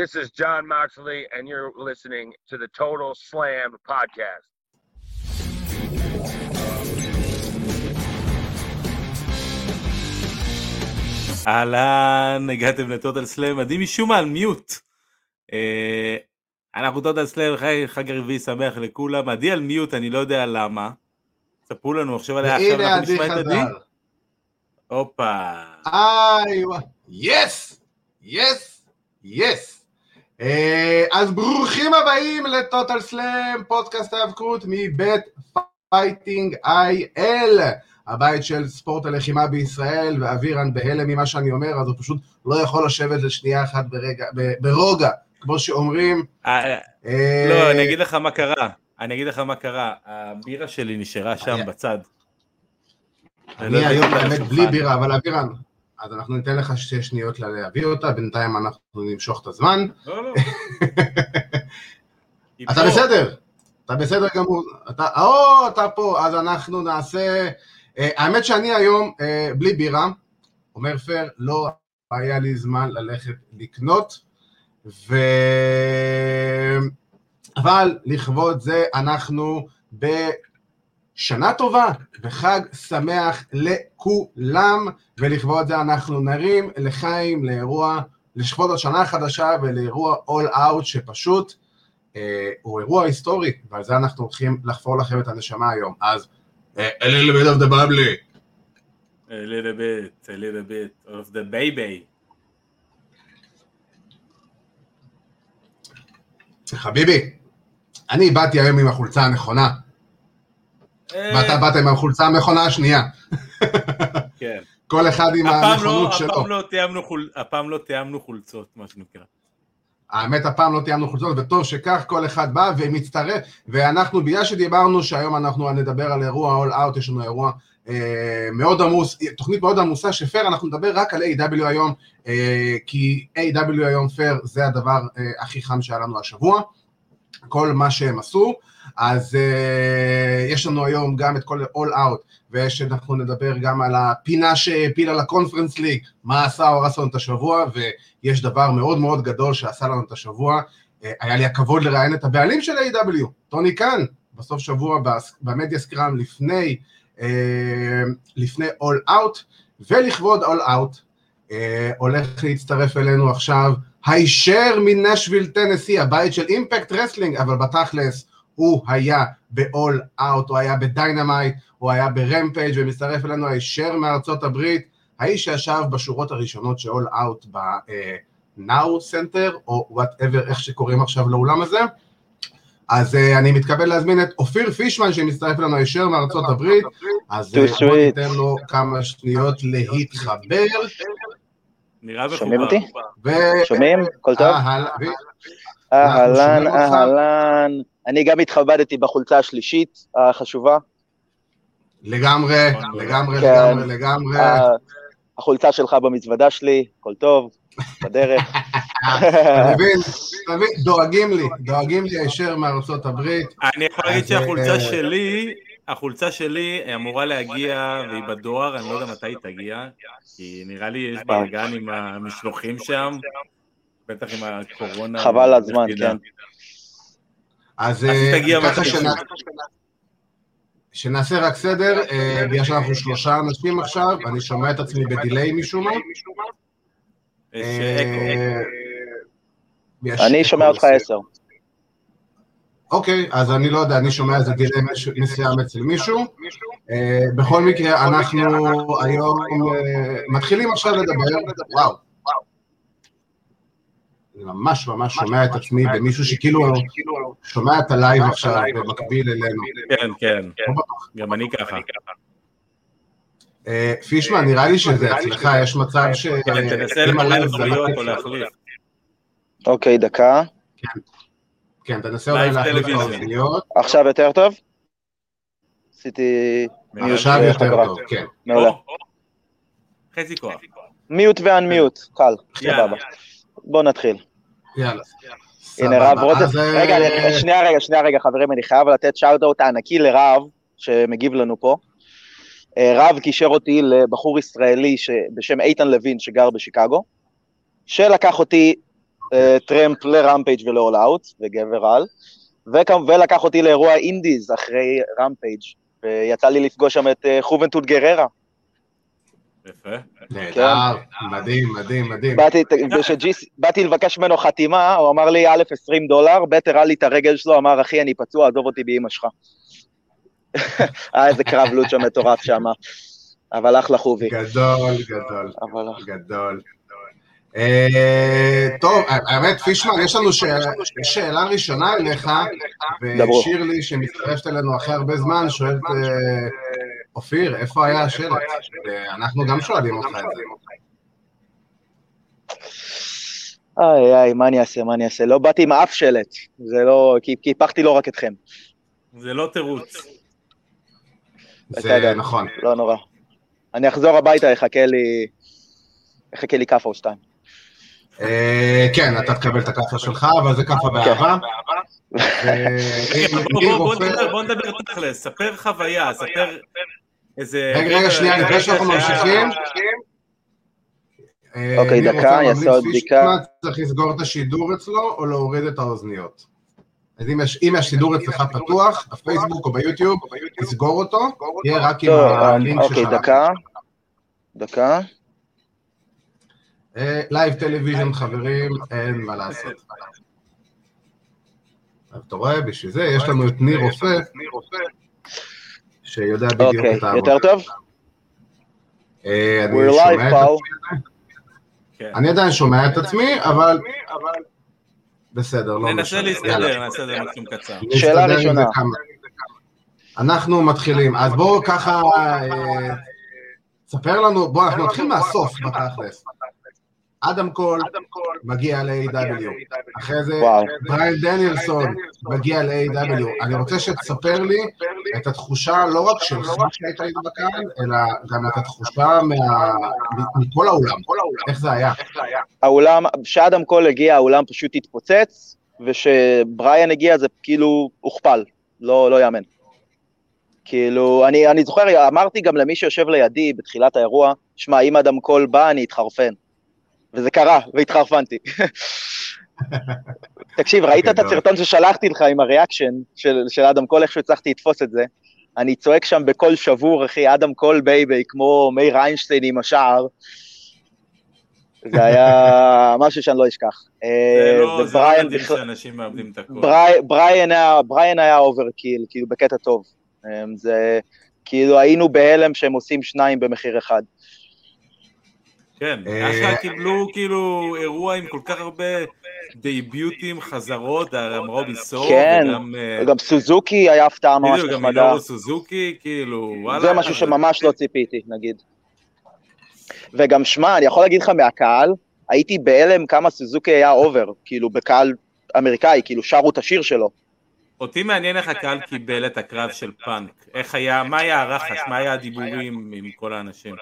This is John Moxley, and you're listening to the Total Slam podcast. אהלן, הגעתם לטוטל סלאם, עדי משום מה על מיוט. אה, אנחנו טוטל סלאם, חג הרביעי שמח לכולם, עדי על מיוט, אני לא יודע למה. ספרו לנו עכשיו עליה, עכשיו אנחנו נשמע את עדי. הופה. היי, yes, yes, yes. אז ברוכים הבאים לטוטל סלאם, פודקאסט ההיאבקות מבית Fighting IL. הבית של ספורט הלחימה בישראל, ואבירן בהלם ממה שאני אומר, אז הוא פשוט לא יכול לשבת לשנייה אחת ברגע, ברוגע, כמו שאומרים. אה, אה, לא, אני אגיד לך מה קרה, אני אגיד לך מה קרה, הבירה שלי נשארה שם בצד. אני לא היום באמת בלי בירה, אבל אבירן, אז אנחנו ניתן לך שתי שניות להביא אותה, בינתיים אנחנו נמשוך את הזמן. לא, לא. אתה בסדר, אתה בסדר גמור, אתה, או, אתה פה, אז אנחנו נעשה... אה, האמת שאני היום אה, בלי בירה, אומר פר, לא היה לי זמן ללכת לקנות, ו... אבל לכבוד זה אנחנו בשנה טובה וחג שמח לכולם, ולכבוד זה אנחנו נרים לחיים לאירוע, לכבוד השנה החדשה ולאירוע All Out שפשוט אה, הוא אירוע היסטורי, ועל זה אנחנו הולכים לחפור לכם את הנשמה היום. אז a little bit of the bubbly. A little bit, a little bit of the baby. חביבי, אני באתי היום עם החולצה הנכונה. ואתה באת עם החולצה המכונה השנייה. כן. כל אחד עם הנכונות שלו. הפעם לא תיאמנו חולצות, מה שנקרא. האמת, הפעם לא תיאמנו חולצות, וטוב שכך כל אחד בא ומצטרף, ואנחנו, בגלל שדיברנו שהיום אנחנו נדבר על אירוע All Out, יש לנו אירוע אה, מאוד עמוס, תוכנית מאוד עמוסה, שפייר, אנחנו נדבר רק על A.W. היום, אה, כי A.W. היום פייר זה הדבר אה, הכי חם שהיה לנו השבוע, כל מה שהם עשו, אז אה, יש לנו היום גם את כל All Out, ושאנחנו נדבר גם על הפינה שהפילה לקונפרנס ליג, מה עשה או הרס לנו את השבוע, ויש דבר מאוד מאוד גדול שעשה לנו את השבוע, אה, היה לי הכבוד לראיין את הבעלים של A.W, טוני קאן, בסוף שבוע במדיה סקראם לפני, אה, לפני All Out, ולכבוד All Out, אה, הולך להצטרף אלינו עכשיו הישר מנשוויל טנסי, הבית של Impact Wrestling, אבל בתכלס הוא היה ב-all out, הוא היה ב Dynamite, הוא היה ב Rampage ומצטרף אלינו הישר מארצות הברית, האיש שישב בשורות הראשונות של all out ב-now center, או whatever, איך שקוראים עכשיו לאולם הזה. אז אה, אני מתכבד להזמין את אופיר פישמן שמצטרף אלינו הישר מארצות הברית, אז uh, בוא ניתן לו כמה שניות להתחבר. שומעים אותי? שומעים? הכל טוב? אהלן, אהלן. אני גם התכבדתי בחולצה השלישית החשובה. לגמרי, לגמרי, כן. לגמרי, לגמרי. החולצה שלך במזוודה שלי, הכל טוב, בדרך. אתה מבין, דואגים לי, דואגים לי הישר מארצות הברית. אני יכול להגיד שהחולצה אה, שלי, החולצה שלי אמורה להגיע, והיא בדואר, אני לא יודע מתי היא תגיע, כי נראה לי יש בלאגן עם המשלוחים שם, בטח עם הקורונה. חבל הזמן, כן. אז ככה שנעשה רק סדר, אה, בגלל שאנחנו שלושה אנשים עכשיו, אני שומע את עצמי בדיליי משום מה. אה, אני שומע אותך עשר. אוקיי, אז אני לא יודע, אני שומע איזה delay מסוים אצל מישהו. אה, בכל מקרה, אנחנו היום מתחילים עכשיו לדבר, וואו. אני ממש ממש שומע את עצמי במישהו שכאילו שומע את ה live עכשיו במקביל אלינו. כן, כן, גם אני ככה. אה, פישמן, נראה לי שזה אצלך, יש מצב ש... כן, תנסה למלא חוליות או להחליף. אוקיי, דקה. כן, כן תנסה אולי להחליף את החוליות. עכשיו יותר טוב? עשיתי... עכשיו יותר טוב, כן. מעולה. חצי כוח. מיוט ואנמיוט, קל, סבבה. בואו נתחיל. יאללה. הנה רב רוטף, רגע, שנייה רגע, שנייה רגע חברים, אני חייב לתת שאוט-אוט ענקי לרב, שמגיב לנו פה. אה, רב קישר אותי לבחור ישראלי בשם איתן לוין שגר בשיקגו, שלקח אותי טרמפ ל Rampage ול All Out, וגבר על, ולקח אותי לאירוע indies אחרי Rampage, ויצא לי לפגוש שם את חובנטוד גררה. יפה. נהדר, מדהים, מדהים, מדהים. באתי לבקש ממנו חתימה, הוא אמר לי, א', 20 דולר, ב', הראה לי את הרגל שלו, אמר, אחי, אני פצוע, עזוב אותי באמא שלך. היה איזה קרב לוצ'ה מטורף שם, אבל אחלה חובי. גדול, גדול, גדול. אה, טוב, האמת, פישמן, יש לנו שאלה ראשונה אליך, ושירלי, שמצטרפת אלינו אחרי הרבה זמן, שואלת, אה, אופיר, איפה היה השלט? אנחנו גם שואלים אותך את זה. איי איי, מה אני אעשה, מה אני אעשה? לא באתי עם אף שלט, זה לא, כי הפכתי לא רק אתכם. זה לא תירוץ. זה נכון. לא נורא. אני אחזור הביתה, יחכה לי, יחכה לי כאפה או שתיים. אה, כן, אתה תקבל את הכאפה שלך, אבל זה כאפה באהבה. בוא נדבר תכל'ס, ספר חוויה, ספר איזה... רגע, רגע, שנייה, לפני שאנחנו ממשיכים. אה, אוקיי, דקה, אני אעשה עוד בדיקה. צריך לסגור את השידור אצלו או להוריד את האוזניות? אז אם השידור אצלך פתוח, בפייסבוק או ביוטיוב, תסגור אותו, תהיה רק עם הלינק שלך. אוקיי, דקה. דקה. live television, חברים, אין מה לעשות. אתה רואה, בשביל זה יש לנו את ניר רופא, שיודע בדיוק אוקיי, את העבודה. יותר טוב? אה, אני שומע את עצמי. כן. אני עדיין שומע את עצמי, אבל... בסדר, לא משנה. ננסה להסתדר, ננסה את קצר. שאלה ראשונה. אנחנו מתחילים, אז בואו ככה, אה, ספר לנו, בואו, אנחנו נתחיל מהסוף בתכלס. אדם קול מגיע ל-AW, אחרי זה בריין דניאלסון מגיע ל-AW, אני רוצה שתספר לי את התחושה לא רק שלך שהיית איתו בקהל, אלא גם את התחושה מכל האולם, איך זה היה? האולם, כשאדם קול הגיע האולם פשוט התפוצץ, וכשבריין הגיע זה כאילו הוכפל, לא, לא יאמן. כאילו, אני, אני זוכר, אמרתי גם למי שיושב לידי בתחילת האירוע, שמע, אם אדם קול בא, אני אתחרפן. וזה קרה, והתחרפנתי. תקשיב, ראית את הסרטון ששלחתי לך עם ה reaction של, של אדם קול, איך שהצלחתי לתפוס את זה? אני צועק שם בקול שבור, אחי, אדם קול baby, כמו מאיר איינשטיין עם השער. זה היה משהו שאני לא אשכח. זה אה, לא, זה לא מדהים שאנשים מאבדים את הכול. בריין היה overkill, כאילו בקטע טוב. אה, זה, כאילו היינו בהלם שהם עושים שניים במחיר אחד. כן, אה, אשכרה קיבלו כאילו אירוע עם כל כך הרבה דייביוטים, חזרות, גם רובי סוהו, כן, וגם אה, סוזוקי היה הפתעה ממש נחמדה. גם מינורו סוזוקי, כאילו, וואלה. זה משהו שממש לא ציפיתי, נגיד. וגם שמע, אני יכול להגיד לך מהקהל, הייתי בהלם כמה סוזוקי היה over, כאילו בקהל אמריקאי, כאילו שרו את השיר שלו. אותי מעניין איך הקהל קיבל את הקרב של פאנק, איך היה, מה היה הרחש, מה היה הדיבורים עם כל האנשים?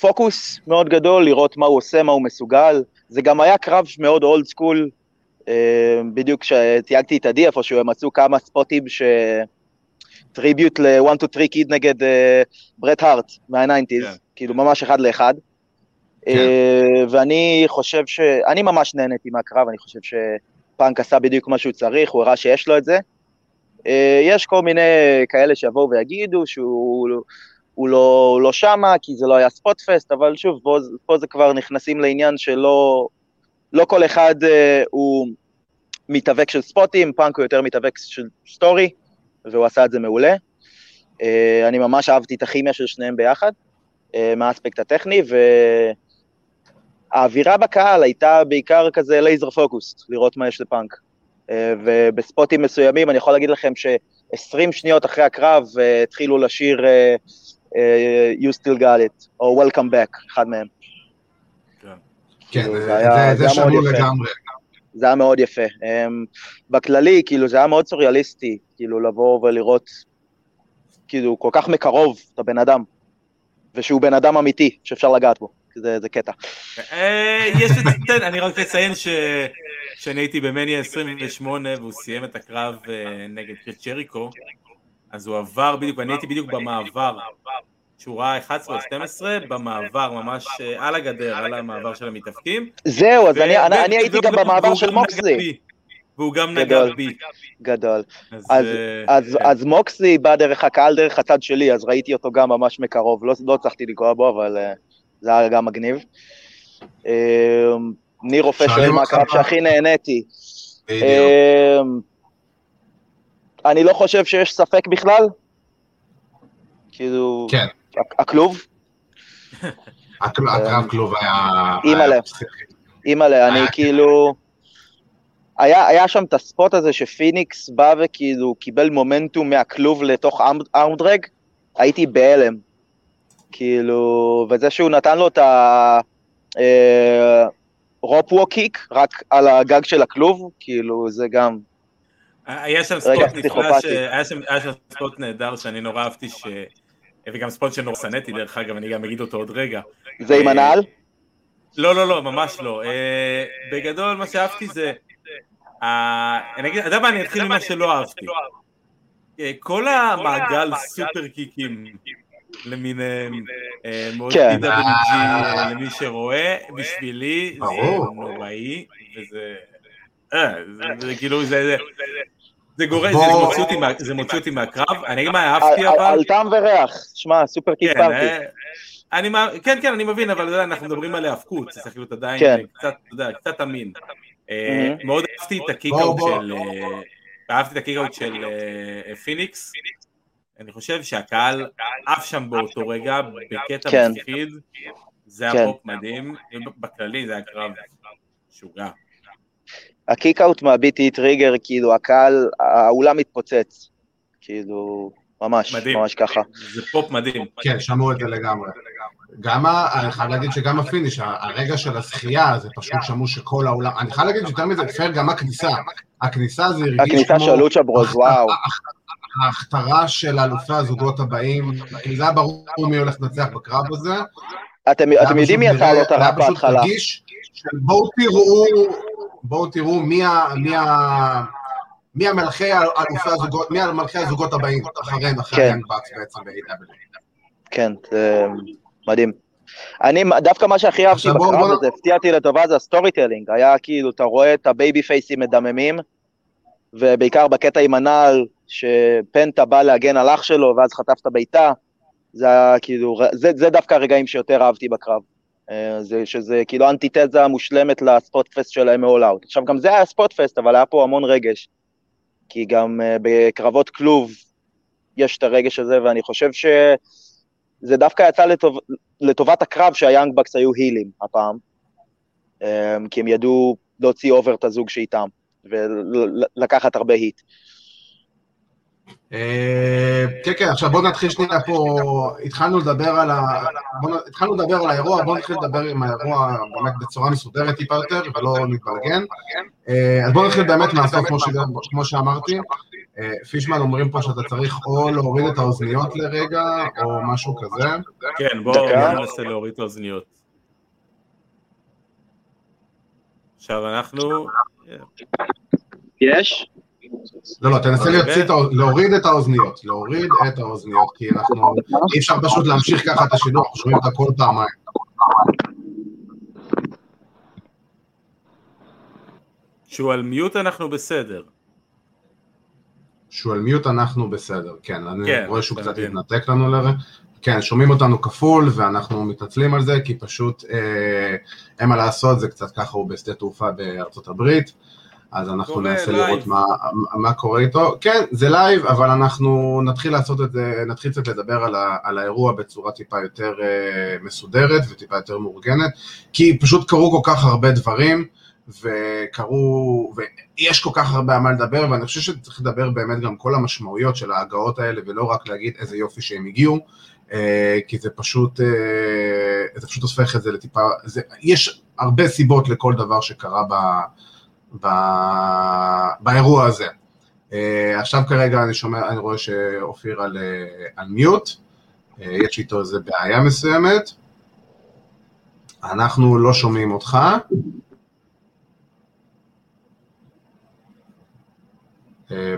פוקוס מאוד גדול, לראות מה הוא עושה, מה הוא מסוגל. זה גם היה קרב מאוד old school, אה, בדיוק כשתייגתי את עדי איפה שהוא, הם מצאו כמה ספוטים ש... tribute ל-1, 2, 3 Kid נגד ברט הארט מה-90's, yeah. כאילו ממש אחד לאחד. Yeah. כן. ואני חושב ש... אני ממש נהניתי מהקרב, אני חושב שפאנק עשה בדיוק מה שהוא צריך, הוא הראה שיש לו את זה. אה, יש כל מיני כאלה שיבואו ויגידו שהוא הוא לא, לא שמה, כי זה לא היה spot fest, אבל שוב, פה, פה זה כבר נכנסים לעניין שלא לא כל אחד אה, הוא מתאבק של ספוטים, פאנק הוא יותר מתאבק של story, והוא עשה את זה מעולה. אה, אני ממש אהבתי את הכימיה של שניהם ביחד, אה, מהאספקט הטכני, והאווירה בקהל הייתה בעיקר כזה laser focus, לראות מה יש לפאנק. אה, ובספוטים מסוימים אני יכול להגיד לכם ש-20 שניות אחרי הקרב אה, התחילו לשיר אה, you still got it, או welcome back, אחד מהם. כן, כן זה, היה, שמור לגמרי. זה היה מאוד יפה. בכללי, כאילו, זה היה מאוד סוריאליסטי, כאילו, לבוא ולראות, כאילו, כל כך מקרוב את הבן אדם, ושהוא בן אדם אמיתי, שאפשר לגעת בו. זה, זה קטע. אה, יש את אני רק אציין שאני הייתי במניה 28 והוא סיים את הקרב אה, נגד קריס צ'ריקו אז הוא עבר בדיוק, ואני הייתי בדיוק במעבר שורה 11 או 12 במעבר, ממש אה, על הגדר, על המעבר של המתאפקים. זהו, אז אני, אני, אני הייתי גם במעבר של מוקסלי. בי. והוא גם נגע גדול. בי. גדול. אז, אז, אה, כן. אז מוקסלי בא דרך הקהל, דרך הצד שלי, אז ראיתי אותו גם ממש מקרוב. לא, לא הצלחתי לגוע בו, אבל uh, זה היה גם מגניב. ניר רופא שואל מה אותך הקרב מה- שהכי נהניתי. אני לא חושב שיש ספק בכלל. כאילו, כן, הכ- הכלוב, הקרב כלוב היה... אימא'לה. אימא'לה, אני כאילו... היה, היה שם את הספוט הזה שפיניקס בא וכאילו קיבל מומנטום מהכלוב לתוך ארמ- ארמדרג, הייתי בהלם. כאילו, וזה שהוא נתן לו את ה... אה, רופ ווקיק רק על הגג של הכלוב, כאילו, זה גם... היה שם ספוט נפלא. ש- היה שם היה שם ספוט נהדר שאני נורא אהבתי, ש- וגם ספוט שנורא שנאתי דרך אגב, אני גם אגיד אותו עוד רגע. זה עם אה, הנעל? לא, לא, לא, ממש לא. אה, בגדול, מה שאהבתי זה... אה, אני אגיד, אתה יודע מה, אני אתחיל ממה שלא אהבתי. אה, כל המעגל סופר קיקים למיניהם, מאוד כן. PWG אה, למי שרואה, בשבילי זה. נוראי, וזה... זה- זה כאילו, זה... זה- גורם, זה מוציא אותי מה- זה מוציא אותי מהקרב, אני אגיד מה על- אהבתי על- אבל, על טעם וריח, שמע, super kick כן, party. אה, אני, מה- כן, כן, אני מבין, אבל אנחנו מדברים על היאבקות, זה צריך להיות עדיין כן. אה, קצת, אתה יודע, קצת אמין. אה. מאוד אהבתי את ה kickout. של, אה, אהבתי את ה kickout של אה, פיניקס, אני חושב שהקהל עף שם באותו רגע, בקטע כן. מפחיד, זה היה. פופ מדהים, ובכללי זה היה קרב משוגע. ה kickout מה BTE Trigger, כאילו, הקהל, האולם מתפוצץ. כאילו, ממש, מדהים. ממש ככה. זה פופ מדהים. כן, שמעו את זה לגמרי. גם, אני חייב להגיד שגם ה finish, ה- הרגע של הזכייה, זה פשוט שמעו שכל העולם, אני חייב להגיד יותר מזה, פייר, גם הכניסה. הכניסה זה הרגיש הכניסה כמו של Lucha Bros, וואו. ההכתרה של אלופי הזוגות הבאים, כי זה היה ברור מי הולך לנצח בקרב הזה. אתם זה יודעים מי יצא לו את הרע היה פשוט בהתחלה. רגיש בואו תראו, בואו תראו מי ה... מי ה... מי המלכי אלופי הזוגות, מי המלכי הזוגות הבאים, אחריהם, אחרי כן. בקס בעצם ב-AW. כן, זה מדהים. אני, דווקא מה שהכי אהבתי בקרב הזה, הפתיע אותי לטובה, זה הסטורי טלינג. היה כאילו, אתה רואה את הבייבי פייסים מדממים, ובעיקר בקטע עם הנעל, שפנטה בא להגן על אח שלו, ואז חטף את הבעיטה. זה היה כאילו, זה, זה דווקא הרגעים שיותר אהבתי בקרב. אה, זה, שזה כאילו אנטיתזה מושלמת לספוט פסט שלהם מall out. עכשיו, גם זה היה ספוט פסט, אבל היה פה המון רגש. כי גם uh, בקרבות כלוב יש את הרגש הזה, ואני חושב שזה דווקא יצא לטוב, לטובת הקרב שהיאנג בקס היו הילים הפעם, um, כי הם ידעו להוציא אובר את הזוג שאיתם, ולקחת הרבה היט. אה, כן, כן, עכשיו בואו נתחיל שנייה פה, התחלנו לדבר על ה... התחלנו לדבר על האירוע, בואו נתחיל לדבר עם האירוע באמת בצורה מסודרת טיפה יותר, ולא נתבלגן. אה, אז בואו נתחיל באמת מהסוף, כמו שאמרתי. אה, פישמן אומרים פה שאתה צריך או להוריד את האוזניות לרגע, או משהו כזה. כן. בואו ננסה להוריד את האוזניות. עכשיו אנחנו... יש? לא, לא, תנסה להוציא להוריד את האוזניות, להוריד את האוזניות, כי אנחנו, אי אפשר פשוט להמשיך ככה את השידור, אנחנו שומעים את הכל פעמיים. שהוא על מיוט אנחנו בסדר. שהוא על מיוט אנחנו בסדר, כן, אני כן, רואה שהוא קצת. התנתק לנו לרגע. כן, שומעים אותנו כפול, ואנחנו מתנצלים על זה, כי פשוט אה, אין מה לעשות, זה קצת ככה הוא בשדה תעופה בארצות הברית, אז אנחנו ננסה. לראות מה, מה קורה איתו. כן, זה live, אבל אנחנו נתחיל לעשות את זה, נתחיל קצת לדבר על, ה, על האירוע בצורה טיפה יותר אה, מסודרת וטיפה יותר מאורגנת, כי פשוט קרו כל כך הרבה דברים, וקרו, ויש כל כך הרבה על מה לדבר, ואני חושב שצריך לדבר באמת גם כל המשמעויות של ההגעות האלה, ולא רק להגיד איזה יופי שהם הגיעו, אה, כי זה פשוט, אה, זה פשוט הופך את זה לטיפה, זה, יש הרבה סיבות לכל דבר שקרה ב, ב, באירוע הזה. אה, עכשיו כרגע אני שומע, אני רואה שאופיר על, אה, על מיוט, אה, יש איתו איזה בעיה מסוימת. אנחנו לא שומעים אותך.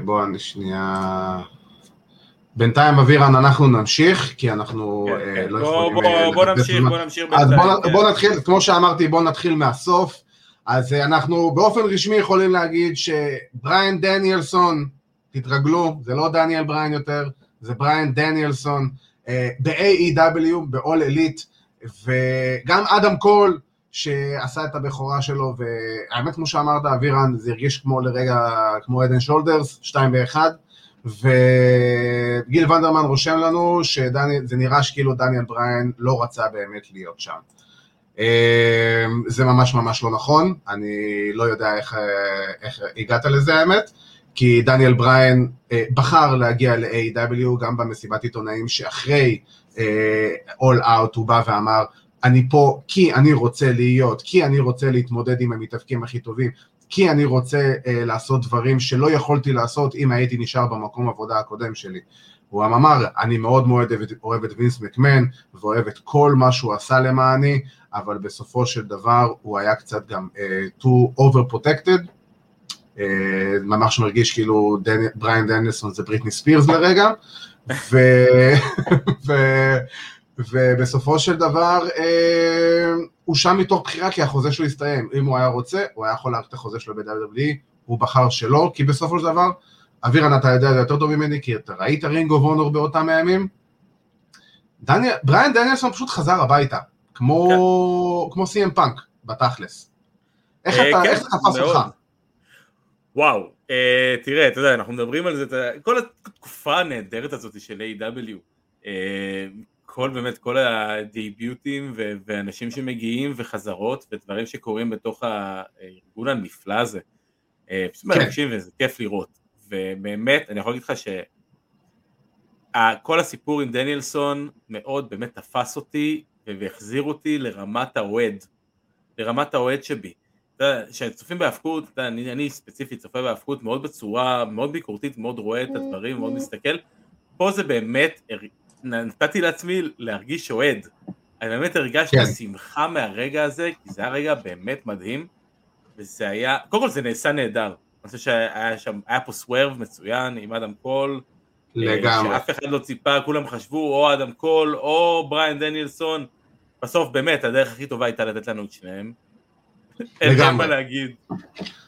בוא אני שנייה בינתיים אבירן אנחנו נמשיך, כי אנחנו כן, כן. לא בוא- יכולים... בוא- בוא נמשיך. בוא נמשיך בינתיים, בוא, כן. בוא נתחיל, כמו שאמרתי, בוא נתחיל מהסוף. אז אה, אנחנו באופן רשמי יכולים להגיד שבריין דניאלסון, תתרגלו, זה לא דניאל בריין יותר, זה בריין דניאלסון, אה, ב-AEW, ב-All Elite, וגם אדם קול, שעשה את הבכורה שלו, והאמת כמו שאמרת, אבירן, זה הרגיש כמו לרגע, כמו עדן שולדרס, שתיים באחד, וגיל ונדרמן רושם לנו שזה נראה שכאילו דניאל בריין לא רצה באמת להיות שם. אה, זה ממש ממש לא נכון, אני לא יודע איך, אה, איך הגעת לזה האמת, כי דניאל בריין אה, בחר להגיע ל-AW גם במסיבת עיתונאים שאחרי אה, All Out הוא בא ואמר, אני פה כי אני רוצה להיות, כי אני רוצה להתמודד עם המתאבקים הכי טובים, כי אני רוצה אה, לעשות דברים שלא יכולתי לעשות אם הייתי נשאר במקום עבודה הקודם שלי. הוא אמר, אני מאוד מאוד אוהב את וינס מקמן ואוהב את כל מה שהוא עשה למעני, אבל בסופו של דבר הוא היה קצת גם uh, too overprotected, uh, ממש מרגיש כאילו דני, בריין דניאלסון זה בריטני ספירס לרגע, ו, ו, ובסופו של דבר uh, הוא שם מתוך בחירה כי החוזה שלו הסתיים, אם הוא היה רוצה הוא היה יכול להאריך את החוזה שלו ב-WWE, הוא בחר שלא, כי בסופו של דבר, אבירן אתה יודע יותר טוב ממני, כי אתה ראית רינג אוף אונור באותם הימים, דניאל, בריין דניאלסון פשוט חזר הביתה, כמו, כן. כמו סי.אם פאנק, בתכלס. איך אה, אתה, כן, איך זה תפס. אותך? וואו, אה, תראה, אתה יודע, אנחנו מדברים על זה, אתה- כל התקופה הנהדרת הזאת של AEW אה, כל באמת, כל הדייביוטים ו- ואנשים שמגיעים וחזרות ודברים שקורים בתוך הארגון הנפלא הזה. אה, פשוט כן. מרגשים וזה כיף לראות. ובאמת, אני יכול להגיד לך שכל הסיפור עם דניאלסון מאוד באמת תפס אותי והחזיר אותי לרמת האוהד, לרמת האוהד שבי. כשצופים בהאבקות, אני, אני ספציפית צופה בהאבקות מאוד בצורה מאוד ביקורתית, מאוד רואה את הדברים, מאוד מסתכל. פה זה באמת, נתתי לעצמי להרגיש אוהד. אני באמת הרגשתי כן. שמחה מהרגע הזה, כי זה היה רגע באמת מדהים, וזה היה, קודם כל זה נעשה נהדר. אני חושב שהיה שם, היה פה סוורב מצוין עם אדם קול, לגמרי. שאף אחד לא ציפה, כולם חשבו או אדם קול או בריאן דניאלסון. בסוף באמת הדרך הכי טובה הייתה לתת לנו את שניהם. אין. מה להגיד.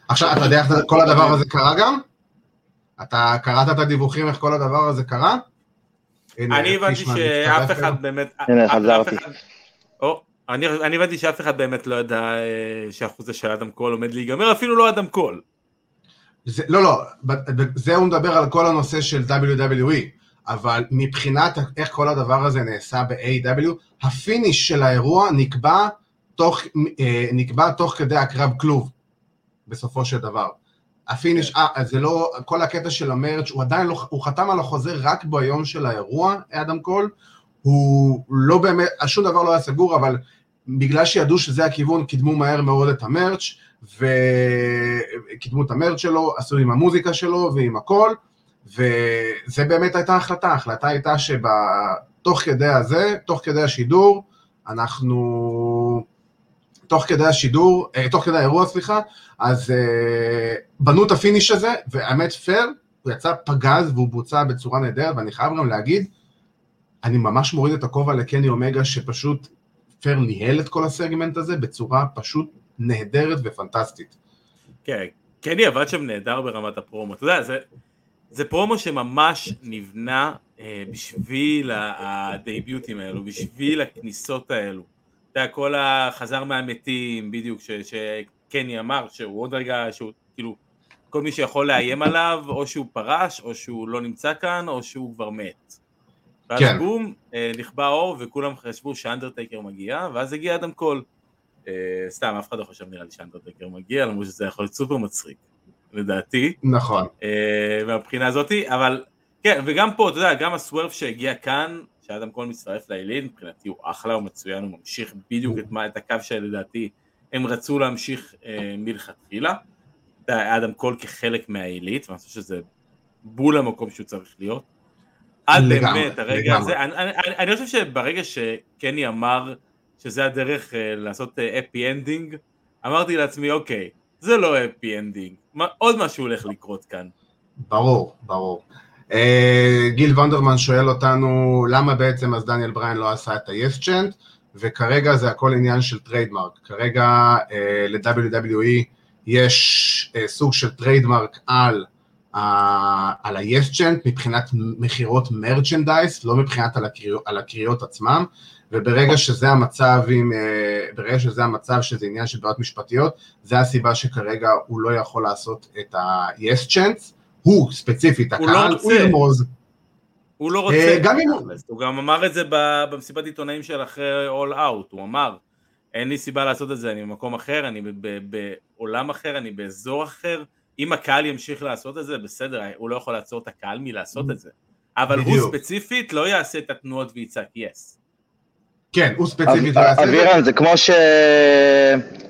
עכשיו, אתה יודע איך כל הדבר הזה קרה גם? אתה קראת את הדיווחים איך כל הדבר הזה קרה? אני הבנתי שאף אחד. באמת... הנה, אף- חזרתי. אף אחד- או, אני אני הבנתי שאף אחד באמת לא ידע אה, שהחוזה של אדם קול עומד להיגמר, אפילו לא אדם קול. זה, לא, לא, זה הוא מדבר על כל הנושא של WWE, אבל מבחינת איך כל הדבר הזה נעשה ב-AEW, ה-finish של האירוע נקבע תוך, אה, נקבע תוך כדי הקרב כלוב, בסופו של דבר. ה-finish, כן. אה, זה לא, כל הקטע של המרצ', הוא עדיין לא, הוא חתם על החוזה רק ביום של האירוע, אדם קול, הוא לא באמת, שום דבר לא היה סגור, אבל בגלל שידעו שזה הכיוון, קידמו מהר מאוד את ה-merch, וקידמו את ה-merch שלו, עשו עם המוזיקה שלו ועם הכל, וזה באמת הייתה החלטה, ההחלטה הייתה שתוך כדי הזה, תוך כדי השידור, אנחנו, תוך כדי השידור, אה, תוך כדי האירוע, סליחה, אז אה, בנו את ה-finish הזה, והאמת פייר, הוא יצא פגז והוא בוצע בצורה נהדרת, ואני חייב גם להגיד, אני ממש מוריד את הכובע לקני אומגה, שפשוט פייר ניהל את כל ה-segment הזה בצורה פשוט נהדרת ופנטסטית. כן, קני עבד שם נהדר ברמת הפרומו, אתה יודע, זה, זה פרומו שממש נבנה אה, בשביל ה-debuteים האלו, בשביל הכניסות האלו. אתה יודע, כל החזר מהמתים, בדיוק, ש, שקני אמר, שהוא עוד רגע, שהוא כאילו, כל מי שיכול לאיים עליו, או שהוא פרש, או שהוא לא נמצא כאן, או שהוא כבר מת. ואז כן. בום, אה, נכבה האור, וכולם חשבו שאנדרטייקר מגיע, ואז הגיע אדם קול. אה, סתם, אף אחד לא חשב נראה לי שאנדרטייקר מגיע, למרות שזה יכול להיות סופר מצחיק, לדעתי, נכון. אה, מהבחינה הזאתי, אבל כן, וגם פה, אתה יודע, גם ה-swerve שהגיע כאן, שאדם קול מצטרף לעילית, מבחינתי הוא אחלה, הוא מצוין, הוא ממשיך בדיוק את, מה, את הקו שלדעתי הם רצו להמשיך אה, מלכתחילה. אדם קול כחלק מהעילית, ואני חושב שזה בול המקום שהוא צריך להיות. עד באמת, הרגע. הזה, אני, אני, אני, אני חושב שברגע שקני אמר שזה הדרך אה, לעשות happy ending, אמרתי לעצמי, אוקיי, זה לא happy ending, עוד משהו הולך לקרות כאן. ברור, ברור. אה, גיל וונדרמן שואל אותנו למה בעצם אז דניאל בריין לא עשה את ה-yes chant, וכרגע זה הכל עניין של trademark. כרגע אה, ל-WWE יש אה, סוג של trademark על, על ה-yes chant מבחינת מכירות merchandise, לא מבחינת על, הקריאות, על הקריאות עצמם, וברגע שזה המצב, עם, אה, ברגע שזה המצב שזה עניין של בעיות משפטיות, זה הסיבה שכרגע הוא לא יכול לעשות את ה- yes chant, הוא ספציפית, הוא לא הקהל, רוצה. הוא ירמוז, הוא לא רוצה, אה, גם אם הוא-. הוא גם אמר את זה במסיבת עיתונאים של אחרי All Out, הוא אמר, אין לי סיבה לעשות את זה, אני במקום אחר, אני בעולם אחר, אני באזור אחר, אם הקהל ימשיך לעשות את זה, בסדר, הוא לא יכול לעצור את הקהל מלעשות את זה, אבל הוא. ספציפית לא יעשה את התנועות ויצעק יס. כן, הוא ספציפית לא יעשה את זה, אבירן, זה כמו ש...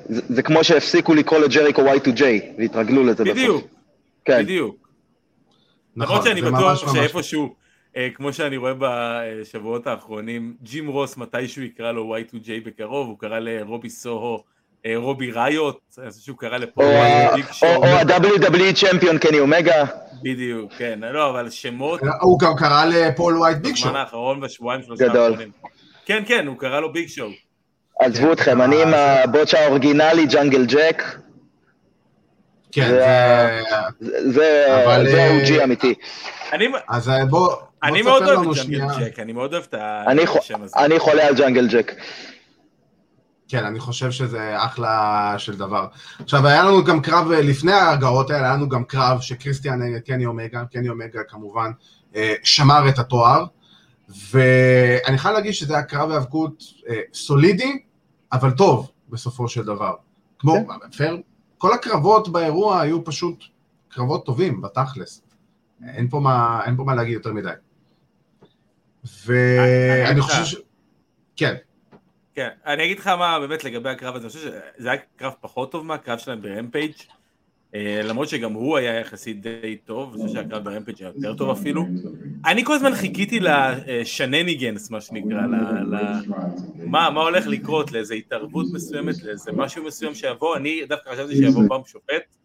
זה זה כמו שהפסיקו לקרוא לג'ריקו Y2J, והתרגלו לזה בסוף. בדיוק, כן. בדיוק. נכון, למרות שאני זה בטוח שאיפשהו, אה, כמו שאני רואה בשבועות האחרונים, ג'ים רוס מתישהו יקרא לו Y2J בקרוב, הוא קרא לרובי סוהו אה, רובי ריוט, אני חושב שהוא קרא לפול או ה- ביג או- שואו, או ה-WWE champion קני אומגה. בדיוק, כן, לא, אבל שמות הוא גם קרא לפול ווייט ביג שואו, בזמן האחרון, בשבועיים שלושה גדול. האחרונים. כן, כן, הוא קרא לו ביג שואו. עזבו כן. אתכם, אני עם אה, ה-botch האורגינלי, ג'אנגל ג'ק, כן, זה זה... זה אבל, זה אה, OG אמיתי. אני, אז אה, בוא, אני מאוד אוהב את. ג'אנגל ג'ק, אני מאוד אוהב את השם הזה. אני חולה על ג'אנגל ג'ק. כן, אני חושב שזה אחלה של דבר. עכשיו, היה לנו גם קרב, לפני ההגעות האלה, היה לנו גם קרב שקריסטיאן נגד קני אומגה, קני אומגה כמובן שמר את התואר, ואני חייב להגיד שזה היה קרב היאבקות אה, סולידי, אבל טוב, בסופו של דבר. כמו, פייר, כל הקרבות באירוע היו פשוט קרבות טובים, בתכלס. אין פה מה, אין פה מה להגיד יותר מדי. ואני אני חושב איתך. ש... כן, כן, אני אגיד לך מה באמת לגבי הקרב הזה, אני חושב שזה היה קרב פחות טוב מהקרב שלהם ברמפייג', אה, למרות שגם הוא היה יחסית די טוב, אני חושב שהקרב ברמפייג' היה יותר טוב אפילו. אני כל הזמן חיכיתי לשנניגנס, מה שנקרא, ל- מה מה הולך לקרות, לאיזה התערבות מסוימת, לאיזה משהו מסוים שיבוא, אני דווקא חשבתי שיבוא באמפ שופט,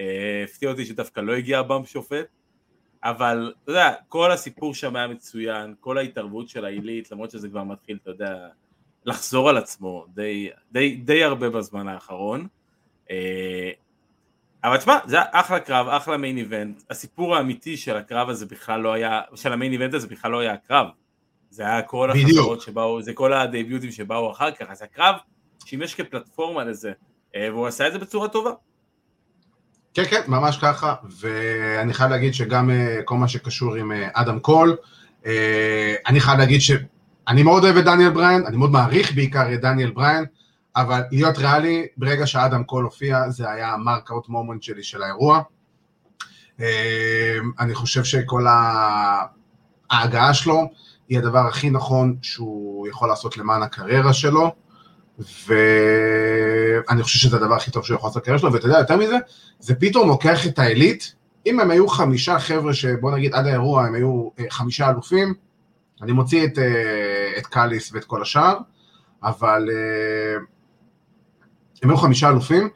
אה, הפתיע אותי שדווקא לא הגיע באמפ שופט, אבל אתה יודע, כל הסיפור שם היה מצוין, כל ההתערבות של העילית, למרות שזה כבר מתחיל, אתה יודע, לחזור על עצמו די, די, די הרבה בזמן האחרון. אבל תשמע, זה היה אחלה קרב, אחלה מיין איבנט. הסיפור האמיתי של הקרב הזה בכלל לא היה, של המיין איבנט הזה בכלל לא היה הקרב. זה היה כל. החברות שבאו, זה כל ה-debuteים שבאו אחר כך, אז הקרב שימש כפלטפורמה לזה, אה, והוא עשה את זה בצורה טובה. כן, כן, ממש ככה, ואני חייב להגיד שגם אה, כל מה שקשור עם אה, אדם קול, אני חייב להגיד שאני מאוד אוהב את דניאל בריין, אני מאוד מעריך בעיקר את דניאל בריין, אבל להיות ריאלי, ברגע שאדם קול הופיע, זה היה ה-mark-out moment שלי של האירוע. אה, אני חושב שכל ההגעה שלו היא הדבר הכי נכון שהוא יכול לעשות למען הקריירה שלו, ואני חושב שזה הדבר הכי טוב שהוא יכול לעשות בקריירה שלו, ואתה יודע, יותר מזה, זה פתאום לוקח את העילית, אם הם היו חמישה חבר'ה שבוא נגיד עד האירוע הם היו אה, חמישה אלופים, אני מוציא את, אה, את קאליס ואת כל השאר, אבל אה, הם היו חמישה אלופים,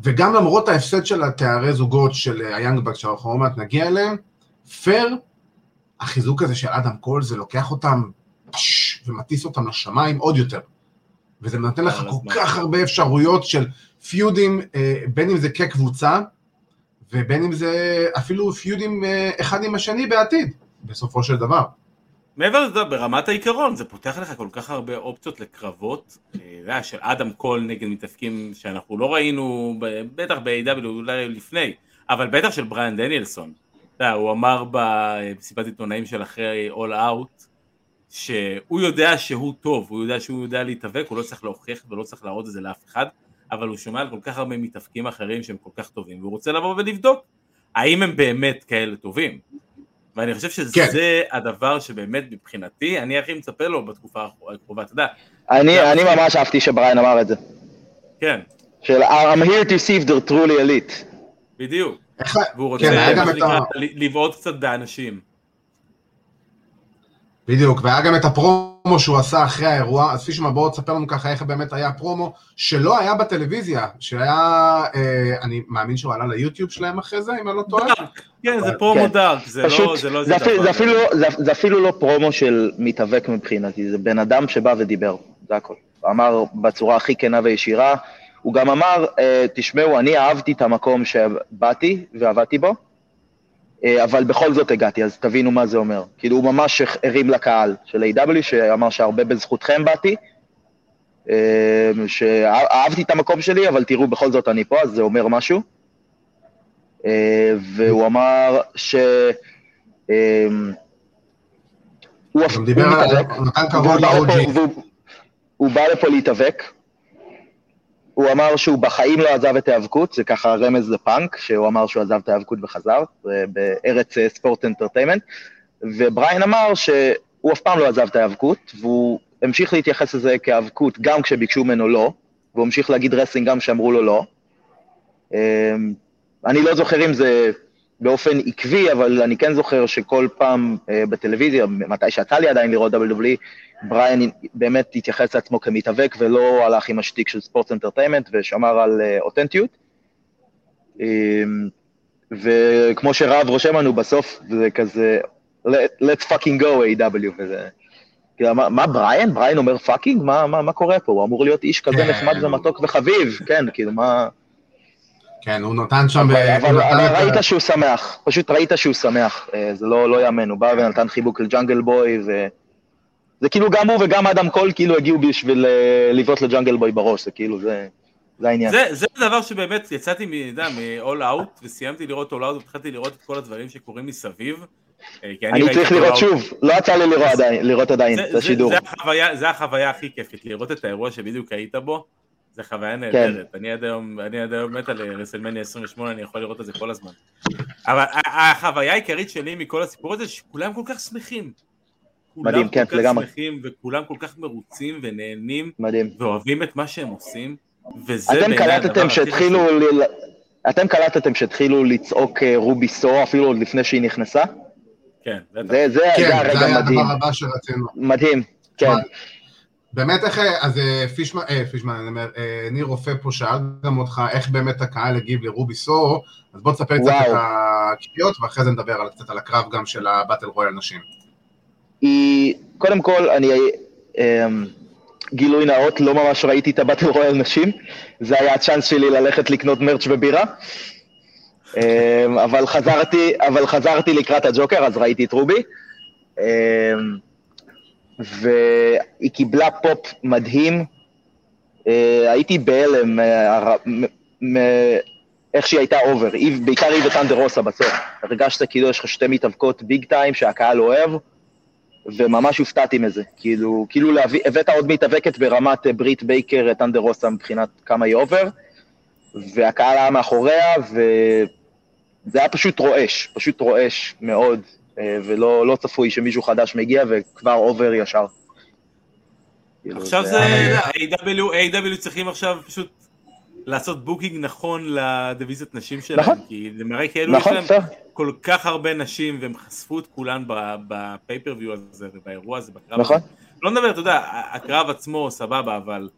וגם למרות ההפסד של התארי זוגות של היאנג באקס שאנחנו עוד מעט נגיע אליהם, פייר, החיזוק הזה של אדם קול זה לוקח אותם פוש, ומטיס אותם לשמיים עוד יותר. וזה נותן לך על כל. כך הרבה אפשרויות של feudים, אה, בין אם זה כקבוצה, ובין אם זה אפילו feudים אה, אחד עם השני בעתיד, בסופו של דבר. מעבר לזה, ברמת העיקרון, זה פותח לך כל כך הרבה אופציות לקרבות, אה, של אדם קול נגד מתאפקים שאנחנו לא ראינו, בטח ב-AW אולי לפני, אבל בטח של בריאן דניאלסון. אתה הוא אמר במסיבת עיתונאים של אחרי All Out, שהוא יודע שהוא טוב, הוא יודע שהוא יודע להתאבק, הוא לא צריך להוכיח ולא צריך להראות את זה לאף אחד, אבל הוא שומע על כל כך הרבה מתאפקים אחרים שהם כל כך טובים, והוא רוצה לבוא ולבדוק האם הם באמת כאלה טובים. ואני חושב שזה כן. הדבר שבאמת מבחינתי, אני הכי מצפה לו בתקופה הקרובה, אתה יודע, אני אני ממש אהבתי שבריין אמר את זה. כן, של I'm here to see if they're truly elite. בדיוק, והוא כן, רוצה, גם מה שנקרא, לבעוט קצת באנשים. בדיוק, והיה גם את הפרומו שהוא עשה אחרי האירוע, אז פישמן בואו תספר לנו ככה איך באמת היה הפרומו, שלא היה בטלוויזיה, שהיה, אה, אני מאמין שהוא עלה ליוטיוב שלהם אחרי זה, אם אני לא טועה. כן, זה פרומו כן. דארק, זה פשוט, לא, זה לא זה, איזה. זה, אפילו, זה, זה אפילו לא פרומו של מתאבק מבחינתי, זה בן אדם שבא ודיבר, זה הכל. אמר בצורה הכי כנה וישירה, הוא גם אמר, אה, תשמעו, אני אהבתי את המקום שבאתי ועבדתי בו, אה, אבל בכל זאת הגעתי, אז תבינו מה זה אומר. כאילו, הוא ממש הרים לקהל של A.W, שאמר שהרבה בזכותכם באתי, אה, שאהבתי את המקום שלי, אבל תראו, בכל זאת אני פה, אז זה אומר משהו. אה, והוא אמר ש... אה, הוא דיבר על, נתן כבוד ל-OG. הוא בא לפה להתאבק. הוא אמר שהוא בחיים לא עזב את ההיאבקות, זה ככה רמז לפאנק, שהוא אמר שהוא עזב את ההיאבקות וחזר, בארץ אה, sports entertainment, ובריין אמר שהוא אף פעם לא עזב את ההיאבקות, והוא המשיך להתייחס לזה כהיאבקות גם כשביקשו ממנו לא, והוא המשיך להגיד wrestling גם כשאמרו לו לא. אה, אני לא זוכר אם זה באופן עקבי, אבל אני כן זוכר שכל פעם אה, בטלוויזיה, מתי שיצא לי עדיין לראות WWE, בריאן באמת התייחס לעצמו כמתאבק ולא הלך עם השטיק של sports entertainment ושמר על אה, אותנטיות. אה, וכמו שרהב רושם לנו בסוף, זה כזה, "Let- let's fucking go AEW וזה... כאילו, מה, מה בריאן? בריאן אומר fucking? מה, מה, מה קורה פה? הוא אמור להיות איש כזה כן. נחמד ומתוק וחביב, כן, כאילו, מה... כן, הוא נתן שם... אבל, אה, אבל, ראית שהוא שמח, פשוט ראית שהוא שמח, אה, זה לא, לא יאמן, הוא בא ונתן חיבוק לג'אנגל בוי, ו... זה כאילו גם הוא וגם אדם קול כאילו הגיעו בשביל אה, לבעוט לג'אנגל בוי בראש, זה כאילו, זה, זה העניין. זה, זה דבר שבאמת יצאתי מ-all out וסיימתי לראות all out והתחלתי לראות את כל הדברים שקורים מסביב. אני ראיתי צריך לראות out. שוב, לא יצא לי לראות עדיין, לראות עדיין זה, את זה, השידור. זה, החוויה, זה החוויה הכי כיפית, לראות את האירוע שבדיוק היית בו, זה חוויה כן. נהדרת. אני עד היום, אני עד היום מת על רסלמניה 28, אני יכול לראות את זה כל הזמן. אבל החוויה העיקרית שלי מכל הסיפור הזה, שכולם כל כך שמחים. מדהים, כן, כולם כל לגמרי. כך שמחים, וכולם כל כך מרוצים ונהנים, מדהים. ואוהבים את מה שהם עושים, וזה אתם בעיניי הדבר קלטתם הכי שהתחילו, חשוב. ל- אתם קלטתם שהתחילו לצעוק אה, רובי סו, אפילו עוד לפני שהיא נכנסה? כן, בטח. זה, זה, כן, זה זה הרגע היה הדבר הבא שרצינו. מדהים, כן. באמת איך, אה, אז אה, פישמן, אה, פישמן, אני אומר, אה, ניר רופא פה שאל גם אותך איך באמת הקהל הגיב לרובי סו, אז בוא תספר קצת. את הקריאות, ואחרי זה נדבר על- קצת על הקרב גם של הבטל רויאל נשים. היא, קודם כל, אני, אמ, גילוי נאות, לא ממש ראיתי את הבטל רויאל נשים, זה היה הצ'אנס שלי ללכת לקנות merch ובירה, אמ, אבל חזרתי, אבל חזרתי לקראת הג'וקר, אז ראיתי את רובי, אמ, והיא קיבלה פופ מדהים, אה, הייתי בהלם אה, הר- מ- מ- איך שהיא הייתה over, בעיקר היא ות'אנדר רוסה בסוף, הרגשת כאילו יש לך שתי מתאבקות big time שהקהל אוהב, וממש הופתעתי מזה, כאילו, כאילו להביא, הבאת עוד מתאבקת ברמת אה, ברית בייקר, אה, ת'אנדר רוסה מבחינת כמה היא over, והקהל היה מאחוריה, וזה היה פשוט רועש, פשוט רועש מאוד, ולא לא צפוי שמישהו חדש מגיע וכבר over ישר. כאילו, עכשיו זה, AEW AEW צריכים עכשיו פשוט לעשות booking נכון לדיוויזיית נשים שלהם, נכון. כי זה מראה כאילו יש נכון, להם בסדר. כל כך הרבה נשים והם חשפו את כולן ב pay-per-view הזה ובאירוע הזה, בקרב נכון. הזה. לא נדבר, אתה יודע, הקרב עצמו סבבה, אבל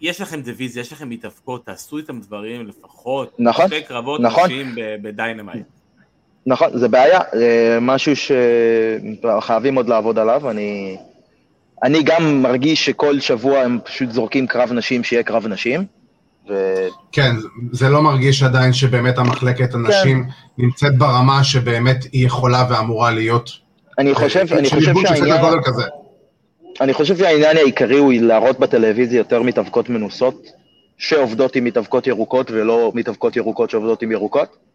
יש לכם דיוויזיה, יש לכם מתאבקות, תעשו איתם דברים לפחות, נכון, שתי קרבות נכון. נשים ב Dynamite. נכון, זה בעיה, זה משהו שחייבים עוד לעבוד עליו, אני... אני גם מרגיש שכל שבוע הם פשוט זורקים קרב נשים שיהיה קרב נשים, ו... כן, זה לא מרגיש עדיין שבאמת המחלקת הנשים כן. נמצאת ברמה שבאמת היא יכולה ואמורה להיות. אני חושב, אה, אני חושב שהעניין. אני חושב שהעניין העיקרי הוא להראות בטלוויזיה יותר מתאבקות מנוסות, שעובדות עם מתאבקות ירוקות ולא מתאבקות ירוקות שעובדות עם ירוקות, אה,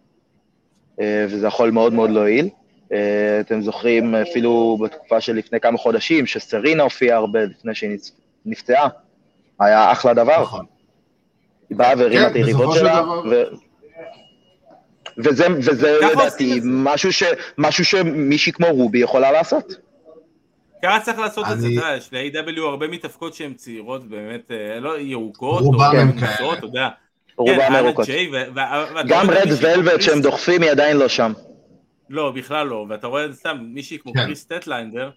וזה יכול מאוד מאוד להועיל. אה, אתם זוכרים אפילו בתקופה של לפני כמה חודשים, שסרינה הופיעה הרבה לפני שהיא נפצעה, היה אחלה דבר. נכון. היא באה והרימה כן, את היריבות בסופו של שלה. וזה, וזה לדעתי את זה. משהו, ש... משהו שמישהי כמו רובי יכולה לעשות. ככה צריך לעשות את זה, אני- אתה יודע, יש ל-A.W. הרבה מתאבקות שהן צעירות, באמת, אה, לא ירוקות, או כאלה. אתה יודע. רובם כן, ירוקות. גם רד ולווט שהם דוחפים היא עדיין לא שם. לא, בכלל לא, ואתה רואה סתם מישהי כמו כן. קריס טטליינדר,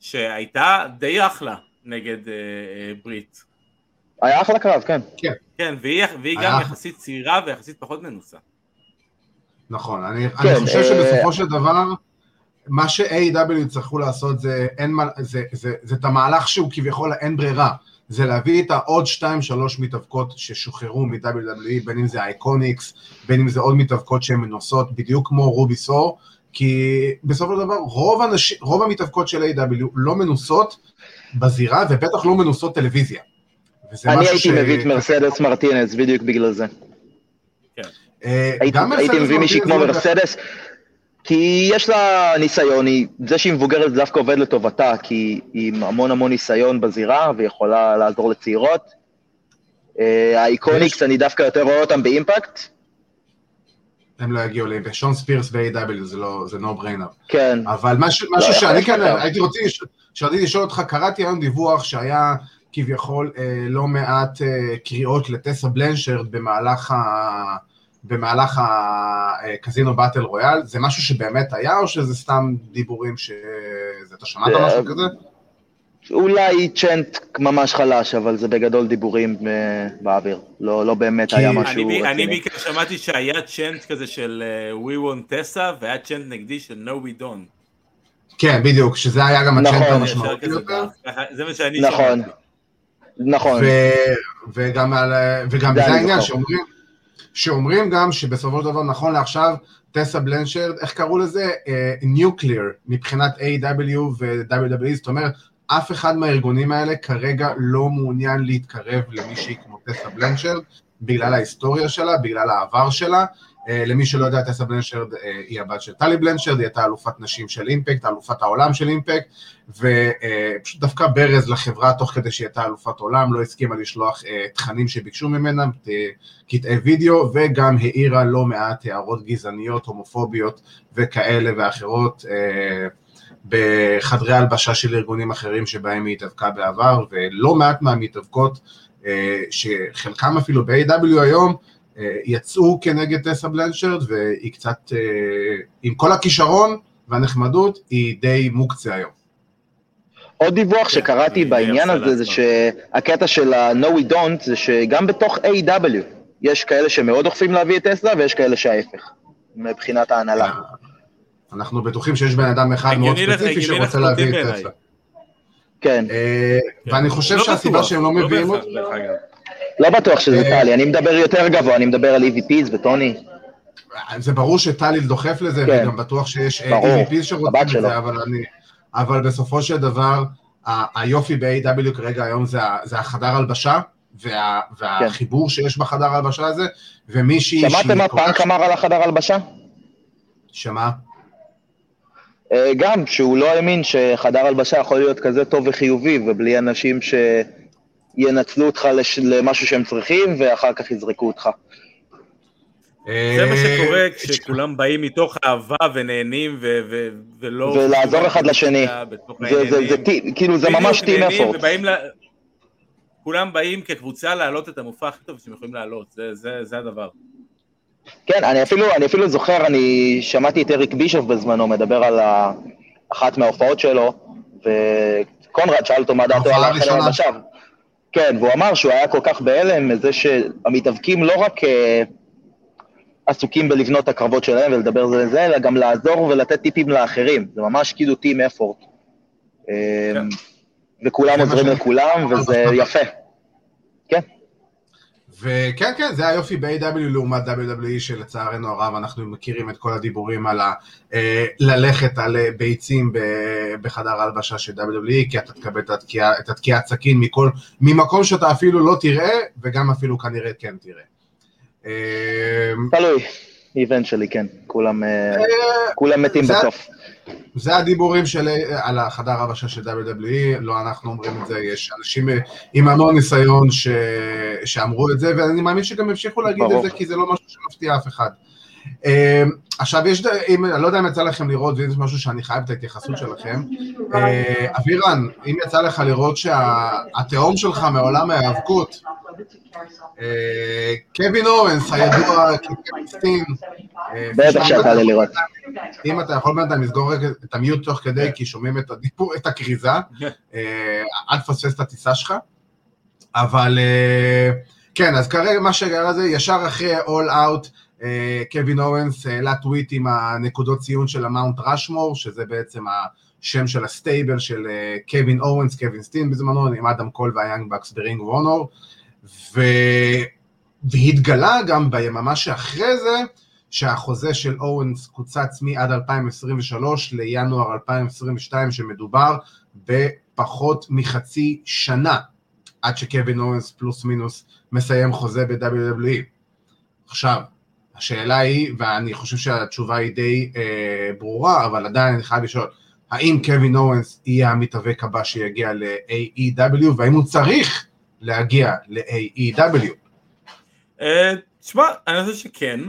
שהייתה די אחלה נגד אה, אה, ברית. היה אחלה קרב, כן. כן, והיא, והיא גם יחסית צעירה ויחסית פחות מנוסה. נכון, אני, כן, אני חושב אה, שבסופו של דבר, מה ש-A.W. יצטרכו לעשות זה, אין מה, זה, זה, זה את המהלך שהוא כביכול האין ברירה, זה להביא את העוד 2-3 מתאבקות ששוחררו מ-WWE, בין אם זה האיקוניקס, בין אם זה עוד מתאבקות שהן מנוסות, בדיוק כמו רובי סור, כי בסופו של דבר רוב, אנשים, רוב המתאבקות של A.W. לא מנוסות בזירה, ובטח לא מנוסות טלוויזיה. אני הייתי מביא את מרסדס מרטינס בדיוק בגלל זה. אה, הייתי גם הייתי מביא מישהי כמו לא- מרסדס, כי יש לה ניסיון, היא- זה שהיא מבוגרת זה דווקא עובד לטובתה, כי היא עם המון המון ניסיון בזירה, ויכולה לעזור לצעירות. אה, האיקוניקס, אני דווקא יותר רואה אותם באימפקט. הם לא יגיעו לי, ושון ספירס ב-A.W. זה לא, זה no brainer. כן, אבל משהו, משהו לא, שאני כן להיות. הייתי רוצה, שרציתי לשאול אותך, קראתי היום דיווח שהיה כביכול אה, לא מעט אה, קריאות לטסה בלנשרד במהלך ה... במהלך הקזינו באטל רויאל, זה משהו שבאמת היה, או שזה סתם דיבורים ש... אתה שמעת משהו כזה? אולי צ'נט ממש חלש, אבל זה בגדול דיבורים אה, באוויר. לא לא באמת היה משהו אני, אני רציני. בעיקר שמעתי שהיה צ'נט כזה של אה, We want Tessa והיה צ'נט נגדי של No we don't. כן, בדיוק, שזה היה גם נכון, הצ'אנט ישר המשמעותי יותר. זה מה שאני נכון. שמעתי. נכון, ו- וגם, על, וגם זה העניין. שאומרים, שאומרים גם שבסופו של דבר, נכון לעכשיו, טסה בלנשרד, איך קראו לזה? ניוקליר, מבחינת A.W. ו-WWE, זאת אומרת, אף אחד מהארגונים האלה כרגע לא מעוניין להתקרב למישהי כמו טסה בלנשרד, בגלל ההיסטוריה שלה, בגלל העבר שלה. אה, למי שלא יודע, טסה בלנשרד אה, היא הבת של טלי בלנשרד, היא הייתה אלופת נשים של אימפקט, אלופת העולם של אימפקט, ופשוט דווקא ברז לחברה, תוך כדי שהיא הייתה אלופת עולם, לא הסכימה לשלוח אה, תכנים שביקשו ממנה, אה, קטעי וידאו, וגם העירה לא מעט הערות גזעניות, הומופוביות וכאלה ואחרות אה, בחדרי הלבשה של ארגונים אחרים שבהם היא התאבקה בעבר, ולא מעט מהמתאבקות, אה, שחלקם אפילו ב-AW היום, אה, יצאו כנגד טסה בלנשרד, והיא קצת, אה, עם כל הכישרון והנחמדות, היא די מוקצה היום. עוד דיווח שקראתי אני בעניין הזה, זה. שהקטע של ה-No we don't, זה שגם בתוך A.W. יש כאלה שמאוד דוחפים להביא את טסלה, ויש כאלה שההפך, מבחינת ההנהלה. אנחנו בטוחים שיש בן אדם אחד מאוד ספציפי שרוצה להביא את. טסלה. כן, אה, ואני חושב לא שהסיבה שהם לא מביאים בהכרח, אותו. לא בטוח שזה אה, טלי, אני מדבר יותר גבוה, אני מדבר על EVPs וטוני. זה ברור שטלי דוחף לזה, כן. וגם בטוח שיש ברור, EVP שרוצים את שלו. זה, אבל אני... אבל בסופו של דבר, ה- היופי ב-AW כרגע היום זה זה החדר הלבשה, וה- והחיבור שיש בחדר ההלבשה הזה, ומישהי כן. שמעתם מה פאנק אמר על החדר הלבשה? שמה? אה, גם, שהוא לא האמין שחדר הלבשה יכול להיות כזה טוב וחיובי, ובלי אנשים שינצלו אותך לש- למשהו שהם צריכים, ואחר כך יזרקו אותך. זה מה אה, שקורה כשכולם באים מתוך אהבה ונהנים ו- ו- ולא... ולעזור אחד לשני. זה- זה-. זה כאילו, זה ממש טים אפורט. כולם באים כקבוצה להעלות את המופע הכי טוב שהם יכולים להעלות, זה- זה זה הדבר. כן, אני אפילו, אני אפילו זוכר, אני שמעתי את אריק בישוף בזמנו מדבר על. אחת מההופעות שלו, וקונרד שאל אותו מה דעתו על הראשונה. הלבשה. כן, והוא אמר שהוא היה כל כך בהלם מזה שהמתאבקים לא רק אה, עסוקים בלבנות את הקרבות שלהם ולדבר זה לזה, אלא גם לעזור ולתת טיפים לאחרים. זה ממש כאילו טים אפורט. אה, כן. וכולם עוזרים לכולם, וזה יפה. כן, וכן, כן, זה היופי ב-AW לעומת WWE, שלצערנו הרב אנחנו מכירים את כל הדיבורים על ה... אה, ללכת על אה, ביצים ב- בחדר ההלבשה של WWE, כי אתה תקבל את התקיעת סכין מכל, ממקום שאתה אפילו לא תראה, וגם אפילו כנראה כן תראה. אה, תלוי. איבנט שלי, כן. כולם, אה, כולם מתים בסוף. זה הדיבורים של, על החדר ההלבשה של WWE, לא אנחנו אומרים את זה, יש אנשים אה, עם המון ניסיון ש, שאמרו את זה, ואני מאמין שגם ימשיכו להגיד ברור. את זה, כי זה לא משהו שמפתיע אף אחד. אה, עכשיו, יש, אם, אני לא יודע אם יצא לכם לראות, ואם זה משהו שאני חייב את ההתייחסות שלכם, אה, אבירן, אם יצא לך לראות שהתהום שלך מעולם ההיאבקות, אה, קווין אורנס, הידוע אה, בטח שיצא לי לראות. אם אתה יכול בינתיים לסגור את המיוט תוך כדי, כי שומעים את הדיבור, את הכריזה, אל תפספס את הטיסה שלך. אבל כן, אז כרגע מה שקרה זה, ישר אחרי All Out, קווין אוונס העלה טוויט עם הנקודות ציון של ה Mount Rushmore, שזה בעצם השם של ה stable של אה, קווין אוונס, קווין סטין בזמנו, עם אדם קול והיאנג בקס ב Ring of Honor, ו... והתגלה גם ביממה שאחרי זה, שהחוזה של אוונס קוצץ מעד 2023 לינואר 2022, שמדובר בפחות מחצי שנה, עד שקווין אורנס פלוס מינוס מסיים חוזה ב-WWE. עכשיו, השאלה היא, ואני חושב שהתשובה היא די אה, ברורה, אבל עדיין אני חייב לשאול, האם קווין אורנס יהיה המתאבק הבא שיגיע ל-AEW, והאם הוא צריך להגיע ל-AEW? אה, תשמע, אני חושב שכן.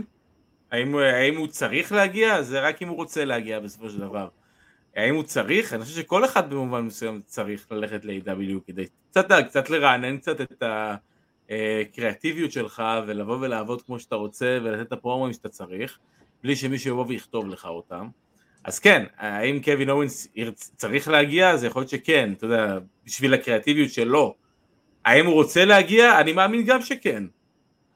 האם, האם הוא צריך להגיע? זה רק אם הוא רוצה להגיע בסופו של דבר. האם הוא צריך? אני חושב שכל אחד במובן מסוים צריך ללכת ל-AW כדי קצת, קצת לרענן קצת את הקריאטיביות שלך ולבוא ולעבוד כמו שאתה רוצה ולתת את הפרומואים שאתה צריך בלי שמישהו יבוא ויכתוב לך אותם. אז כן, האם קווין אורינס צריך להגיע? אז יכול להיות שכן, אתה יודע, בשביל הקריאטיביות שלו. האם הוא רוצה להגיע? אני מאמין גם שכן.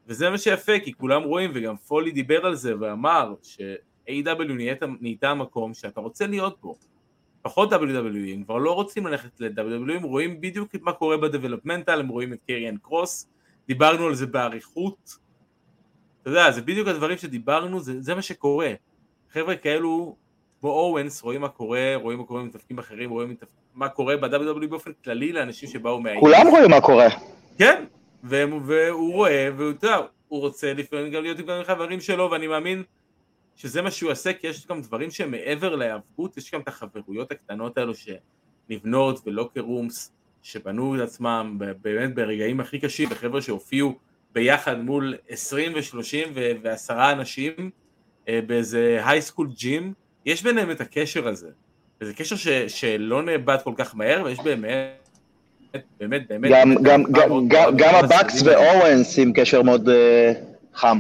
וזה מה שיפה, כי כולם רואים, וגם פולי דיבר על זה ואמר ש-AW נהייתה, המקום שאתה רוצה להיות בו. פחות WWE, הם כבר לא רוצים ללכת ל-WWE, הם רואים בדיוק מה קורה בדבלופמנטל, הם רואים את קריאן קרוס, דיברנו על זה באריכות. אתה יודע, זה בדיוק הדברים שדיברנו, זה, זה מה שקורה. חבר'ה כאלו, כמו אורנס, רואים מה קורה, רואים מה קורה עם מתאפקים אחרים, רואים מה קורה ב-WWE באופן כללי לאנשים שבאו מה... כולם רואים מה קורה. כן, והוא רואה, והוא יודע, הוא רוצה לפעמים גם להיות עם חברים שלו, ואני מאמין שזה מה שהוא עושה, כי יש גם דברים שהם מעבר להיאבקות, יש גם את החברויות הקטנות האלו שנבנות ולוקר רומס, שבנו את עצמם באמת ברגעים הכי קשים, וחבר'ה שהופיעו ביחד מול 20 ו-30 ו-10 אנשים אה, באיזה הייסקול ג'ים, יש ביניהם את הקשר הזה. וזה קשר ש, שלא נאבד כל כך מהר, ויש באמת באמת, באמת. גם, גם, גם, גם, גם הבקס ואוונס עם קשר מאוד uh, חם.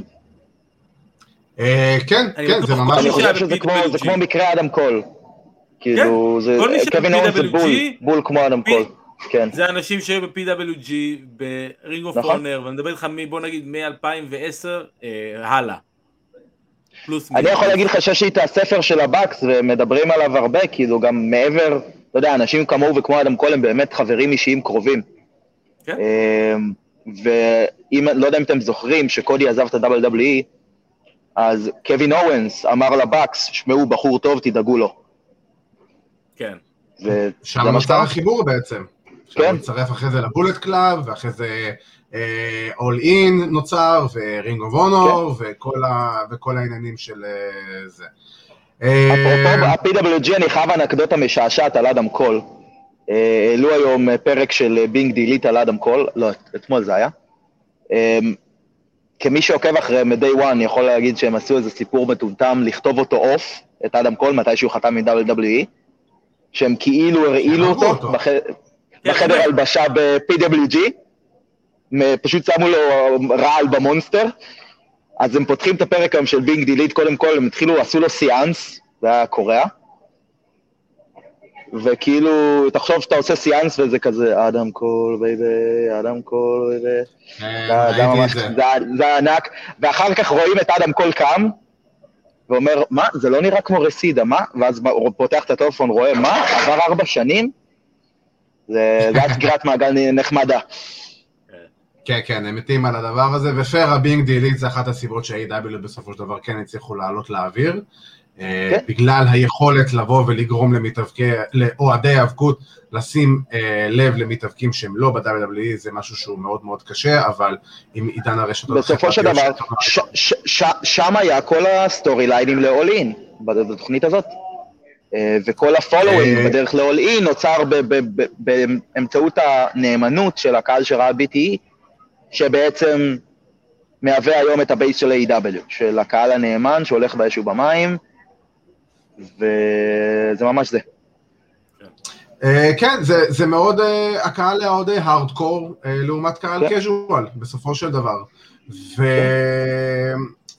Uh, כן, כן, זה ממש... אני חושב שזה כמו, זה כמו מקרה אדם קול. כאילו, זה... קווין אוונס זה בול, בול כמו אדם קול. כן. זה אנשים שהיו ב-PWG, ב Ring of Honor, ואני מדבר איתך, בוא נגיד, מ-2010 אה, הלאה. אני יכול להגיד לך שיש לי את הספר של הבקס, ומדברים עליו הרבה, כאילו, גם מעבר אתה יודע, אנשים כמוהו וכמו אדם קול הם באמת חברים אישיים קרובים. כן. אמ, ואם, לא יודע אם אתם זוכרים, שקודי עזב את ה-WWE, אז קווין אוונס אמר לבקס, שמעו, בחור טוב, תדאגו לו. כן. שם נוצר החיבור בעצם. כן. הוא הצטרף אחרי זה ל Bullet Club, ואחרי זה All uh, In נוצר, ו Ring of Honor, וכל העניינים של uh, זה. אפרופו ה-PWG, אני חייב אנקדוטה משעשעת על אדם קול. אה, העלו היום פרק של Being The Elite על אדם קול, לא, אתמול זה היה. אה, כמי שעוקב אחריהם מ-day one, יכול להגיד שהם עשו איזה סיפור מטומטם לכתוב אותו off, את אדם קול, מתי שהוא חתם מ-WWE, שהם כאילו הרעילו אותו בחדר הלבשה ב-PWG, פשוט שמו לו רעל ב Monster, אז הם פותחים את הפרק היום של Being The Elite, קודם כל הם התחילו, עשו לו סיאנס, זה היה קורע, וכאילו, תחשוב שאתה עושה סיאנס וזה כזה, אדם קול baby, אדם קול baby, זה היה ענק, ואחר כך רואים את אדם קול קם, ואומר, מה, זה לא נראה כמו Reseda, מה? ואז הוא פותח את הטלפון, רואה, מה, עבר ארבע שנים? זה היה סגירת מעגל נחמדה. כן, כן, הם מתים על הדבר הזה, ופייר ה Being The Elite זה אחת הסיבות שה-AW בסופו של דבר כן הצליחו לעלות לאוויר. אה, כן. בגלל היכולת לבוא ולגרום למתאבקי, לאוהדי האבקות, לשים אה, לב למתאבקים שהם לא ב-WWE, זה משהו שהוא מאוד מאוד קשה, אבל עם עידן הרשתות... בסופו של דבר, שם היה כל ה storyline ים ל-all in, בתוכנית הזאת. אה, וכל הפולווים בדרך ל-all in נוצר באמצעות הנאמנות של הקהל שראה BTE, שבעצם מהווה היום את ה base של AEW, של הקהל הנאמן שהולך באש ובמים, וזה ממש זה. אה, כן, זה מאוד, אה, הקהל האוהדי הארדקור אה, לעומת קהל casual, בסופו של דבר.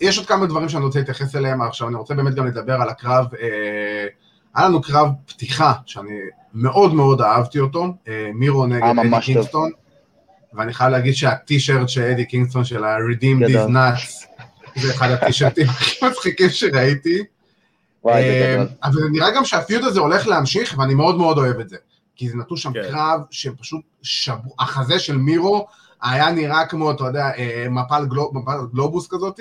יש עוד כמה דברים שאני רוצה להתייחס אליהם, עכשיו אני רוצה באמת גם לדבר על הקרב, אה, היה לנו קרב פתיחה, שאני מאוד מאוד אהבתי אותו, אה, מירו נגד היה אדי טוב. קינגסטון, ואני חייב להגיד שהטישרט של אדי קינגסטון של ה-Redeem. These Nuts, זה אחד הטישרטים הכי מצחיקים שראיתי. וואי, אה. אבל נראה גם שהפיוט הזה הולך להמשיך, ואני מאוד מאוד אוהב את זה. כי זה נתנו שם כן. קרב שהם פשוט שברו, החזה של מירו היה נראה כמו, אתה יודע, אה, מפל, גלוב, מפל גלובוס כזאת,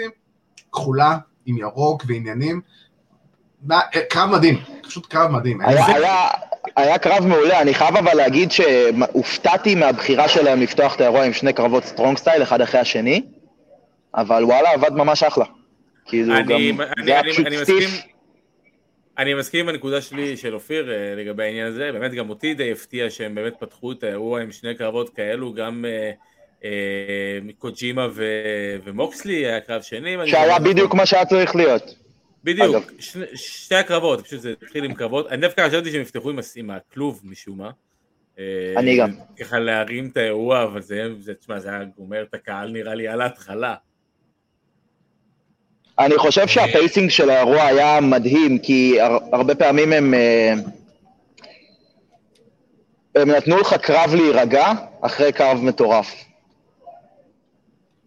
כחולה, עם ירוק ועניינים. אה, קרב מדהים, פשוט קרב מדהים. היה, זה- היה, היה קרב מעולה, אני חייב אבל להגיד שהופתעתי מהבחירה שלהם לפתוח את האירוע עם שני קרבות strong style, אחד אחרי השני, אבל וואלה, עבד ממש אחלה. כאילו, אני, גם, אני, זה היה אני, פשוט אני מסכים, stiff. אני מסכים עם הנקודה שלי של אופיר אה, לגבי העניין הזה, באמת גם אותי די הפתיע שהם באמת פתחו את האירוע עם שני קרבות כאלו, גם אה, אה, קוג'ימה ו, ומוקסלי היה קרב שני, שהיה נכון. בדיוק מה שהיה צריך להיות. בדיוק, אגב. שני, שתי הקרבות, פשוט זה התחיל עם קרבות, אני דווקא חשבתי שהם יפתחו עם, עם הכלוב משום מה. אה, אני גם. ככה להרים את האירוע, אבל זה, זה, תשמע, זה היה גומר את הקהל נראה לי על ההתחלה. אני חושב שהפייסינג של האירוע היה מדהים, כי הר, הרבה פעמים הם... אה, הם נתנו לך קרב להירגע אחרי קרב מטורף.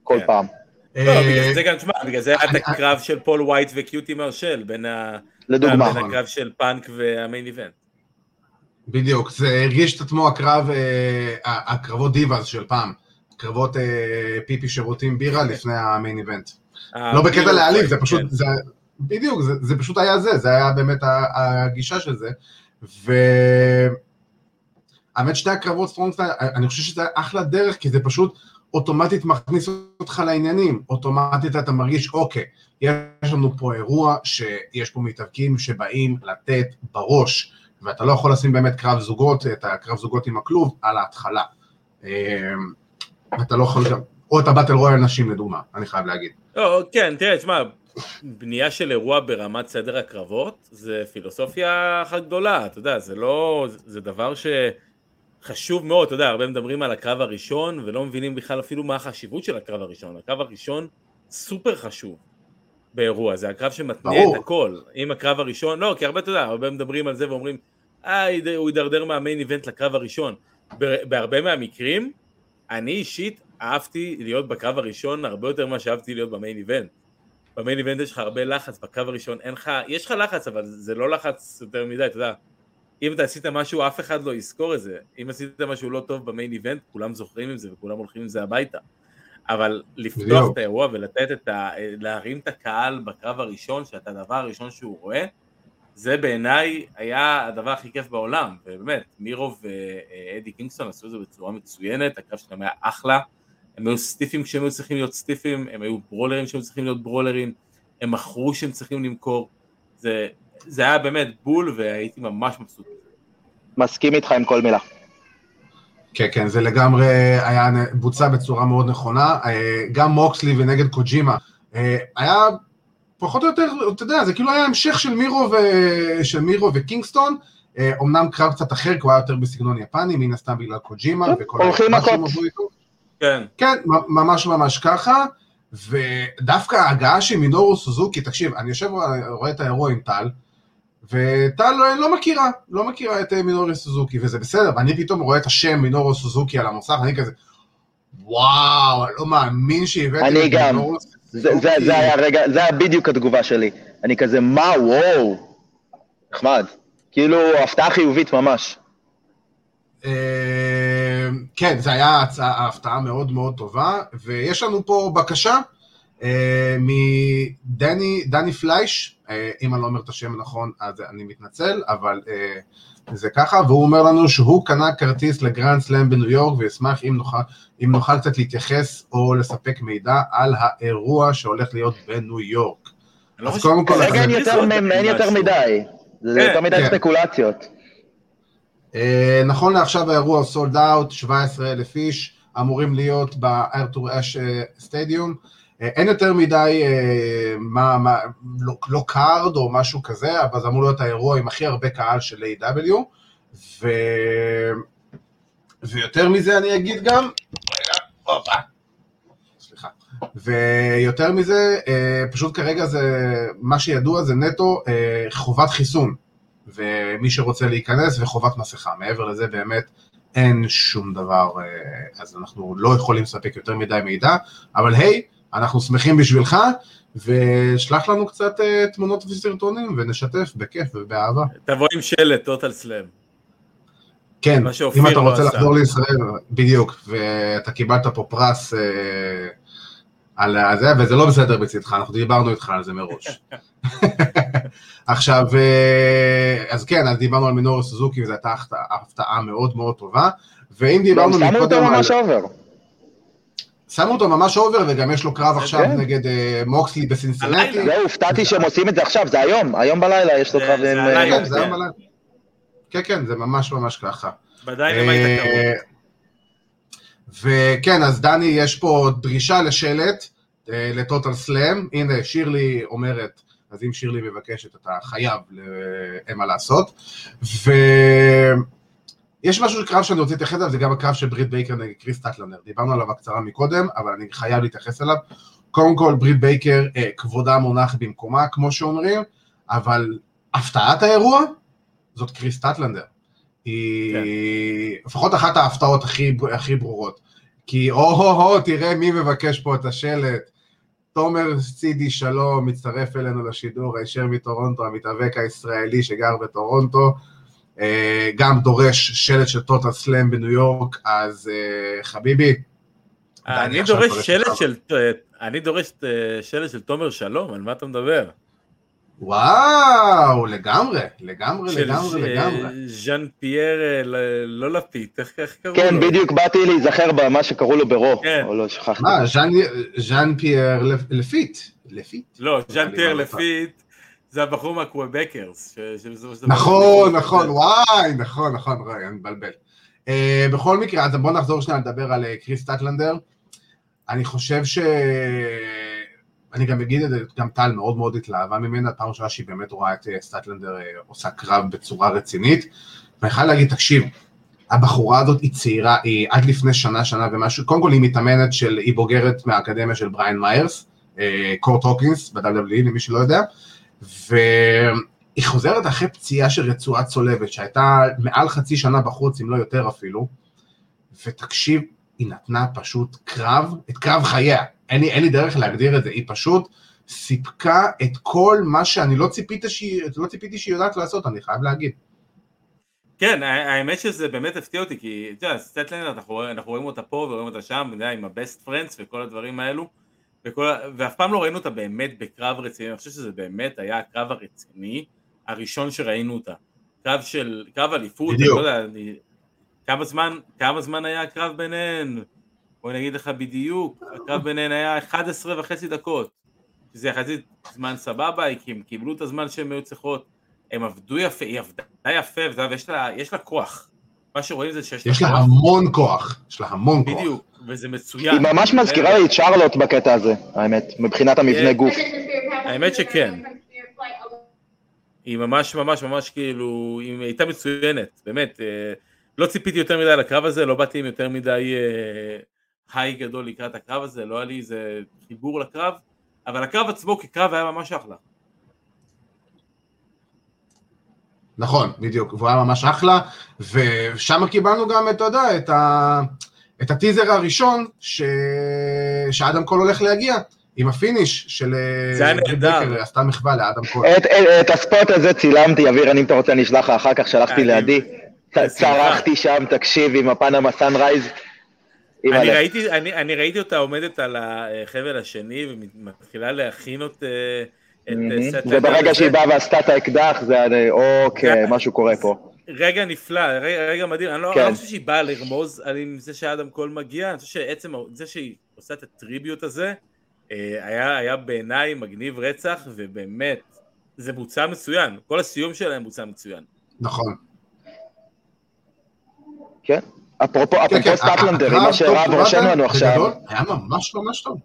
כל כן. פעם. לא, אה, בגלל זה גם, תשמע, בגלל זה היה את הקרב של פול וייט וקיוטי מרשל, בין ה... לדוגמה. בין הקרב של פאנק וה main event. בדיוק, זה הרגיש את עצמו הקרב, אה, הקרבות divas של פעם. קרבות אה, פיפי שירותים בירה לפני ה main event. לא בקטע להעליב, זה פשוט, כן. זה, בדיוק, זה, זה פשוט היה זה, זה היה באמת הגישה של זה. ו... האמת שתי הקרבות strong style, אני חושב שזה אחלה דרך, כי זה פשוט אוטומטית מכניס אותך לעניינים. אוטומטית אתה מרגיש, אוקיי, יש לנו פה אירוע שיש פה מתאבקים שבאים לתת בראש, ואתה לא יכול לשים באמת קרב זוגות, את הקרב זוגות עם הכלוב, על ההתחלה. אה, אתה לא יכול גם, או את ה battle royal נשים לדוגמה, אני חייב להגיד. לא, כן, תראה, תשמע, בנייה של אירוע ברמת סדר הקרבות, זה פילוסופיה אחת גדולה, אתה יודע, זה לא, זה דבר שחשוב מאוד, אתה יודע, הרבה מדברים על הקרב הראשון, ולא מבינים בכלל אפילו מה החשיבות של הקרב הראשון. הקרב הראשון סופר חשוב באירוע, זה הקרב שמתניע ברור. את הכל. אם הקרב הראשון, לא, כי הרבה, אתה יודע, הרבה מדברים על זה ואומרים, אה, הוא הידרדר מהמיין איבנט לקרב הראשון. בהרבה מהמקרים, אני אישית אהבתי להיות בקרב הראשון הרבה יותר ממה שאהבתי להיות במיין איבנט. במיין איבנט יש לך הרבה לחץ, בקרב הראשון אין לך, יש לך לחץ אבל זה לא לחץ יותר מדי, אתה יודע. אם אתה עשית משהו אף אחד לא יזכור את זה, אם עשית משהו לא טוב במיין איבנט כולם זוכרים עם זה וכולם הולכים עם זה הביתה. אבל לפתוח. את האירוע ולתת את ה... להרים את הקהל בקרב הראשון, שאתה הדבר הראשון שהוא רואה, זה בעיניי היה הדבר הכי כיף בעולם, ובאמת, מירו ואדי קינגסטון עשו את זה בצורה מצוינת, הקרב שלהם היה אחלה, הם היו סטיפים כשהם היו צריכים להיות סטיפים, הם היו ברולרים כשהם צריכים להיות ברולרים, הם מכרו שהם צריכים למכור, זה, זה היה באמת בול והייתי ממש מבסוט. מסכים איתך עם כל מילה. כן, כן, זה לגמרי היה בוצע בצורה מאוד נכונה. אה, גם מוקסלי ונגד קוג'ימה. אה, היה פחות או יותר, אתה יודע, זה כאילו היה המשך של מירו, ו... של מירו וקינגסטון. אה, אמנם קרב קצת אחר, כי הוא היה יותר בסגנון יפני, מן הסתם בגלל קוג'ימה. וכל הולכים ההצבעה שהם מכות. עברו איתו. כן, כן, ממש ממש ככה. ודווקא ההגעה של מינורו סוזוקי, תקשיב, אני יושב ורואה את האירוע עם טל, וטל לא, לא מכירה, לא מכירה את אה, מינורו סוזוקי, וזה בסדר, ואני פתאום רואה את השם מינורו סוזוקי על המוסך, אני כזה, וואו, אני לא מאמין שהבאתם אני את גם. מינורו זה, זה, סוזוקי. זה היה רגע, זה היה בדיוק התגובה שלי. אני כזה, מה, וואו. נחמד. כאילו, הפתעה חיובית ממש. אה, כן, זו הייתה הפתעה מאוד מאוד טובה, ויש לנו פה בקשה אה, מדני דני פלייש, אה, אם אני לא אומר את השם נכון, אז אני מתנצל, אבל אה, זה ככה, והוא אומר לנו שהוא קנה כרטיס לגרנד סלאם בניו יורק, וישמח אם נוכל, אם נוכל קצת להתייחס או לספק מידע על האירוע שהולך להיות בניו יורק. אני לא אז קודם כל, כרגע אין יותר. מדי. זה כן, יותר מדי כן. ספקולציות. אה, נכון לעכשיו האירוע sold out, 17,000 איש, אמורים להיות בארתור אש אה, סטדיום. אה, אין יותר מדי, אה, מה, מה, לא, לא card או משהו כזה, אבל זה אמור להיות האירוע עם הכי הרבה קהל של AEW. ו... ויותר מזה אני אגיד גם, סליחה. ויותר מזה, אה, פשוט כרגע זה, מה שידוע זה נטו אה, חובת חיסון, ומי שרוצה להיכנס וחובת מסכה, מעבר לזה באמת אין שום דבר, אה, אז אנחנו לא יכולים לספק יותר מדי מידע, אבל היי, אנחנו שמחים בשבילך, ושלח לנו קצת אה, תמונות וסרטונים ונשתף בכיף ובאהבה. תבוא עם שלט, טוטל סלאם. כן, אם אתה לא רוצה עשה. לחזור לישראל, בדיוק, ואתה קיבלת פה פרס אה, על זה, וזה לא בסדר בצדך, אנחנו דיברנו איתך על זה מראש. עכשיו, אה, אז כן, אז דיברנו על מינורי סוזוקי, וזו הייתה הפתעה- מאוד מאוד טובה, ואם דיברנו שמו אותו מקודם על... ממש over. שמו אותו ממש over, וגם יש לו קרב עכשיו כן. נגד אה, מוקסלי בסינסינטי. זהו, הופתעתי שהם עושים את זה עכשיו, זה היום, היום בלילה יש לו זה- קרב זה עם... הלילה. כן, זה היה בלילה. כן, כן, זה ממש ממש ככה. אה. וכן, אז דני, יש פה דרישה לשלט אה, לטוטל סלאם. הנה, שירלי אומרת, אז אם שירלי מבקשת, אתה חייב, אין מה לעשות. ויש משהו קרב שאני רוצה להתייחס אליו, זה גם הקרב של ברית בייקר נגד קריס סטטלנדר. דיברנו עליו בקצרה מקודם, אבל אני חייב להתייחס אליו. קודם כל, ברית בייקר, אה, כבודה מונח במקומה, כמו שאומרים, אבל הפתעת האירוע זאת קריס סטטלנדר. היא כן. לפחות אחת ההפתעות הכי, הכי ברורות. כי או-הו-הו, תראה מי מבקש פה את השלט. תומר סידי שלום מצטרף אלינו לשידור הישר מטורונטו, המתאבק הישראלי שגר בטורונטו. אה, גם דורש שלט של טוטל סלאם בניו יורק, אז אה, חביבי, דני, אני דורש שלט. של, אני דורש אה, שלט של תומר שלום, על מה אתה מדבר? וואו, לגמרי, לגמרי, לגמרי, אה, לגמרי. ז'אן פייר, אה, ל- לא לפיט, איך קראו לו? כן, בדיוק באתי להיזכר במה שקראו לו ברו, כן. או לא, שכחתי. מה, ז'אן- פייר לפ- לפיט, לפיט. לא, ז'אן פייר לא. לפיט, זה הבחור מהקוובקרס. נכון, נכון, וואי, נכון, נכון, רואי, אני מבלבל. אה, בכל מקרה, אז בואו נחזור שנייה לדבר על אה, קריס סטטלנדר. אני חושב ש... אני גם אגיד את זה, גם טל מאוד מאוד התלהבה ממנה, פעם ראשונה שהיא באמת רואה את אה, סטטלנדר עושה קרב בצורה רצינית. ואני חייב להגיד, תקשיב, הבחורה הזאת היא צעירה, היא עד לפני שנה, שנה ומשהו, קודם כל היא מתאמנת של, היא בוגרת מהאקדמיה של בריין מיירס, קורט הוקינס, ב-WWE, למי שלא יודע, והיא חוזרת אחרי פציעה של רצועה צולבת, שהייתה מעל חצי שנה בחוץ, אם לא יותר אפילו, ותקשיב, היא נתנה פשוט קרב, את קרב חייה, אין לי, אין לי דרך להגדיר את זה, היא פשוט סיפקה את כל מה שאני לא ציפיתי שהיא, לא ציפיתי שהיא יודעת לעשות, אני חייב להגיד. כן, האמת שזה באמת הפתיע אותי, כי אתה יודע, סטטלנדר, אנחנו, אנחנו רואים אותה פה ורואים אותה שם, אתה יודע, עם הבסט פרנדס וכל הדברים האלו, וכל, ואף פעם לא ראינו אותה באמת בקרב רציני, אני חושב שזה באמת היה הקרב הרציני הראשון שראינו אותה. קרב של, קרב אליפות, אני בדיוק. לא יודע, אני, כמה זמן, כמה זמן היה הקרב ביניהן? בוא נגיד לך בדיוק, הקרב ביניהן היה 11 וחצי דקות, שזה יחסית זמן סבבה, כי הם קיבלו את הזמן שהן היו צריכות, הם עבדו יפה, היא עבדה יפה, ויש לה, לה כוח. מה שרואים זה שיש יש לה המון כוח, יש לה המון כוח. בדיוק, וזה מצוין. היא ממש מזכירה לי את שרלוט בקטע הזה, האמת, מבחינת המבנה כן. גוף. האמת שכן. היא ממש ממש ממש כאילו, היא הייתה מצוינת, באמת. אה, לא ציפיתי יותר מדי לקרב הזה, לא באתי עם יותר מדי אה, היי גדול לקראת הקרב הזה, לא היה לי איזה חיבור לקרב, אבל הקרב עצמו כקרב היה ממש אחלה. נכון, בדיוק, והוא היה ממש אחלה, ושם קיבלנו גם, אתה יודע, את, ה... את הטיזר הראשון ש... שאדם קול הולך להגיע, עם ה finish של... זה היה נהדר. עשתה מחווה לאדם קול. את, את, את ה spot הזה צילמתי, אביר, אם אתה רוצה אני אשלח לך אחר כך, שלחתי אני- לידי. צרחתי שם, תקשיב, עם ה Panama Sunrise. אני. ראיתי, אני, אני ראיתי אותה עומדת על החבל השני ומתחילה להכין את, אה, את. סט וברגע. שהיא באה ועשתה את האקדח, זה היה, אוקיי, זה- משהו קורה פה. רגע נפלא, רגע, רגע מדהים, אני לא, כן. אני לא חושב שהיא באה לרמוז על עם זה שאדם קול מגיע, אני חושב שעצם זה שהיא עושה את ה tribute הזה, אה, היה, היה בעיניי מגניב רצח, ובאמת, זה בוצע מצוין, כל הסיום שלהם בוצע מצוין. נכון. כן? אפרופו כן, אפרופו כן, סטטלנדר, מה שרב רושם לנו עכשיו, היה ממש ממש טוב.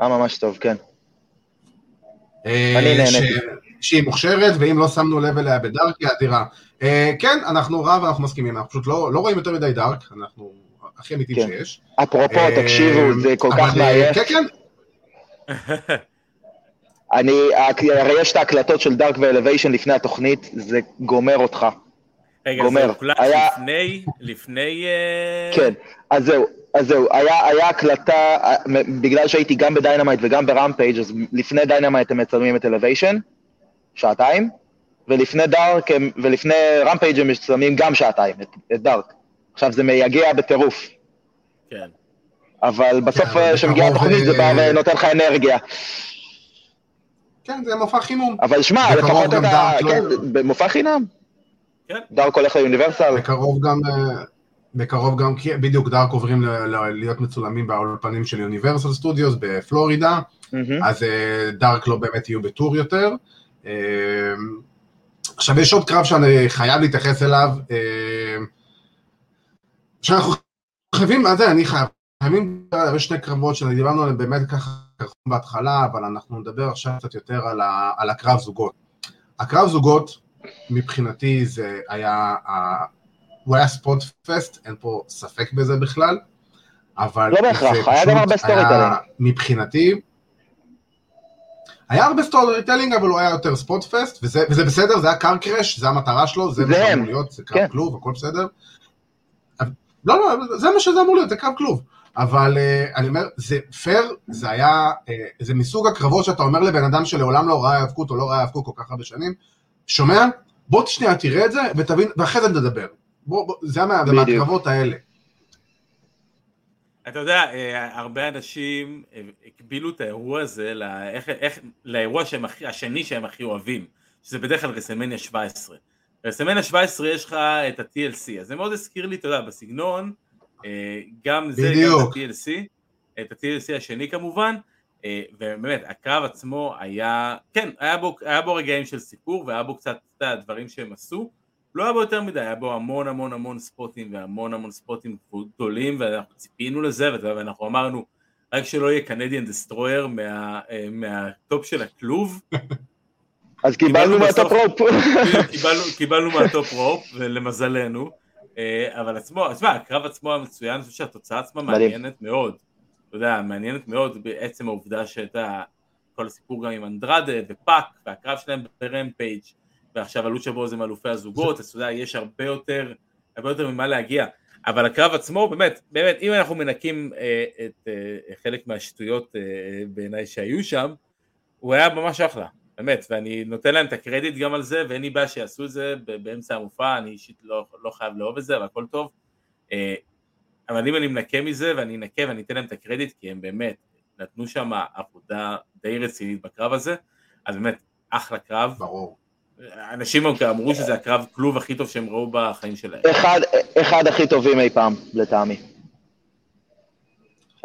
היה ממש טוב, כן. אה, אני נהניתי. ש- שהיא מוכשרת, ואם לא שמנו לב אליה בדארק, היא אדירה. אה, כן, אנחנו רב, אנחנו מסכימים, אנחנו פשוט לא, לא רואים יותר מדי דארק, אנחנו הכי אמיתי כן. שיש. אפרופו, אה, תקשיבו, זה כל כך מעייף. כן, כן, אני, הרי יש את ההקלטות של דארק ואלוויישן לפני התוכנית, זה גומר אותך. רגע, גומר. זה הוקלט היה- לפני, לפני... כן, אז זהו, אז זהו, היה, היה הקלטה, אה, בגלל שהייתי גם בדיינמייט וגם ברמפייג', אז לפני דיינמייט הם מצלמים את אלוויישן, שעתיים, ולפני דארק, הם- ולפני רמפייג' הם מצלמים גם שעתיים, את, את דארק. עכשיו זה מייגע בטירוף, כן. אבל בסוף אה, כשמגיעה בקרוב, התוכנית זה בא אה, ונותן לך אנרגיה. כן, זה מופע חימום. אבל שמע, לפחות אתה, לא- כן, במופע חינם. כן. דארק הולך ליוניברסל. בקרוב גם, אה, בקרוב גם, בדיוק דארק עוברים ל- ל- להיות מצולמים באולפנים של יוניברסל סטודיוס בפלורידה, מהמם. אז אה, דארק לא באמת יהיו ב tour יותר. אה, עכשיו יש עוד קרב שאני חייב להתייחס אליו, אה, שאנחנו חייבים, מה זה, אני חייב, חייבים, יש שני קרבות שדיברנו עליהם באמת ככה בהתחלה, אבל אנחנו נדבר עכשיו קצת יותר על, ה, על הקרב זוגות. הקרב זוגות, מבחינתי זה היה, הוא היה spot fest, אין פה ספק בזה בכלל, אבל לא בהכרח, היה גם הרבה storytelling. מבחינתי, היה הרבה storytelling, אבל הוא היה יותר spot fest, וזה, וזה בסדר, זה היה car crash, זה המטרה שלו, זה מה זה הם. שאמור להיות, זה קרב כן. כלוב, הכל בסדר. לא, לא, זה מה שזה אמור להיות, זה קרב כלוב. אבל uh, אני אומר, זה פייר, זה היה, uh, זה מסוג הקרבות שאתה אומר לבן אדם שלעולם לא ראה האבקות או לא ראה האבקות כל כך הרבה שנים, שומע? בוא שנייה תראה את זה ותבין, ואחרי זה נדבר. בוא, בוא, זה מה-. מהקרבות האלה. אתה יודע, אה, הרבה אנשים אה, הקבילו את האירוע הזה לא- איך- איך- לאירוע שהם הכי- השני שהם הכי אוהבים, שזה בדרך כלל רסלמניה 17. ברסלמניה 17 יש לך את ה-TLC, אז זה מאוד הזכיר לי, אתה יודע, בסגנון, אה, גם זה, גם בדיוק. את ה-TLC, את ה-TLC השני כמובן, ובאמת, הקרב עצמו היה, כן, היה בו, היה בו רגעים של סיפור, והיה בו קצת, דברים שהם עשו, לא היה בו יותר מדי, היה בו המון המון המון ספוטים והמון המון ספוטים גדולים ואנחנו ציפינו לזה ואנחנו אמרנו רק שלא יהיה Canadian Destroyer מה, אה, מה top של הכלוב, אז קיבלנו מה top rope. קיבלנו, קיבלנו מה top rope ולמזלנו, אה, אבל עצמו, תשמע, הקרב עצמו המצוין, אני חושב שהתוצאה עצמה. מעניינת מאוד, אתה יודע, מעניינת מאוד בעצם העובדה שאתה, כל הסיפור גם עם אנדרדה ופאק והקרב שלהם ב Rampage ועכשיו ה Lucha Bros הם אלופי הזוגות, אז אתה יודע, יש הרבה יותר, הרבה יותר ממה להגיע. אבל הקרב עצמו, באמת, באמת, אם אנחנו מנקים אה, את אה, חלק מהשטויות אה, בעיניי שהיו שם, הוא היה ממש אחלה, באמת, ואני נותן להם את הקרדיט גם על זה, ואין לי בעיה שיעשו את זה באמצע המופע, אני אישית לא, לא חייב לאהוב את זה, אבל הכל טוב. אה, אבל אם אני מנקה מזה, ואני אנקה ואני אתן להם את הקרדיט, כי הם באמת נתנו שם עבודה די רצינית בקרב הזה, אז באמת, אחלה קרב. ברור. אנשים אמרו שזה הקרב כלוב הכי טוב שהם ראו בחיים שלהם. אחד, אחד הכי טובים אי פעם, לטעמי.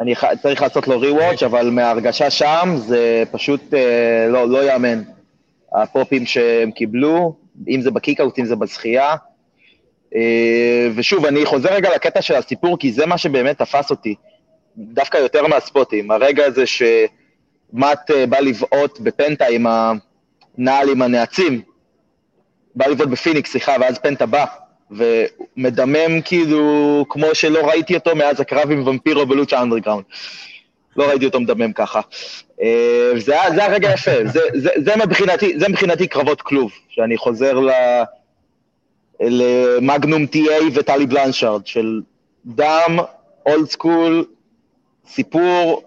אני ח- צריך לעשות לו ריוואץ', אבל מההרגשה שם זה פשוט אה, לא, לא יאמן. הפופים שהם קיבלו, אם זה בקיקאוט, אם זה בזכייה. אה, ושוב, אני חוזר רגע לקטע של הסיפור, כי זה מה שבאמת תפס אותי. דווקא יותר מהספוטים. הרגע הזה שמט אה, בא לבעוט בפנטה עם הנעל עם הנעצים, בא לבעוט בפיניקס, סליחה, ואז פנטה בא, ומדמם כאילו כמו שלא ראיתי אותו מאז הקרב עם ומפירו ב Lucha Underground. לא ראיתי אותו מדמם ככה. אה, זה היה, זה היה רגע יפה, זה, זה, זה, מבחינתי, זה מבחינתי קרבות כלוב, שאני חוזר ל... למגנום טי.איי וטלי בלנשארד, של דם, old school, סיפור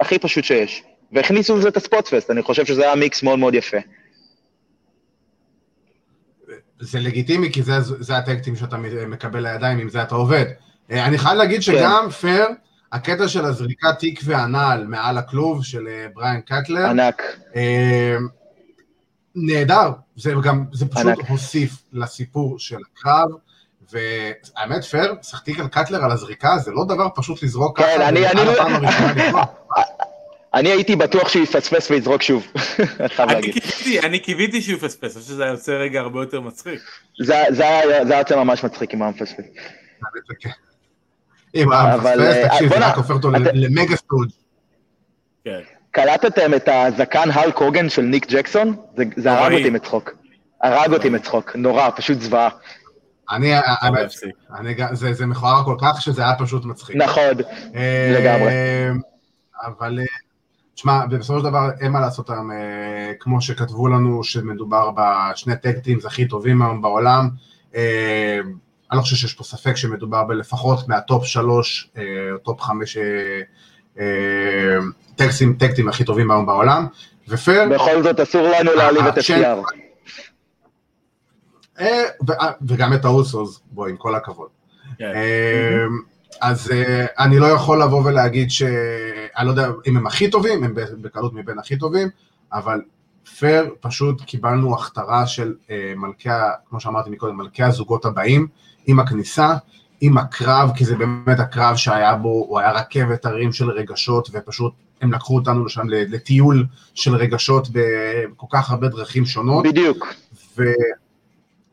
הכי פשוט שיש. והכניסו לזה את ה spot fest, אני חושב שזה היה מיקס מאוד מאוד יפה. זה לגיטימי, כי זה, זה ה tag teams שאתה מקבל לידיים, עם זה אתה עובד. אה, אני חייב להגיד שגם פייר, הקטע של הזריקת תיק והנעל מעל הכלוב של אה, בריאן קטלר, ענק. אה, נהדר, זה גם, זה פשוט ענק. הוסיף לסיפור של הקרב, והאמת פייר, צחקתי על קטלר על הזריקה, זה לא דבר פשוט לזרוק כן, ככה, אני- אני לא-. אני הייתי בטוח שהוא יפספס ויזרוק שוב, אני חייב אני להגיד. קיוויתי, אני קיוויתי שהוא יפספס, אני חושב שזה היה יוצא רגע הרבה יותר מצחיק. זה זה היה זה היה יוצא ממש מצחיק עם המפספס. האמת שכן. אם אבל, המפספס, אה, תקשיב, זה רק הופך אותו למגה סטוד. כן. קלטתם את הזקן הלק הוגן של ניק ג'קסון? זה- זה הרג. אותי מצחוק. הרג אותי מצחוק, נורא, פשוט זוועה. אני, האמת, אני, זה, זה מכוער כל כך שזה היה פשוט מצחיק. נכון, אה, לגמרי. אבל, תשמע, בסופו של דבר אין מה לעשות היום, כמו שכתבו לנו שמדובר בשני tag teams הכי טובים היום בעולם. אני לא חושב שיש פה ספק שמדובר בלפחות מה top שלוש, או top חמש tag teams, tag teams הכי טובים היום בעולם. ופייר... בכל זאת אסור לנו להעליב את. אה, אה, וגם את האוסוס, בואי, עם כל הכבוד. אה, אז אני לא יכול לבוא ולהגיד ש... אני לא יודע אם הם הכי טובים, הם בקלות מבין הכי טובים, אבל פייר, פשוט קיבלנו הכתרה של מלכי, כמו שאמרתי מקודם, מלכי הזוגות הבאים, עם הכניסה, עם הקרב, כי זה באמת הקרב שהיה בו, הוא היה רכבת הרים של רגשות, ופשוט הם לקחו אותנו לשם לטיול של רגשות בכל כך הרבה דרכים שונות. בדיוק. ו...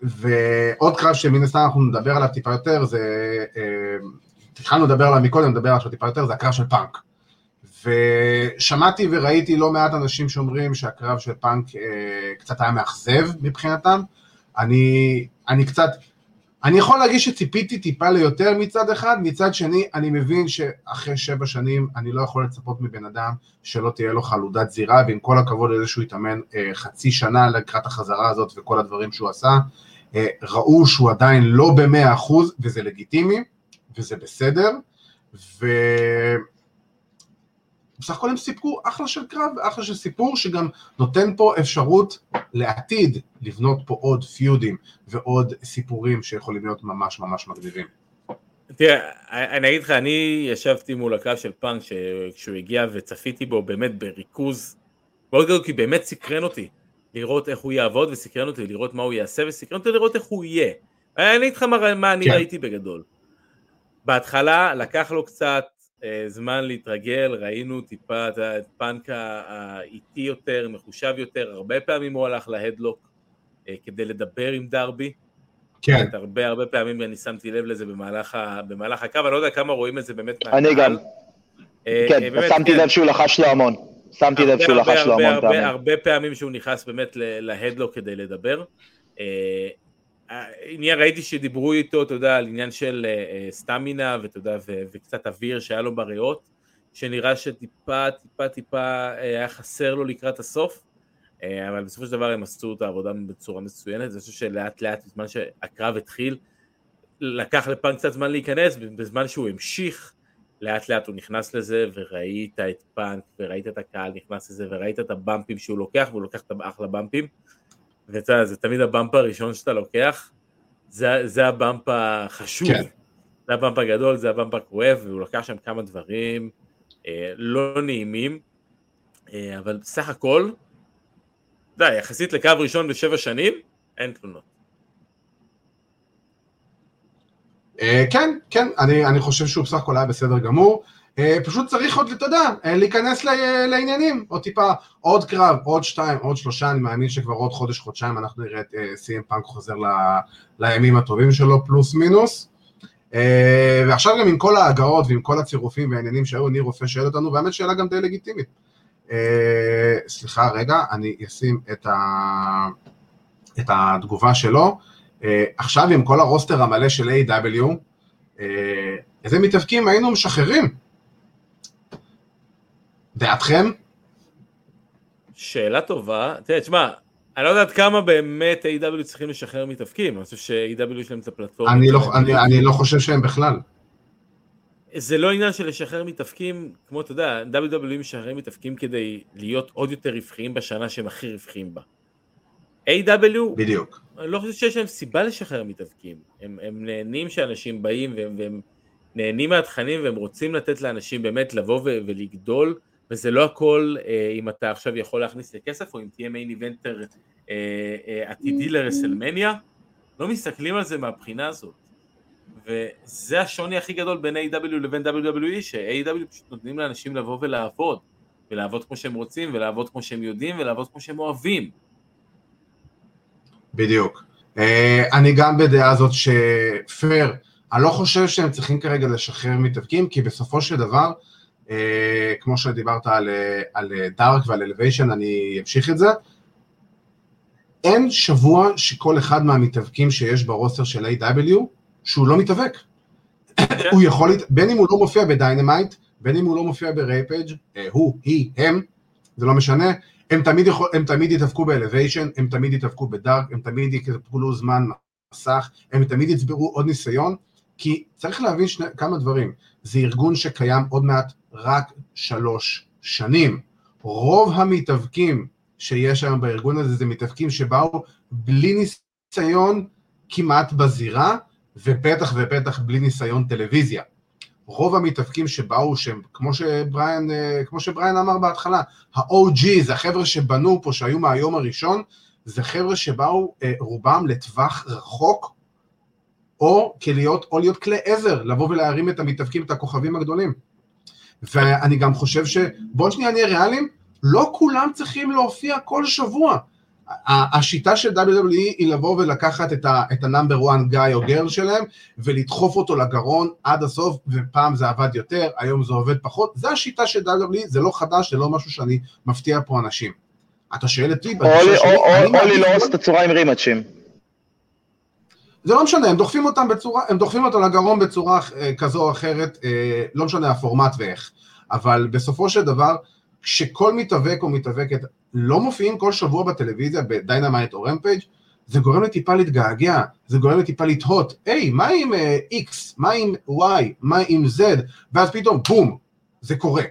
ועוד קרב שמן הסתם אנחנו נדבר עליו טיפה יותר, זה, התחלנו לדבר עליו מקודם, נדבר עליו טיפה יותר, זה הקרב של פאנק. ושמעתי וראיתי לא מעט אנשים שאומרים שהקרב של פאנק אה, קצת היה מאכזב מבחינתם. אני, אני קצת, אני יכול להגיד שציפיתי טיפה ליותר מצד אחד, מצד שני אני מבין שאחרי שבע שנים אני לא יכול לצפות מבן אדם שלא תהיה לו חלודת זירה, ועם כל הכבוד לזה שהוא התאמן אה, חצי שנה לקראת החזרה הזאת וכל הדברים שהוא עשה, אה, ראו שהוא עדיין לא במאה אחוז, וזה לגיטימי, וזה בסדר, ו... בסך הכל הם סיפרו אחלה של קרב, אחלה של סיפור שגם נותן פה אפשרות לעתיד לבנות פה עוד פיודים ועוד סיפורים שיכולים להיות ממש ממש מגניבים. תראה, אני אגיד לך, אני ישבתי מול הקרב של פאנק כשהוא הגיע וצפיתי בו באמת בריכוז מאוד גדול, כי באמת סקרן אותי לראות איך הוא יעבוד וסקרן אותי לראות מה הוא יעשה וסקרן אותי לראות איך הוא יהיה. אני אגיד לך מה, מה אני כן. ראיתי בגדול. בהתחלה לקח לו קצת אה, זמן להתרגל, ראינו טיפה את פאנק האיטי יותר, מחושב יותר, הרבה פעמים הוא הלך ל headlock אה, כדי לדבר עם דרבי. כן. הרבה הרבה פעמים אני שמתי לב לזה במהלך, במהלך הקרב, אני לא יודע כמה רואים את זה באמת אני גם. אה, כן, באמת, שמתי כן. לב שהוא לחש לו המון. שמתי לב שהוא לחש לו המון פעמים. הרבה פעמים שהוא נכנס באמת להדלוק כדי לדבר. עניין, ראיתי שדיברו איתו, אתה יודע, על עניין של uh, סטמינה, ואתה יודע, וקצת אוויר שהיה לו בריאות, שנראה שטיפה, טיפה, טיפה היה חסר לו לקראת הסוף, אבל בסופו של דבר הם עשו את העבודה בצורה מצוינת, אני חושב שלאט לאט, בזמן שהקרב התחיל, לקח לפן קצת זמן להיכנס, בזמן שהוא המשיך, לאט לאט הוא נכנס לזה, וראית את פאנק, וראית את הקהל נכנס לזה, וראית את הבמפים שהוא לוקח, והוא לוקח את האחלה במפים. ואתה יודע, זה תמיד הבמפ הראשון שאתה לוקח, זה, זה הבמפ החשוב, כן. זה הבמפ הגדול, זה הבמפ הכואב, והוא לקח שם כמה דברים אה, לא נעימים, אה, אבל בסך הכל, אתה יודע, יחסית לקו ראשון בשבע שנים, אין תלונות. אה, כן, כן, אני, אני חושב שהוא בסך הכל היה בסדר גמור. אה, פשוט צריך עוד, אתה יודע, אה, להיכנס לעניינים, עוד טיפה, עוד קרב, עוד שתיים, עוד שלושה, אני מאמין שכבר עוד חודש, חודשיים אנחנו נראה את סי.אם אה, פאנק חוזר לימים הטובים שלו, פלוס מינוס. ועכשיו גם עם כל ההגעות ועם כל הצירופים והעניינים שהיו, ניר רופא שואל אותנו, והאמת שאלה גם די לגיטימית. סליחה, רגע, אני אשים את, ה... את התגובה שלו. עכשיו עם כל הרוסטר המלא של A.W, איזה מתאבקים היינו משחררים? דעתכם? שאלה טובה. תראה, תשמע, אני לא יודעת כמה באמת A.W. צריכים לשחרר מתאפקים, אני חושב ש-A.W. יש להם את הפלטפורמה. אני לא, אני, אני לא חושב שהם בכלל. זה לא עניין של לשחרר מתאפקים, כמו אתה יודע, WWE משחררים מתאפקים כדי להיות עוד יותר רווחיים בשנה שהם הכי רווחיים בה. A.W. בדיוק. אני לא חושב שיש להם סיבה לשחרר מתאפקים. הם, הם נהנים שאנשים באים והם, והם נהנים מהתכנים והם רוצים לתת לאנשים באמת לבוא ולגדול וזה לא הכל אה, אם אתה עכשיו יכול להכניס לכסף או אם תהיה מיין איבנטר אה, אה, עתידי לרסלמניה, לא מסתכלים על זה מהבחינה הזאת. וזה השוני הכי גדול בין A.W. לבין WWE, ש-A.W. פשוט נותנים לאנשים לבוא ולעבוד, ולעבוד כמו שהם רוצים, ולעבוד כמו שהם יודעים, ולעבוד כמו שהם אוהבים. בדיוק. אני גם בדעה הזאת שפייר, אני לא חושב שהם צריכים כרגע לשחרר מתאבקים, כי בסופו של דבר, כמו שדיברת על, על דארק ועל אלוויישן, אני אמשיך את זה. אין שבוע שכל אחד מהמתאבקים שיש ב roster של AEW שהוא לא מתאבק. הוא יכול, בין אם הוא לא מופיע ב Dynamite, בין אם הוא לא מופיע ב Rampage, אה, הוא, היא, הם, זה לא משנה, הם תמיד, יכול, הם תמיד יתאבקו ב Elevation, הם תמיד יתאבקו ב Dark, הם תמיד יקבלו זמן מסך, הם תמיד יצברו עוד ניסיון, כי צריך להבין שני, כמה דברים, זה ארגון שקיים עוד מעט רק שלוש שנים. רוב המתאבקים שיש היום בארגון הזה זה מתאבקים שבאו בלי ניסיון כמעט בזירה, ובטח ובטח בלי ניסיון טלוויזיה. רוב המתאבקים שבאו, שהם, כמו שבריין, אה, כמו שבריין אמר בהתחלה, ה-OG, זה החבר'ה שבנו פה, שהיו מהיום הראשון, זה חבר'ה שבאו אה, רובם לטווח רחוק, או כלהיות, או להיות כלי עזר, לבוא ולהרים את המתאבקים, את הכוכבים הגדולים. ואני גם חושב ש... בואו שנייה נהיה ריאליים, לא כולם צריכים להופיע כל שבוע. השיטה של WWE היא לבוא ולקחת את ה- את ה number 1 guy או girl שלהם ולדחוף אותו לגרון עד הסוף, ופעם זה עבד יותר, היום זה עובד פחות, זה השיטה של WWE, זה לא חדש, זה לא משהו שאני מפתיע פה אנשים. אתה שואל אותי, או בגישה לי- שלי, או- אני או- או מעדיף ללעוס לא- את הצורה עם רימאצ'ים. זה לא משנה, הם דוחפים אותם בצורה, הם דוחפים אותו לגרון בצורה אה, כזו או אחרת, אה, לא משנה הפורמט ואיך, אבל בסופו של דבר, כשכל מתאבק או מתאבקת לא מופיעים כל שבוע בטלוויזיה ב Dynamite או Rampage, זה גורם לי טיפה להתגעגע, זה גורם לי טיפה לתהות, היי, מה עם אה, X, מה עם Y, מה עם Z, ואז פתאום, בום, זה קורה.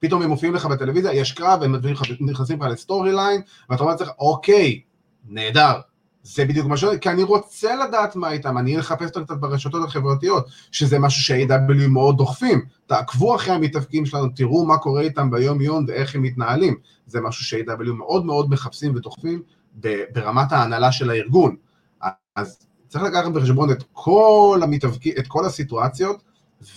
פתאום הם מופיעים לך בטלוויזיה, יש קרב, הם נכנסים לך ל storyline, ואתה אומר לעצמך, אוקיי, נהדר, זה בדיוק מה ש... כי אני רוצה לדעת מה איתם, אני אחפש אותם קצת ברשתות החברתיות, שזה משהו ש-AW מאוד דוחפים. תעקבו אחרי המתאבקים שלנו, תראו מה קורה איתם ביום יום ואיך הם מתנהלים. זה משהו ש-AW מאוד מאוד מחפשים ודוחפים ברמת ההנהלה של הארגון. אז צריך לקחת בחשבון את כל המתאבקים, את כל הסיטואציות,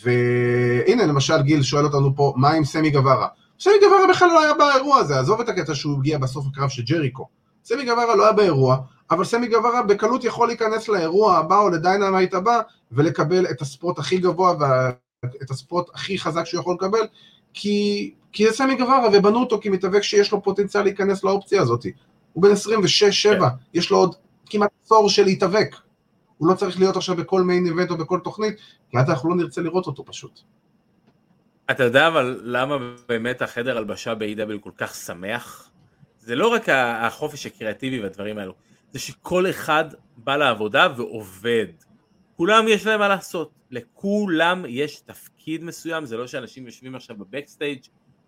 והנה למשל גיל שואל אותנו פה, מה עם סמי גווארה? סמי גווארה בכלל לא היה באירוע הזה, עזוב את הקטע שהוא הגיע בסוף הקרב של ג'ריקו. סמי גווארה לא היה באירוע, אבל סמי גווארה בקלות יכול להיכנס לאירוע הבא או ל Dynamite הבא ולקבל את ה spot הכי גבוה ואת ה spot הכי חזק שהוא יכול לקבל כי, כי זה סמי גווארה ובנו אותו כמתאבק שיש לו פוטנציאל להיכנס לאופציה הזאת. הוא בן 26-7, כן. יש לו עוד כמעט עשור של להתאבק. הוא לא צריך להיות עכשיו בכל main event או בכל תוכנית, כי אז אנחנו לא נרצה לראות אותו פשוט. אתה יודע אבל למה באמת החדר הלבשה ב-AEW כל כך שמח? זה לא רק החופש הקריאטיבי והדברים האלו, זה שכל אחד בא לעבודה ועובד. כולם יש להם מה לעשות, לכולם יש תפקיד מסוים, זה לא שאנשים יושבים עכשיו ב backstage,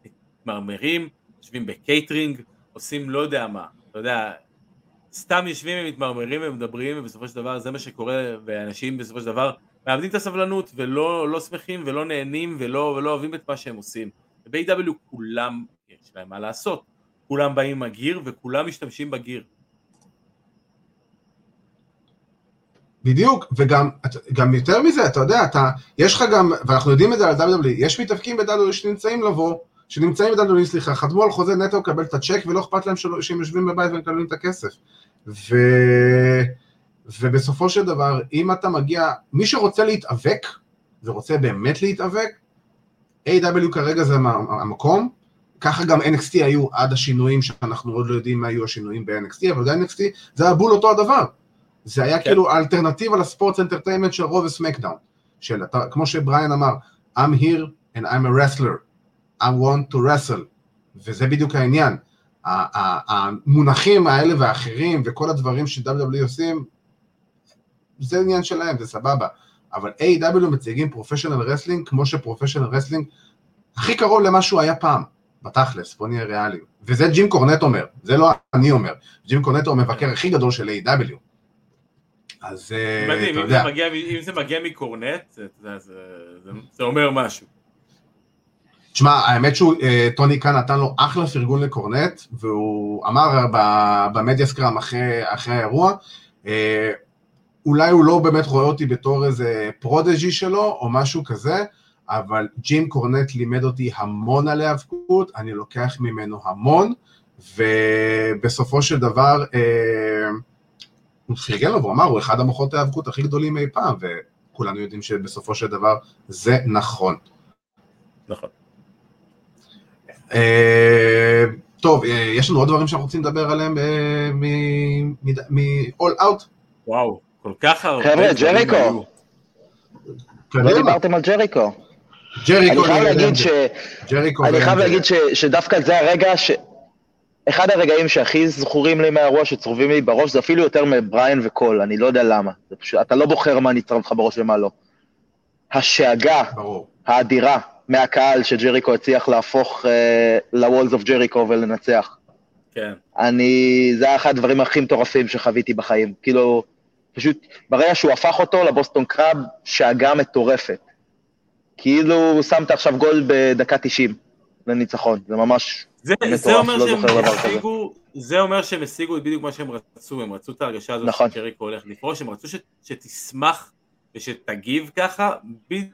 מתמרמרים, יושבים בקייטרינג, עושים לא יודע מה, אתה יודע, סתם יושבים ומתמרמרים ומדברים ובסופו של דבר זה מה שקורה ואנשים בסופו של דבר מאבדים את הסבלנות ולא לא שמחים ולא נהנים ולא, ולא אוהבים את מה שהם עושים. ב-AW כולם יש להם מה לעשות, כולם באים עם הגיר וכולם משתמשים בגיר. בדיוק, וגם גם יותר מזה, אתה יודע, אתה, יש לך גם, ואנחנו יודעים את זה על WWE, יש מתאבקים ב-WWE שנמצאים לבוא, שנמצאים ב-WWE, סליחה, חתמו על חוזה נטו לקבל את הצ'ק ולא אכפת להם שלא, שהם יושבים בבית ומקבלים את הכסף. ו... ובסופו של דבר, אם אתה מגיע, מי שרוצה להתאבק, ורוצה באמת להתאבק, A.W. כרגע זה המ- המקום, ככה גם NXT היו עד השינויים שאנחנו עוד לא יודעים מה היו השינויים ב-NXT, אבל גם NXT זה היה בול אותו הדבר. זה היה כן. כאילו האלטרנטיבה לספורטס אנטרטיימנט של רוב וסמקדאון. של, אתה, כמו שבריאן אמר, I'm here and I'm a wrestler, I want to wrestle, וזה בדיוק העניין. המונחים האלה והאחרים וכל הדברים ש-WWE עושים, זה עניין שלהם, זה סבבה. אבל AEW מציגים professional wrestling כמו ש professional wrestling הכי קרוב למה שהוא היה פעם, בתכלס, בוא נהיה ריאליים. וזה ג'ים קורנט אומר, זה לא אני אומר. ג'ים קורנט הוא המבקר הכי גדול של AEW אז אה, מדהים, אתה אם זה יודע, מגיע מ- אם זה מגיע מקורנט, זה- זה- זה- זה- זה אומר משהו. תשמע, האמת שהוא, אה, טוני קאן נתן לו אחלה פרגון לקורנט, והוא אמר במדיה סקראם אחרי, אחרי האירוע, אה, אולי הוא לא באמת רואה אותי בתור איזה פרודג'י שלו, או משהו כזה, אבל ג'ים קורנט לימד אותי המון על היאבקות, אני לוקח ממנו המון, ובסופו של דבר, אה, הוא פרגן לו והוא אמר, הוא אחד המוחות ההיאבקות הכי גדולים אי פעם, וכולנו יודעים שבסופו של דבר זה נכון. נכון. אה, טוב, אה, יש לנו עוד דברים שאנחנו רוצים לדבר עליהם אה, מ-all out? וואו, כל כך הרבה. חבר'ה, ג'ריקו. היו. לא קדימה, דיברתם על ג'ריקו. ג'ריקו אני חייב להגיד שדווקא זה הרגע ש... אחד הרגעים שהכי זכורים לי מהאירוע, שצרובים לי בראש, זה אפילו יותר מבריין וקול, אני לא יודע למה. זה פשוט, אתה לא בוחר מה נצרב לך בראש ומה לא. השאגה ברור. האדירה מהקהל שג'ריקו הצליח להפוך אה, ל-Walls of ג'ריקו ולנצח. כן. אני, זה היה אחד הדברים הכי מטורפים שחוויתי בחיים. כאילו, פשוט, ברגע שהוא הפך אותו לבוסטון קראב, שאגה מטורפת. כאילו, שמת עכשיו גול בדקה 90 לניצחון, זה ממש זה, זה אומר לא שהם. השיגו, זה אומר שהם השיגו בדיוק מה שהם רצו, הם רצו את ההרגשה הזאת נכון. שג'ריקו הולך לפרוש, הם רצו ש, שתשמח ושתגיב ככה, בדיוק,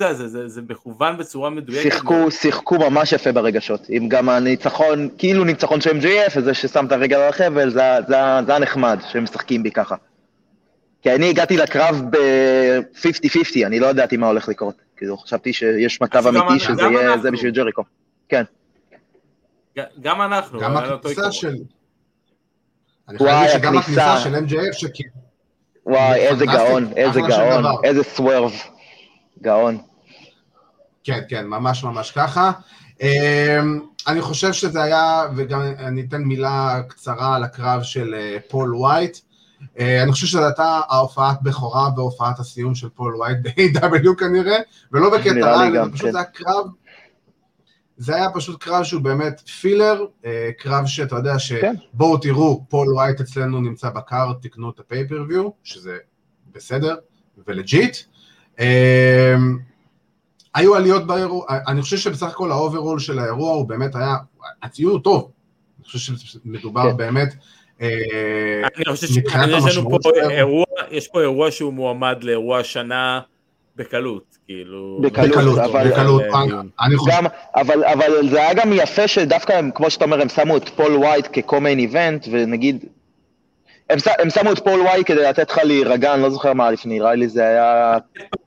יודע, זה, זה, זה מכוון בצורה מדויקת. שיחקו, שיחקו ממש יפה ברגשות. עם גם הניצחון, כאילו ניצחון של MJF, וזה ששם את הרגל על החבל, זה, זה, זה היה נחמד שהם משחקים בי ככה. כי אני הגעתי לקרב ב-50-50, אני לא ידעתי מה הולך לקרות. כאילו, חשבתי שיש מצב אמיתי שזה יהיה. זה בשביל ג'ריקו. כן. גם אנחנו, גם הכניסה. של... אני חייב שגם הכניסה. של MJF, שכי- וואי, איזה גאון, איזה גאון. איזה swerve. גאון. כן, כן, ממש ממש ככה. אמ, אני חושב שזה היה, וגם אני אתן מילה קצרה על הקרב של אה, פול וייט. אה, אני חושב שזו הייתה ההופעת בכורה והופעת הסיום של פול וייט ב-AEW כנראה, ולא בקטע רע, גם, פשוט כן. זה היה קרב, זה היה פשוט קרב שהוא באמת filler, אה, קרב שאתה יודע כן. שבוא תראה, פול וייט אצלנו נמצא ב card, תקנו את ה pay-per-view, שזה בסדר ו legit. אמ, היו עליות באירוע, אני חושב שבסך הכל ה overall של האירוע הוא באמת היה, הציון הוא טוב, אני חושב שמדובר כן. באמת, אה, אני חושב שיש לנו פה. אירוע, יש פה אירוע שהוא מועמד לאירוע השנה בקלות, כאילו. בקלות, בקלות, אבל- בקלות, אה, אני- דיון. אני חושב, גם, אבל, אבל זה היה גם יפה שדווקא, הם, כמו שאתה אומר, הם שמו את פול ווייט כ co-main event, ונגיד, הם, הם שמו את פול ווייט כדי לתת לך להירגע, אני לא זוכר מה לפני, נראה לי זה היה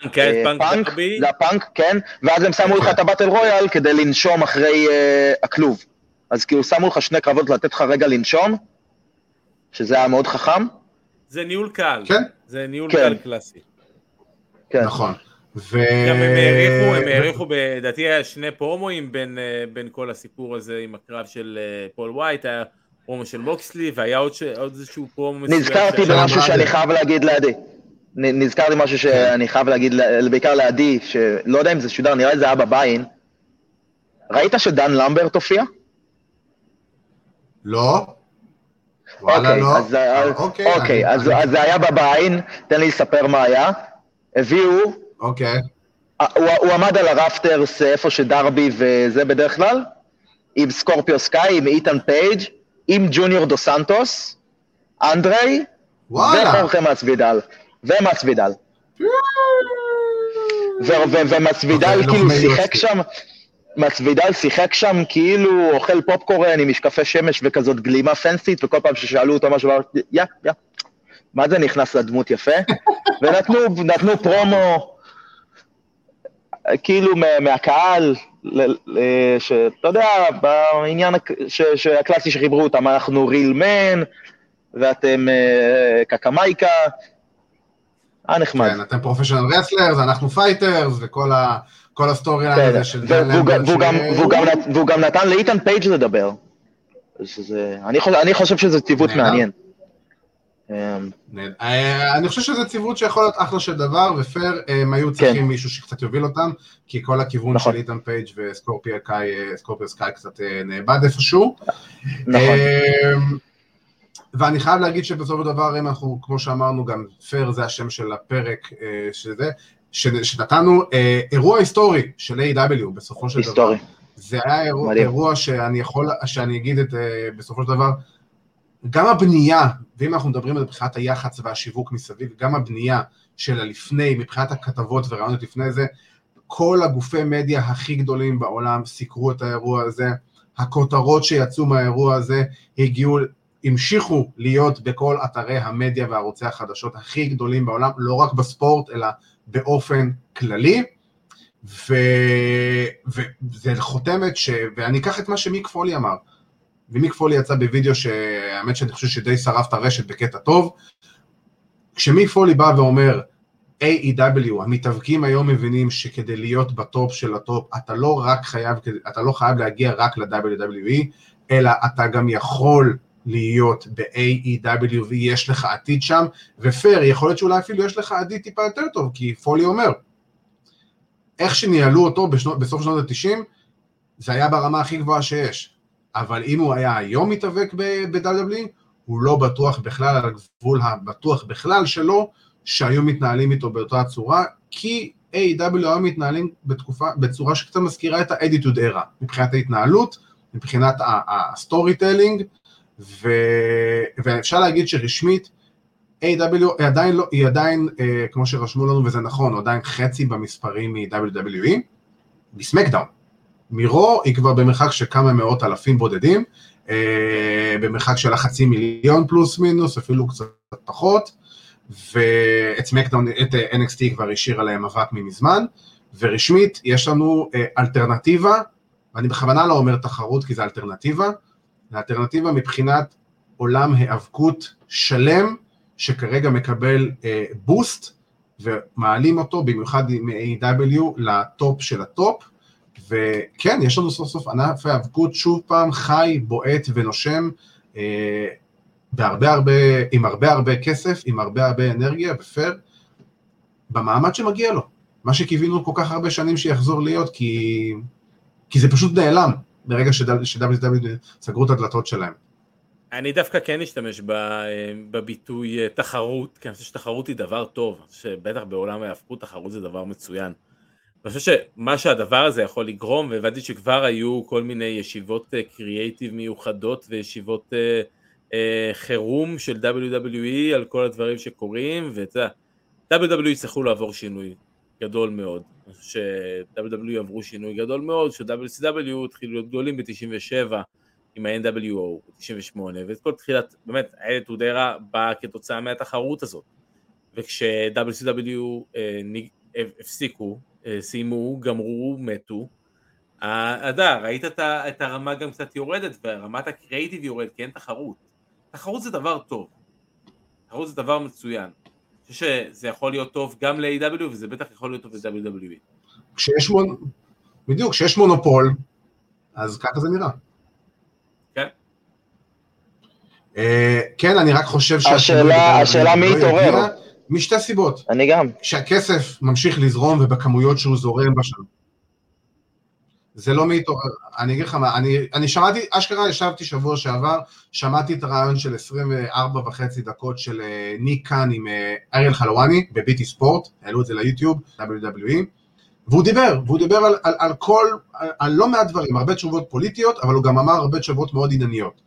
פאנק, היה את אה, פאנק פאנק, זה הפאנק, כן, ואז הם שמו לך את ה battle royal כדי לנשום אחרי אה, הכלוב. אז כאילו שמו לך שני קרבות לתת לך רגע לנשום, שזה היה מאוד חכם, זה ניהול card, כן, זה ניהול כן. card קלאסי. כן. נכון. ו... גם הם אה, העריכו, הם העריכו, לדעתי היה שני פרומואים בין, אה, בין כל הסיפור הזה עם הקרב של אה, פול וייט, היה פרומו של מוקסלי, והיה עוד, ש... עוד איזשהו פרומו מסוים. נזכרתי במשהו אמרה שאני. חייב להגיד לעדי. נזכרתי משהו שאני חייב להגיד, בעיקר לעדי, שלא יודע אם זה שודר, נראה לי זה היה ב buy-in. ראית שדן למברט הופיע? לא. וואלה, אוקיי, לא. אז, אז, אוקיי, אוקיי, אני- אז, אני- אז זה היה ב buy-in, תן לי לספר מה היה. הביאו, אוקיי, הוא, הוא עמד על ה rafters איפה שדרבי וזה בדרך כלל, עם סקורפיו סקיי, עם איתן פייג', עם ג'וניור דו סנטוס, אנדרי. וחורחה מסבידל, ומסבידל. ו- ו- ומסבידל אוקיי, כאילו שיחק. שם, מסבידל שיחק שם כאילו אוכל פופקורן עם משקפי שמש וכזאת גלימה fancy ת, וכל פעם ששאלו אותו משהו, יא, יא, מה זה נכנס לדמות יפה? ונתנו נתנו פרומו, כאילו מה- מהקהל, שאתה יודע, בעניין הק- ש- שהקלאסי שחיברו אותם, אנחנו real men, ואתם אה, קקמייקה, היה נחמד. כן, אתם professional wrestlers, אנחנו fighters, וכל ה- כל ה story הזה של והוא גם- נתן לאיתן פייג' לדבר. אני חושב- שזה ציוות. מעניין. אמ. אה, אני חושב שזה ציוות שיכול להיות אחלה של דבר, ופייר, הם היו צריכים מישהו שקצת יוביל אותם, כי כל הכיוון כן. נכון. של איתן פייג' וסקורפיו סקיי, אה, סקורפיו סקיי קצת אה, נאבד איפשהו. נכון. אמ, ואני חייב להגיד שבסופו של דבר, אם אנחנו, כמו שאמרנו, גם פייר זה השם של הפרק אה, שזה, שנתנו אה, אירוע היסטורי של AEW בסופו של דבר. היסטורי. זה היה אירוע, שאני יכול, שאני אגיד את, אה, בסופו של דבר, גם הבנייה, ואם אנחנו מדברים על מבחינת היח"צ והשיווק מסביב, גם הבנייה של הלפני, מבחינת הכתבות ורעיונות לפני זה, כל הגופי מדיה הכי גדולים בעולם סיקרו את האירוע הזה, הכותרות שיצאו מהאירוע הזה הגיעו, המשיכו להיות בכל אתרי המדיה וערוצי החדשות הכי גדולים בעולם, לא רק בספורט, אלא באופן כללי. ו... וזה חותמת ש... ואני אקח את מה שמיק פולי אמר, ומיק פולי יצא בווידאו שהאמת שאני חושב שדי שרף את הרשת בקטע טוב, כשמיק פולי בא ואומר, AEW, המתאבקים היום מבינים שכדי להיות ב top של ה top, אתה לא רק חייב, אתה לא חייב להגיע רק ל-WWE, אלא אתה גם יכול להיות ב-AEW ויש לך עתיד שם, ופייר, יכול להיות שאולי אפילו יש לך עתיד טיפה יותר טוב, כי פולי אומר, איך שניהלו אותו בשנות, בסוף שנות ה-90, זה היה ברמה הכי גבוהה שיש. אבל אם הוא היה היום מתאבק ב-WWE, הוא לא בטוח בכלל על הגבול הבטוח בכלל שלו, שהיו מתנהלים איתו באותה צורה, כי AEW היו מתנהלים בתקופה, בצורה שקצת מזכירה את ה-Attitude era, מבחינת ההתנהלות, מבחינת ה storytelling, ואפשר להגיד שרשמית, A.W. היא עדיין, לא, היא עדיין אה, כמו שרשמו לנו, וזה נכון, עדיין חצי במספרים מ-WWE, בסמקדאון. מרו היא כבר במרחק של כמה מאות אלפים בודדים, אה, במרחק של החצי מיליון פלוס מינוס, אפילו קצת פחות, ואת סמקדאון, את אה, NXT כבר השאירה להם אבק ממזמן, ורשמית יש לנו אה, אלטרנטיבה, ואני בכוונה לא אומר תחרות כי זה אלטרנטיבה, זה אלטרנטיבה מבחינת עולם היאבקות שלם, שכרגע מקבל אה, boost, ומעלים אותו במיוחד מ-AEW ל top של ה top, וכן, יש לנו סוף סוף ענף היאבקות שוב פעם חי, בועט ונושם, אה, בהרבה הרבה, עם הרבה הרבה כסף, עם הרבה הרבה אנרגיה ופייר, במעמד שמגיע לו. מה שקיווינו כל כך הרבה שנים שיחזור להיות, כי, כי זה פשוט נעלם ברגע ש-WW סגרו את הדלתות שלהם. אני דווקא כן אשתמש בביטוי אה, תחרות, כי אני חושב שתחרות היא דבר טוב, שבטח בעולם ההפכות תחרות זה דבר מצוין. אני חושב שמה שהדבר הזה יכול לגרום, והבנתי שכבר היו כל מיני ישיבות קריאייטיב אה, מיוחדות וישיבות uh, uh, חירום של WWE על כל הדברים שקורים, ואתה יודע, WWE יצטרכו לעבור שינוי גדול מאוד. אני חושב ש-WWE עברו שינוי גדול מאוד, ש-WCW התחילו להיות גדולים ב-97 עם ה-NWO ב-98, ואת כל תחילת, באמת, איילת אודרה באה כתוצאה מהתחרות הזאת. וכש-WCW uh, הפסיקו, אה, סיימו, גמרו, מתו. אתה ראית את הרמה גם קצת יורדת, ורמת הקריאיטיב יורד, כי אין תחרות. תחרות זה דבר טוב. תחרות זה דבר מצוין. אני חושב שזה יכול להיות טוב גם ל-AW, וזה בטח יכול להיות טוב ל-WWE. כשיש מונ... בדיוק, כשיש מונופול, אז ככה זה נראה. כן. אה, כן, אני רק חושב שהשאלה, השאלה מי יתעורר. משתי סיבות. אני גם. כשהכסף ממשיך לזרום ובכמויות שהוא זורם בשנה. זה לא מתעורר, אני אגיד לך מה, אני, אני שמעתי, אשכרה ישבתי שבוע שעבר, שמעתי את הרעיון של 24 וחצי דקות של uh, ניק קאן עם uh, אריאל חלואני בביטי ספורט, העלו את זה ליוטיוב, WWE, והוא דיבר, והוא דיבר על, על, על כל, על, על לא מעט דברים, הרבה תשובות פוליטיות, אבל הוא גם אמר הרבה תשובות מאוד ענייניות.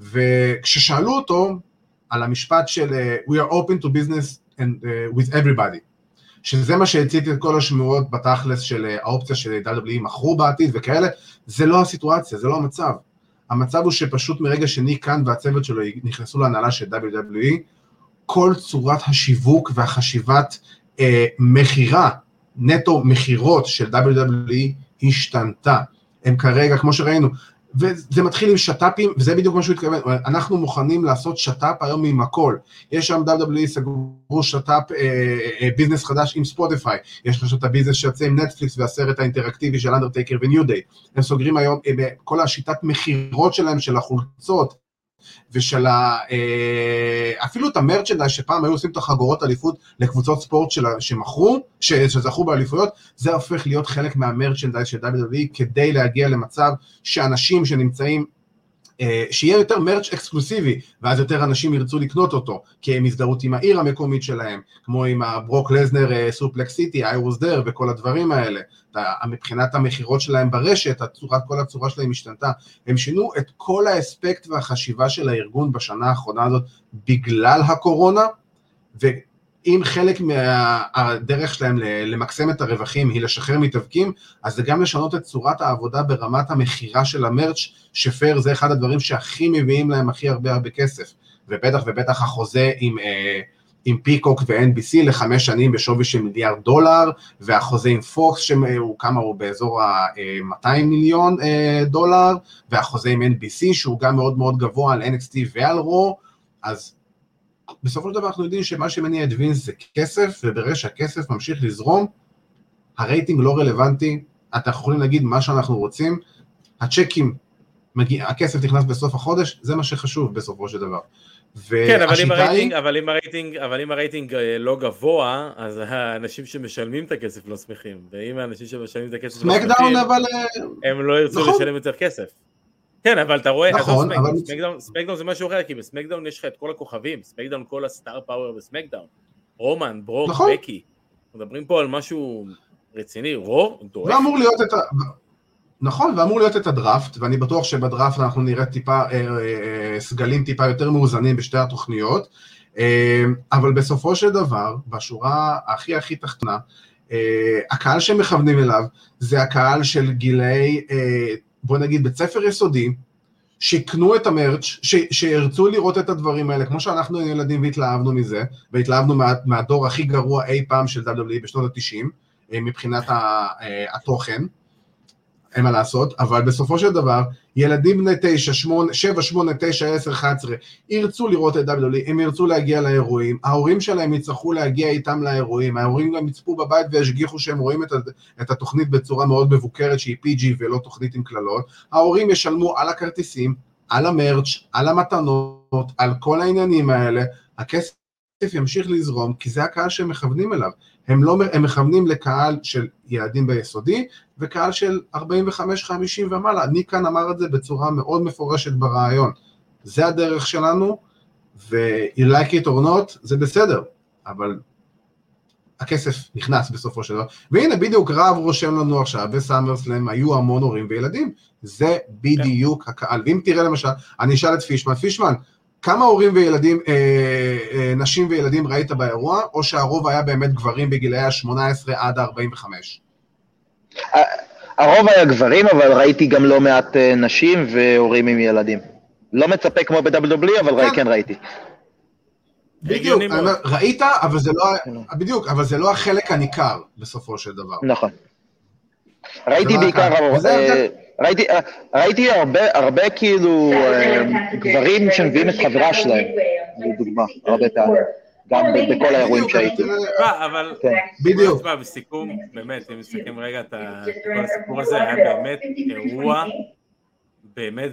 וכששאלו אותו על המשפט של uh, We are open to business and, uh, with everybody, שזה מה שהצית את כל השמועות בתכלס של uh, האופציה של WWE מכרו בעתיד וכאלה, זה לא הסיטואציה, זה לא המצב. המצב הוא שפשוט מרגע שניק קאן והצוות שלו נכנסו להנהלה של WWE, כל צורת השיווק והחשיבת uh, מכירה, נטו מכירות של WWE השתנתה. הם כרגע, כמו שראינו, וזה מתחיל עם שת"פים, וזה בדיוק מה שהוא התכוון, אנחנו מוכנים לעשות שת"פ היום עם הכל. יש שם WWE סגרו שת"פ אה, אה, אה, ביזנס חדש עם ספוטיפיי, יש לך את הביזנס שיוצא עם נטפליקס והסרט האינטראקטיבי של אנדרטייקר וניו דיי. הם סוגרים היום, אה, כל השיטת מכירות שלהם של החולצות, ושל ה... אה, אפילו את ה merchandise שפעם היו עושים את החגורות אליפות לקבוצות ספורט של... שמכרו, ש... שזכו באליפויות, זה הופך להיות חלק מה merchandise של WWE כדי להגיע למצב שאנשים שנמצאים אה, שיהיה יותר merch אקסקלוסיבי, ואז יותר אנשים ירצו לקנות אותו, כי הם הזדהות עם העיר המקומית שלהם, כמו עם הברוק לזנר suplex city, I was there וכל הדברים האלה. מבחינת המכירות שלהם ברשת, הצורת, כל הצורה שלהם השתנתה. הם שינו את כל האספקט והחשיבה של הארגון בשנה האחרונה הזאת בגלל הקורונה, ו... אם חלק מהדרך שלהם למקסם את הרווחים היא לשחרר מתאבקים, אז זה גם לשנות את צורת העבודה ברמת המכירה של המרץ', שפייר זה אחד הדברים שהכי מביאים להם הכי הרבה הרבה כסף, ובטח ובטח החוזה עם, אה, עם פיקוק ו-NBC לחמש שנים בשווי של מיליארד דולר, והחוזה עם פוקס, שהוא כמה הוא? באזור ה-200 מיליון אה, דולר, והחוזה עם NBC שהוא גם מאוד מאוד גבוה על NXT ועל רו, אז בסופו של דבר אנחנו יודעים שמה שמניע את וינס זה כסף, וברגע שהכסף ממשיך לזרום, הרייטינג לא רלוונטי, אתה יכולים להגיד מה שאנחנו רוצים, הצ'קים, מגיע, הכסף נכנס בסוף החודש, זה מה שחשוב בסופו של דבר. כן, אבל אם, הרייטינג, היא... אבל, אם הרייטינג, אבל אם הרייטינג אה, לא גבוה, אז האנשים שמשלמים את הכסף לא שמחים, ואם האנשים שמשלמים את הכסף לא שמחים, אבל... אה, הם לא ירצו נכון. לשלם יותר כסף. כן, אבל אתה רואה, נכון, אבל... סמקדאון, סמקדאון זה משהו אחר, כי בסמקדאון יש לך את כל הכוכבים, סמקדאון כל ה star power בסמקדאון, רומן, ברוק, נכון. בקי, מדברים פה על משהו רציני, רו, דואף. זה אמור להיות את ה... נכון, ואמור להיות את הדראפט, ואני בטוח שבדראפט אנחנו נראה טיפה, אה, אה, אה, סגלים טיפה יותר מאוזנים בשתי התוכניות, אה, אבל בסופו של דבר, בשורה הכי הכי תחתונה, אה, הקהל שמכוונים אליו זה הקהל של גילאי, אה, בוא נגיד בית ספר יסודי, שיקנו את המרץ', ש, שירצו לראות את הדברים האלה, כמו שאנחנו ילדים והתלהבנו מזה, והתלהבנו מה, מהדור הכי גרוע אי פעם של WWE בשנות ה-90, אה, מבחינת התוכן. אין מה לעשות, אבל בסופו של דבר, ילדים בני 9, 8, 7, 8, 9, 10, 11, ירצו לראות את WWE, הם ירצו להגיע לאירועים, ההורים שלהם יצטרכו להגיע איתם לאירועים, ההורים גם יצפו בבית וישגיחו שהם רואים את, את התוכנית בצורה מאוד מבוקרת שהיא PG ולא תוכנית עם קללות, ההורים ישלמו על הכרטיסים, על המרץ', על המתנות, על כל העניינים האלה, הכסף ימשיך לזרום, כי זה הקהל שהם מכוונים אליו. הם, לא, הם מכוונים לקהל של ילדים ביסודי וקהל של 45-50 ומעלה. ניקן אמר את זה בצורה מאוד מפורשת ברעיון. זה הדרך שלנו, ו-you like it or not, זה בסדר, אבל הכסף נכנס בסופו של דבר. והנה בדיוק רב רושם לנו עכשיו בסאמרסלאם היו המון הורים וילדים, זה בדיוק כן. הקהל. ואם תראה למשל, אני אשאל את פישמן, פישמן, כמה הורים וילדים, אה, אה, נשים וילדים ראית באירוע, או שהרוב היה באמת גברים בגילאי ה-18 עד ה-45? הרוב היה גברים, אבל ראיתי גם לא מעט אה, נשים והורים עם ילדים. לא מצפה כמו ב-WWE, אבל כן, כן ראיתי. בדיוק, ראית, אבל זה לא, כן. בדיוק, אבל זה לא החלק הניכר בסופו של דבר. נכון. ראיתי בעיקר, ראיתי, ראיתי הרבה, הרבה כאילו אה, גברים שמביאים את חברה שלהם, לדוגמה, הרבה פעמים. גם בכל האירועים שהייתי. אבל כן. בדיוק. בסיכום, באמת, אם נסתכל רגע את כל הסיפור הזה, היה באמת אירוע, באמת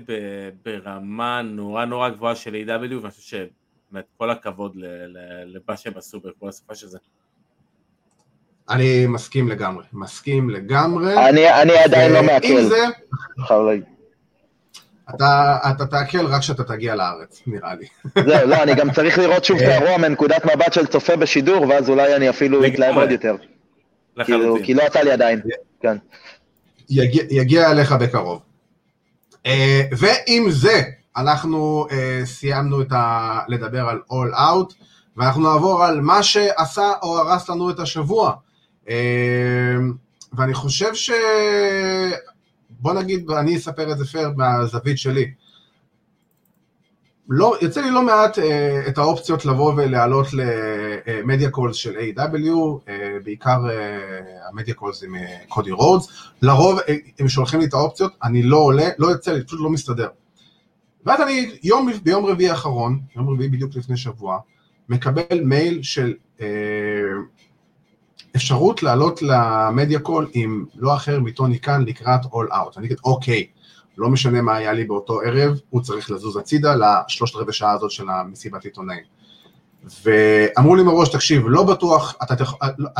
ברמה נורא נורא גבוהה של A.W. ואני חושב שבאמת כל הכבוד למה שהם עשו בכל השפה של זה. אני מסכים לגמרי, מסכים לגמרי. אני, אני עדיין לא מעכל. זה... אתה, אתה תעכל רק כשאתה תגיע לארץ, נראה לי. זהו, לא, אני גם צריך לראות שוב את אה. האירוע מנקודת מבט של צופה בשידור, ואז אולי אני אפילו אתלהב עוד יותר. כאילו, כי לא יצא לי עדיין, כן. יגיע, יגיע אליך בקרוב. אה, ועם זה, אנחנו אה, סיימנו את ה... לדבר על All Out, ואנחנו נעבור על מה שעשה או הרס לנו את השבוע. אמ, ואני חושב ש... בוא נגיד, אני אספר את זה פייר מהזווית שלי. לא, יוצא לי לא מעט אה, את האופציות לבוא ולהעלות ל media calls של AEW, אה, בעיקר אה, ה media calls עם אה, קודי רודס, לרוב אה, הם שולחים לי את האופציות, אני לא עולה, לא יוצא לי, פשוט לא מסתדר. ואז אני יום, ביום רביעי האחרון, יום רביעי בדיוק לפני שבוע, מקבל מייל של אה, אפשרות לעלות ל media call עם לא אחר מטוני קאן לקראת אול אאוט. אני אגיד, אוקיי, לא משנה מה היה לי באותו ערב, הוא צריך לזוז הצידה לשלושת רבעי שעה הזאת של המסיבת עיתונאים. ואמרו לי מראש, תקשיב, לא בטוח, אתה,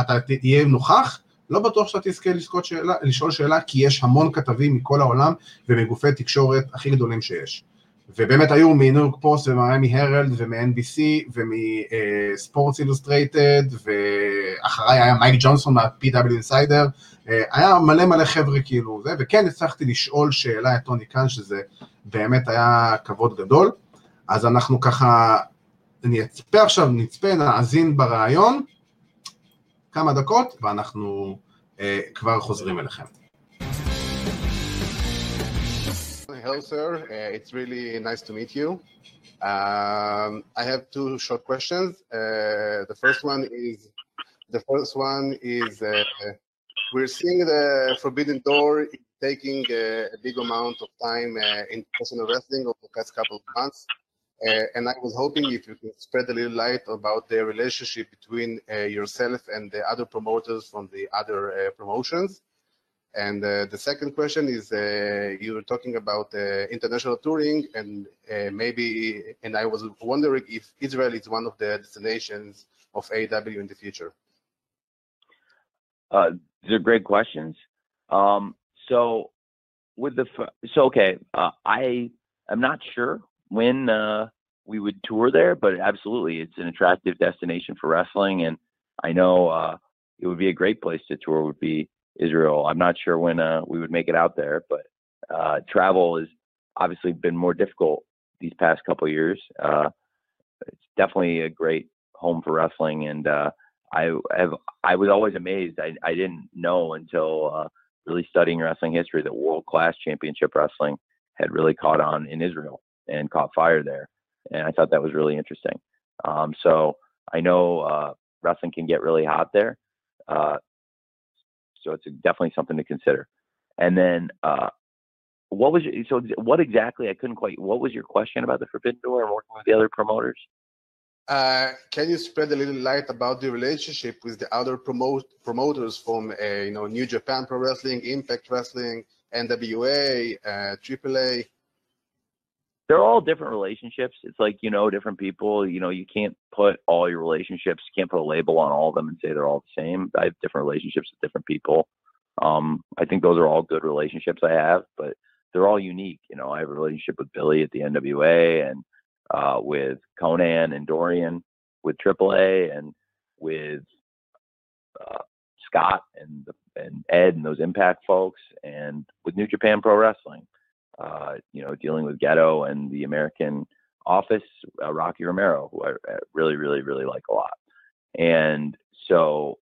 אתה תהיה נוכח, לא בטוח שאתה תזכה שאלה, לשאול שאלה, כי יש המון כתבים מכל העולם ומגופי תקשורת הכי גדולים שיש. ובאמת היו מניו יורק פוסט וממיאמי הרלד ומ-NBC ומספורטס אילוסטרייטד ואחריי היה מייק ג'ונסון מה-PW אינסיידר, היה מלא מלא חבר'ה כאילו זה, וכן הצלחתי לשאול שאלה את טוני קאן שזה באמת היה כבוד גדול, אז אנחנו ככה, אני אצפה עכשיו, נצפה, נאזין ברעיון, כמה דקות ואנחנו uh, כבר חוזרים אליכם. Hello, sir. Uh, it's really nice to meet you. Um, I have two short questions. Uh, the first one is the first one is uh, we're seeing the Forbidden Door taking uh, a big amount of time uh, in professional wrestling over the past couple of months. Uh, and I was hoping if you could spread a little light about the relationship between yourself and the other promoters from the other promotions. And uh, the second question is uh, you were talking about uh, international touring, and maybe, and I was wondering if Israel is one of the destinations of AW in the future. These are great questions. Um, so with the so okay, uh, I am not sure when uh, we would tour there, but absolutely, it's an attractive destination for wrestling, and I know uh, it would be a great place to tour. Would be Israel. I'm not sure when uh, we would make it out there, but uh, travel has obviously been more difficult these past couple years. Uh, it's definitely a great home for wrestling, and uh, I have I was always amazed. I I didn't know until uh, really studying wrestling history that world class championship wrestling had really caught on in Israel and caught fire there, and I thought that was really interesting. Um, so I know uh, wrestling can get really hot there, uh, so it's definitely something to consider. And then, uh, what was your, so? What exactly? I couldn't quite. What was your question about the Forbidden Door and working with the other promoters? Uh, can you spread a little light about the relationship with the other promote, promoters from, uh, you know, New Japan Pro Wrestling, Impact Wrestling, NWA, uh, AAA? They're all different relationships. It's like you know different people. You know you can't put all your relationships. You can't put a label on all of them and say they're all the same. I have different relationships with different people. Um, I think those are all good relationships I have, but they're all unique. You know, I have a relationship with Billy at the NWA and uh, with Conan and Dorian, with AAA, and with uh, Scott and and Ed and those Impact folks, and with New Japan Pro Wrestling. Uh, you know, dealing with Ghetto and the American office, uh, Rocky Romero, who I, really, really, really like a lot. And so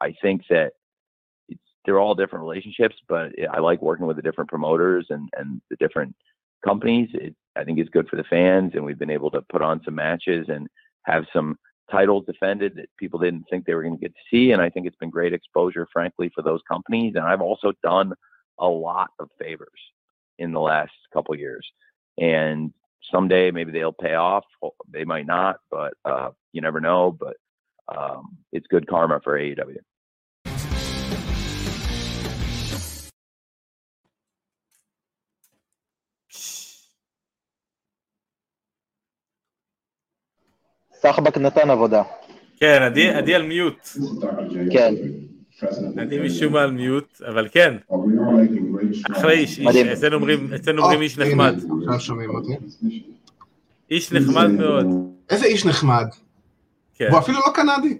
I think that it's, they're all different relationships, but I like working with the different promoters and, and the different companies. It, I think it's good for the fans, and we've been able to put on some matches and have some titles defended that people didn't think they were going to get to see. And I think it's been great exposure, frankly, for those companies. And I've also done a lot of favors in the last couple years. And someday maybe they'll pay off. They might not, but uh, you never know. But um, it's good karma for AEW. סחבק נתן עבודה. כן, עדי, עדי על מיוט. כן. עדי משום מה על מיוט, אבל כן. אחלה איש. אצלנו אומרים, או, איש נחמד. עכשיו שומעים אותי. איש נחמד מאוד. איזה איש נחמד. כן. הוא אפילו לא קנדי.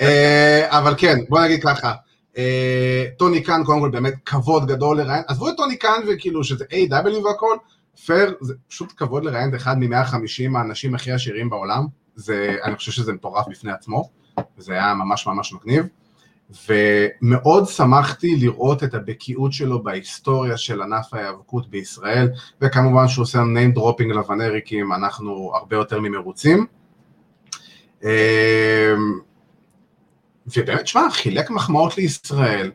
אה, אבל כן, בוא נגיד ככה. אה, טוני קאן, קודם כל באמת כבוד גדול לראיין, עזבו את טוני קאן וכאילו שזה A.W. והכל, פייר, זה פשוט כבוד לראיין את אחד מ-150 האנשים הכי עשירים בעולם, זה, אני חושב שזה מטורף בפני עצמו, זה היה ממש ממש מגניב, ומאוד שמחתי לראות את הבקיאות שלו בהיסטוריה של ענף ההיאבקות בישראל, וכמובן שהוא עושה name dropping לוונריקים, אנחנו הרבה יותר ממרוצים. אמ, ובאמת, שמע, חילק מחמאות לישראל.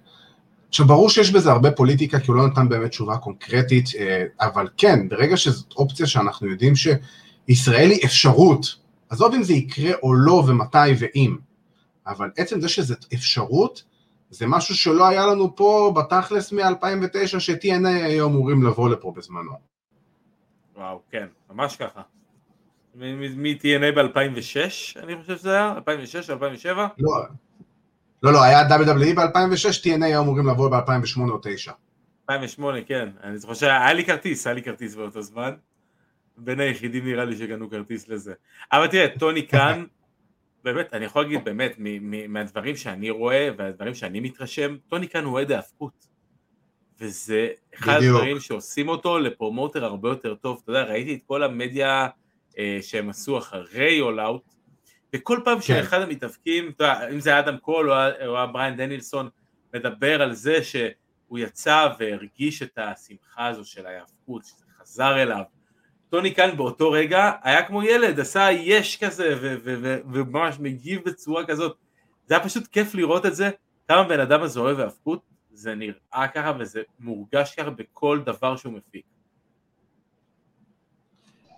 עכשיו, ברור שיש בזה הרבה פוליטיקה, כי הוא לא נתן באמת תשובה קונקרטית, אה, אבל כן, ברגע שזאת אופציה שאנחנו יודעים שישראל היא אפשרות, עזוב אם זה יקרה או לא, ומתי ואם, אבל עצם זה שזאת אפשרות, זה משהו שלא היה לנו פה בתכלס מ-2009, ש-TNA היו אמורים לבוא לפה בזמנו. וואו, כן, ממש ככה. מ-TNA ב-2006, אני חושב שזה היה? 2006, 2007? לא, לא, לא, היה WWE ב-2006, TNA היו אמורים לבוא ב-2008 או 2009. 2008, כן. אני זוכר שהיה לי כרטיס, היה לי כרטיס באותו זמן. בין היחידים נראה לי שקנו כרטיס לזה. אבל תראה, טוני קאן, באמת, אני יכול להגיד באמת, מהדברים שאני רואה והדברים שאני מתרשם, טוני קאן הוא אוהד היאבקות. וזה אחד בדיוק. הדברים שעושים אותו ל promoter הרבה יותר טוב. אתה יודע, ראיתי את כל המדיה אה, שהם עשו אחרי אול אאוט, וכל פעם שאחד המתאבקים, אתה יודע, אם זה אדם קול או, או בריין דנילסון, מדבר על זה הוא יצא והרגיש את השמחה הזו של ההיאבקות, שזה חזר אליו. טוני כאן באותו רגע היה כמו ילד, עשה יש כזה וממש מגיב בצורה כזאת. זה היה פשוט כיף לראות את זה, כמה בן אדם הזה אוהב היאבקות, זה נראה ככה וזה מורגש ככה בכל דבר שהוא מפיק.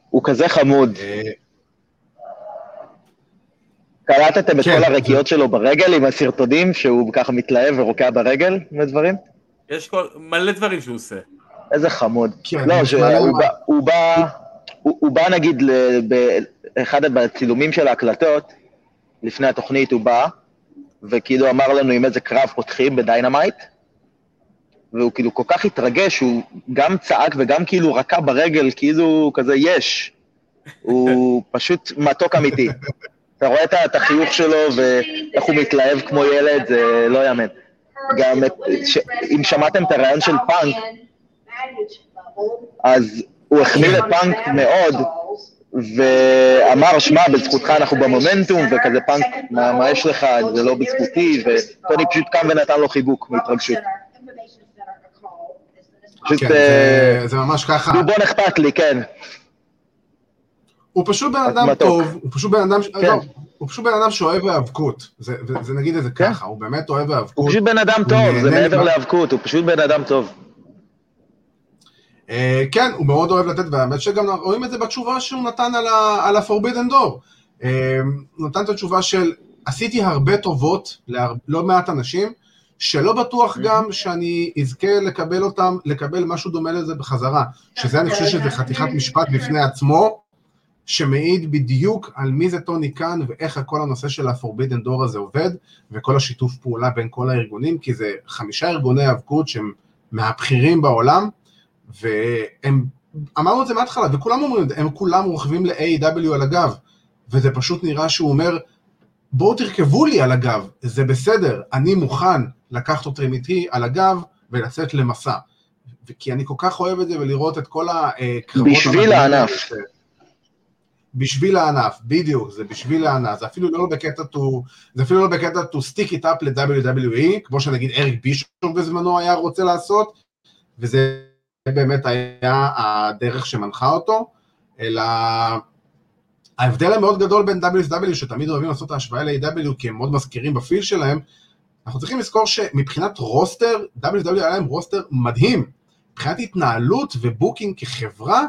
הוא כזה חמוד. אה, קלטתם את כן, כל הרקיעות שלו ברגל עם הסרטונים, שהוא ככה מתלהב ורוקע ברגל מדברים? יש כל, מלא דברים שהוא עושה. איזה חמוד. כן, לא, שהוא מלא- בא, הוא הוא, בא נגיד, באחד הצילומים של ההקלטות, לפני התוכנית הוא בא, וכאילו אמר לנו עם איזה קרב פותחים בדיינמייט, והוא כאילו כל כך התרגש, הוא גם צעק וגם כאילו רקע ברגל, כאילו כזה יש. הוא פשוט מתוק אמיתי. אתה רואה את החיוך שלו ואיך הוא מתלהב כמו ילד, זה לא יאמן. גם את- ש- אם שמעתם את הרעיון של פאנק, אז הוא החמיא לפאנק מאוד, ואמר, שמע, בזכותך אנחנו במומנטום, וכזה פאנק, מה, מה יש לך, זה לא בזכותי, וטוני פשוט קם ונתן לו חיבוק מהתרגשות. פשוט, כן, אה, זה- זה ממש ככה. דובון אכפת לי, כן. הוא פשוט בן אדם מתוק. טוב, הוא פשוט בן אדם, כן. לא, הוא פשוט בן אדם שאוהב היאבקות, זה, זה, זה נגיד את זה כן. ככה, הוא באמת אוהב הוא היאבקות. פשוט בן אדם הוא טוב, זה מעבר להיאבקות, הוא פשוט בן אדם טוב. אה, כן, הוא מאוד אוהב לתת, והאמת שגם רואים את זה בתשובה שהוא נתן על, ה-Forbidden Door. אה, הוא נתן את התשובה של, עשיתי הרבה טובות ללא מעט אנשים, שלא בטוח גם שאני אזכה לקבל אותם, לקבל משהו דומה לזה בחזרה. שזה, אני חושב שזה חתיכת משפט בפני עצמו, שמעיד בדיוק על מי זה טוני קאן ואיך כל הנושא של ה-Forbidden Door הזה עובד, וכל השיתוף פעולה בין כל הארגונים, כי זה חמישה ארגוני האבקות שהם מהבכירים בעולם, והם, אמרנו את זה מההתחלה, וכולם אומרים את זה, הם כולם רוכבים ל-AW על הגב, וזה פשוט נראה שהוא אומר, בואו תרכבו לי על הגב, זה בסדר, אני מוכן לקחת אתכם איתי על הגב ולצאת למסע. כי אני כל כך אוהב את זה ולראות את כל הקרבות... בשביל הענף. בשביל הענף, בדיוק, זה בשביל הענף, זה אפילו לא בקטע to, זה אפילו לא בקטע to stick it up ל-WWE, כמו שנגיד אריק בישוף בזמנו היה רוצה לעשות, וזה באמת היה הדרך שמנחה אותו, אלא ההבדל המאוד גדול בין WSW, שתמיד אוהבים לעשות את ההשוואה ל-AW, כי הם מאוד מזכירים בפיל שלהם, אנחנו צריכים לזכור שמבחינת roster, WCW היה להם roster מדהים. מבחינת התנהלות ו booking כחברה,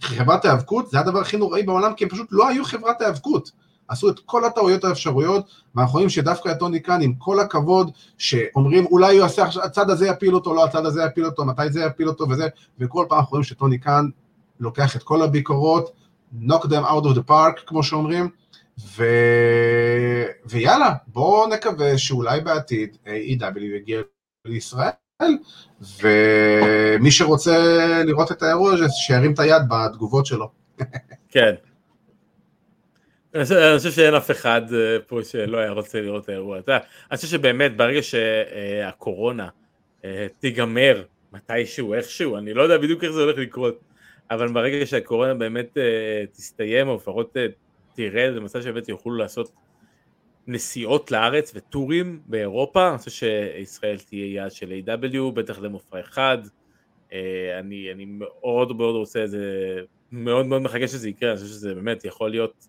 חברת היאבקות, זה הדבר הכי נוראי בעולם, כי הם פשוט לא היו חברת היאבקות. עשו את כל הטעויות האפשרויות, ואנחנו רואים שדווקא את טוני קאן, עם כל הכבוד, שאומרים אולי הוא יעשה, עכשיו, הצד הזה יפיל אותו, לא הצד הזה יפיל אותו, מתי זה יפיל אותו וזה, וכל פעם אנחנו רואים שטוני קאן לוקח את כל הביקורות, knock them out of the park, כמו שאומרים, ו... ויאללה, בואו נקווה שאולי בעתיד AEW יגיע לישראל, ומי שרוצה לראות את האירוע הזה, שירים את היד בתגובות שלו. כן. אני חושב- שאין אף אחד אה, פה שלא היה רוצה לראות את האירוע. אתה אני חושב שבאמת ברגע שהקורונה אה, תיגמר מתישהו, איכשהו, אני לא יודע בדיוק איך זה הולך לקרות, אבל ברגע שהקורונה באמת אה, תסתיים, או לפחות אה, תרד למצב שבאמת יוכלו לעשות נסיעות לארץ וטורים באירופה, אני חושב שישראל תהיה יעד של A.W, בטח למופע אחד. אה, אני, אני מאוד מאוד רוצה את זה, מאוד מאוד מחכה שזה יקרה, אני חושב שזה באמת יכול להיות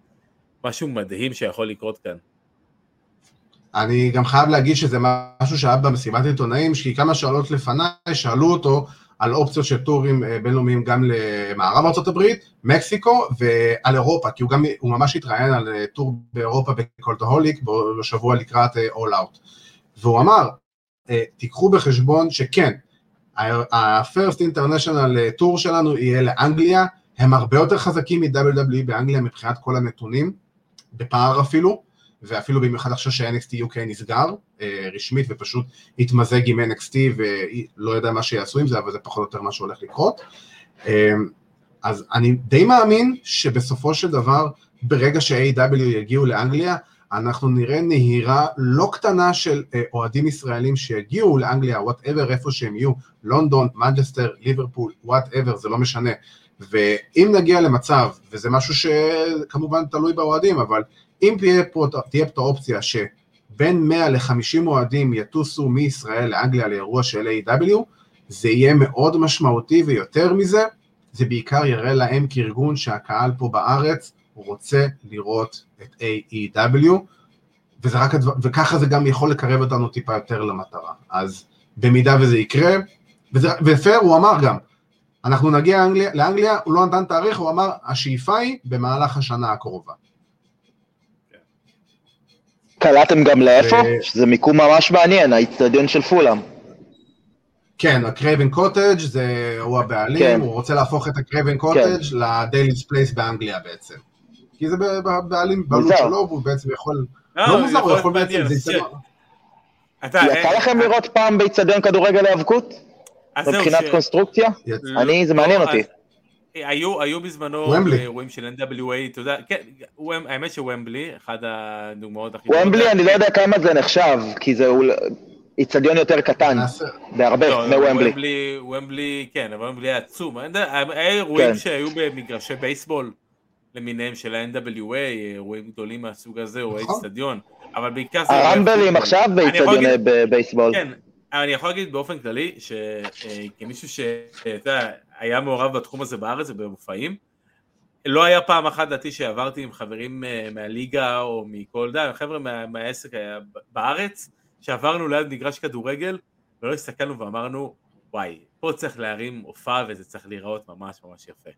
משהו מדהים שיכול לקרות כאן. אני גם חייב להגיד שזה משהו שהיה במסיבת עיתונאים, כי כמה שאלות לפניי שאלו אותו על אופציות של טורים אה, בינלאומיים גם למערב ארה"ב, מקסיקו ועל אירופה, כי הוא גם, הוא ממש התראיין על אה, טור באירופה בקולטהוליק בשבוע לקראת אה, All Out. והוא אמר, תיקחו בחשבון שכן, ה-First International Tour שלנו יהיה לאנגליה, הם הרבה יותר חזקים מ-WWE באנגליה מבחינת כל הנתונים, בפער אפילו, ואפילו במיוחד עכשיו ש-NXT UK נסגר אה, רשמית ופשוט התמזג עם NXT ולא יודע מה שיעשו עם זה, אבל זה פחות או יותר מה שהולך לקרות. אה, אז אני די מאמין שבסופו של דבר, ברגע ש-AEW יגיעו לאנגליה, אנחנו נראה נהירה לא קטנה של אה, אוהדים ישראלים שיגיעו לאנגליה, whatever איפה שהם יהיו, לונדון, מנצ'סטר, ליברפול, whatever, זה לא משנה. ואם נגיע למצב, וזה משהו שכמובן תלוי באוהדים, אבל אם תהיה פה, תהיה פה האופציה בין 100 ל-50 אוהדים יטוסו מישראל לאנגליה לאירוע של A.W, זה יהיה מאוד משמעותי ויותר מזה, זה בעיקר יראה להם כארגון שהקהל פה בארץ רוצה לראות את AEW, וזה רק הדבר, וככה זה גם יכול לקרב אותנו טיפה יותר למטרה. אז במידה וזה יקרה, וזה, ופייר הוא אמר גם, אנחנו נגיע לאנגליה, לאנגליה, הוא לא נתן תאריך, הוא אמר, השאיפה היא במהלך השנה הקרובה. קלטתם גם לאיפה? ו- שזה מיקום ממש מעניין, האיצטדיון של פולאם. כן, הקרייבן קוטג' זה הוא הבעלים, כן. הוא רוצה להפוך את הקרייבן קוטג' לדייליס פלייס באנגליה בעצם. כי זה בעלים, בעלות. שלו, והוא בעצם יכול, אה, לא זה מוזר, הוא יכול בעצם, זה יצא... אה, לכם אה, לראות פעם באיצטדיון כדורגל להיאבקות? מבחינת ש- קונסטרוקציה? אני, זה לא, מעניין אז- אותי. היו, היו בזמנו. אירועים של NWA, אתה יודע, כן, האמת שוומבלי, אחד הדוגמאות הכי... ומבלי, אני לא יודע כמה זה נחשב, כי זה איצטדיון יותר קטן, בהרבה, לא, מוומבלי. ומבלי, ומבלי, כן, אבל ומבלי היה עצום. היה אירועים כן. שהיו במגרשי בייסבול למיניהם של ה-NWA, אירועים גדולים מהסוג הזה, או נכון. אצטדיון, אבל בעיקר זה... הרמבלים. עכשיו באיצטדיוני בייסבול. כן, אני יכול להגיד באופן כללי, שכמישהו שאתה יודע, היה מעורב בתחום הזה בארץ ובמופעים, לא היה פעם אחת דעתי שעברתי עם חברים אה, מהליגה או מכל די, חבר'ה מה, מהעסק היה בארץ, שעברנו ליד מגרש כדורגל ולא הסתכלנו ואמרנו, וואי, פה צריך להרים הופעה וזה צריך להיראות ממש ממש יפה.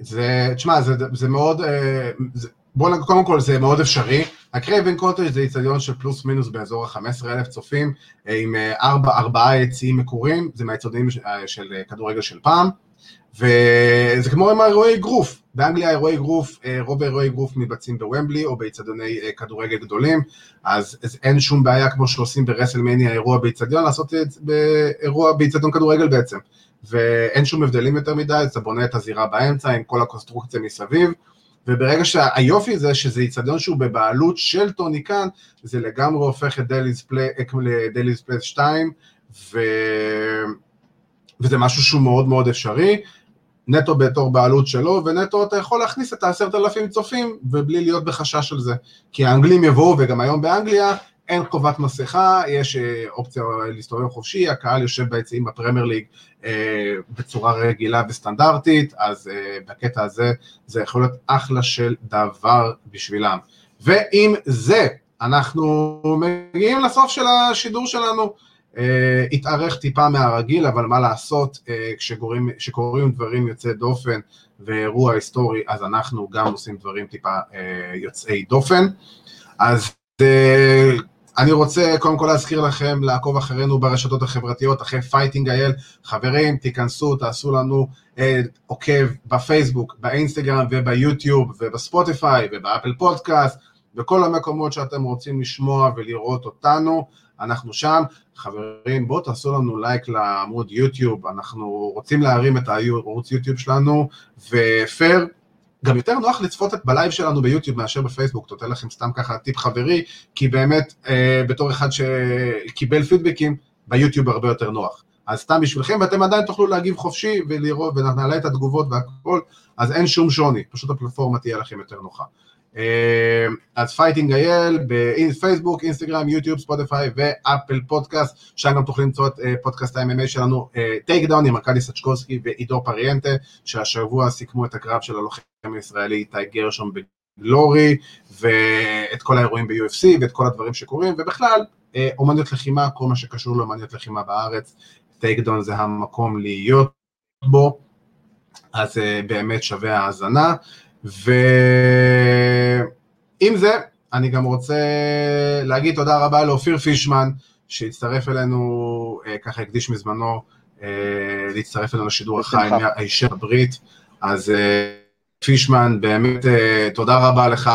זה, תשמע, זה, זה מאוד, אה, זה, בוא נגיד, קודם כל זה מאוד אפשרי. הקרייבן קוטג' זה איצטדיון של פלוס מינוס באזור ה-15,000 צופים, אה, עם אה, ארבע, ארבעה יציעים מקורים, זה מהאיצטדיונים של, אה, של אה, כדורגל של פעם, וזה כמו עם האירועי אגרוף. באנגליה אירועי אגרוף, רוב האירועי אגרוף מתבצעים בוומבלי או באיצטדיוני כדורגל גדולים, אז, אז אין שום בעיה כמו שעושים ברסלמניה אירוע באיצטדיון, לעשות את זה באירוע באיצטדיון כדורגל בעצם. ואין שום הבדלים יותר מדי, אתה בונה את הזירה באמצע עם כל הקונסטרוקציה מסביב, וברגע שהיופי זה שזה איצטדיון שהוא בבעלות של טוני קאן, זה לגמרי הופך את דליז פלייס 2, ו... וזה משהו שהוא מאוד מאוד אפשרי, נטו בתור בעלות שלו, ונטו אתה יכול להכניס את העשרת אלפים צופים, ובלי להיות בחשש על זה. כי האנגלים יבואו, וגם היום באנגליה, אין חובת מסכה, יש אה, אופציה להסתובב חופשי, הקהל יושב ביציעים בפרמייר ליג אה, בצורה רגילה וסטנדרטית, אז אה, בקטע הזה זה יכול להיות אחלה של דבר בשבילם. ועם זה, אנחנו מגיעים לסוף של השידור שלנו. אה, התארך טיפה מהרגיל, אבל מה לעשות, אה, כשקורים, כשקורים דברים יוצאי דופן ואירוע היסטורי, אז אנחנו גם עושים דברים טיפה אה, יוצאי דופן. אז אה, אני רוצה קודם כל להזכיר לכם לעקוב אחרינו ברשתות החברתיות, אחרי פייטינג אייל. חברים, תיכנסו, תעשו לנו אה, עוקב בפייסבוק, באינסטגרם וביוטיוב ובספוטיפיי ובאפל פודקאסט, בכל המקומות שאתם רוצים לשמוע ולראות אותנו, אנחנו שם. חברים, בואו תעשו לנו לייק לעמוד יוטיוב, אנחנו רוצים להרים את הערוץ יוטיוב שלנו, ופייר, גם יותר נוח לצפות את בלייב שלנו ביוטיוב מאשר בפייסבוק, נותן לכם סתם ככה טיפ חברי, כי באמת, אה, בתור אחד שקיבל פידבקים, ביוטיוב הרבה יותר נוח. אז סתם בשבילכם, ואתם עדיין תוכלו להגיב חופשי ולראות, ונעלה את התגובות והכל, אז אין שום שוני, פשוט הפלטפורמה תהיה לכם יותר נוחה. אה, אז פייטינג אייל בפייסבוק, אינסטגרם, יוטיוב, ספוטיפיי ואפל פודקאסט, שם גם תוכלו למצוא את אה, פודקאסט ה-MMA שלנו, Takedown עם ארכדי סצ'קובסקי ועידו פריאנטה, שהשבוע סיכמו את הקרב של הלוחם הישראלי איתי גרשון ב-Glory, ואת כל האירועים ב-UFC ואת כל הדברים שקורים, ובכלל, אה, אומניות לחימה, כל מה שקשור לאומניות לחימה בארץ, Takedown זה המקום להיות בו, אז אה, באמת שווה האזנה. ועם זה, אני גם רוצה להגיד תודה רבה לאופיר פישמן, שהצטרף אלינו, אה, ככה הקדיש מזמנו, אה, להצטרף אלינו לשידור החי בשמחה. מארצות הברית. אז אה, פישמן, באמת תודה רבה לך.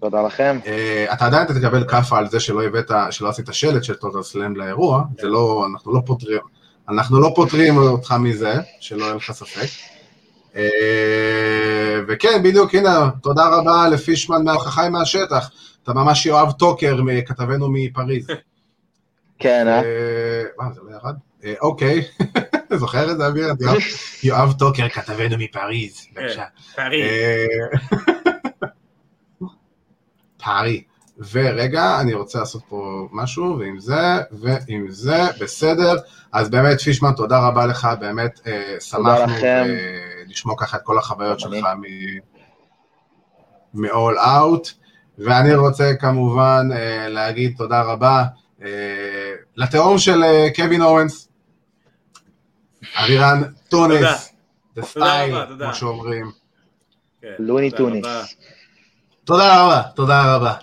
תודה לכם. אה, אתה עדיין תקבל כאפה על זה שלא הבאת, שלא עשית שלט של Total Slam לאירוע, זה לא, אנחנו לא פותרים, אנחנו לא פותרים אותך מזה, שלא יהיה לך ספק. אה, וכן, בדיוק, הנה, תודה רבה לפישמן מהחי מהשטח. אתה ממש יואב טוקר, כתבנו מפריז. כן, אה? אה, וואו, זה לא ירד? אה, אוקיי, זוכר את זה, אביר? יואב- טוקר, כתבנו מפריז, בבקשה. פריז. אה, פארי. ורגע, אני רוצה לעשות פה משהו, ועם זה, ועם זה, בסדר. אז באמת, פישמן, תודה רבה לך, באמת אה, שמחנו לכם. לשמוע ככה את כל החוויות שלך מ-all out. ואני רוצה כמובן אה, להגיד תודה רבה אה, לתאום של אה, קווין אורנס, אבירן טונס, The תודה Style, רבה, תודה. כמו שאומרים. כן, לוני טוניס. תודה רבה, תודה רבה.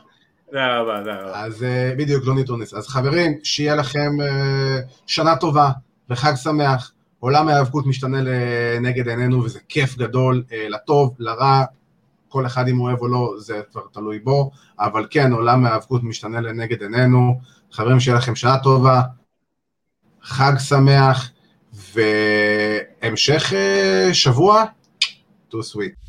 תודה רבה, תודה רבה. אז אה, בדיוק, לוני טוניס. אז חברים, שיהיה לכם אה, שנה טובה וחג שמח. עולם ההיאבקות משתנה לנגד עינינו, וזה כיף גדול, אה, לטוב, לרע, כל אחד אם הוא אוהב או לא, זה כבר תלוי בו, אבל כן, עולם ההיאבקות משתנה לנגד עינינו. חברים, שיהיה לכם שנה טובה, חג שמח, והמשך אה, שבוע, too sweet.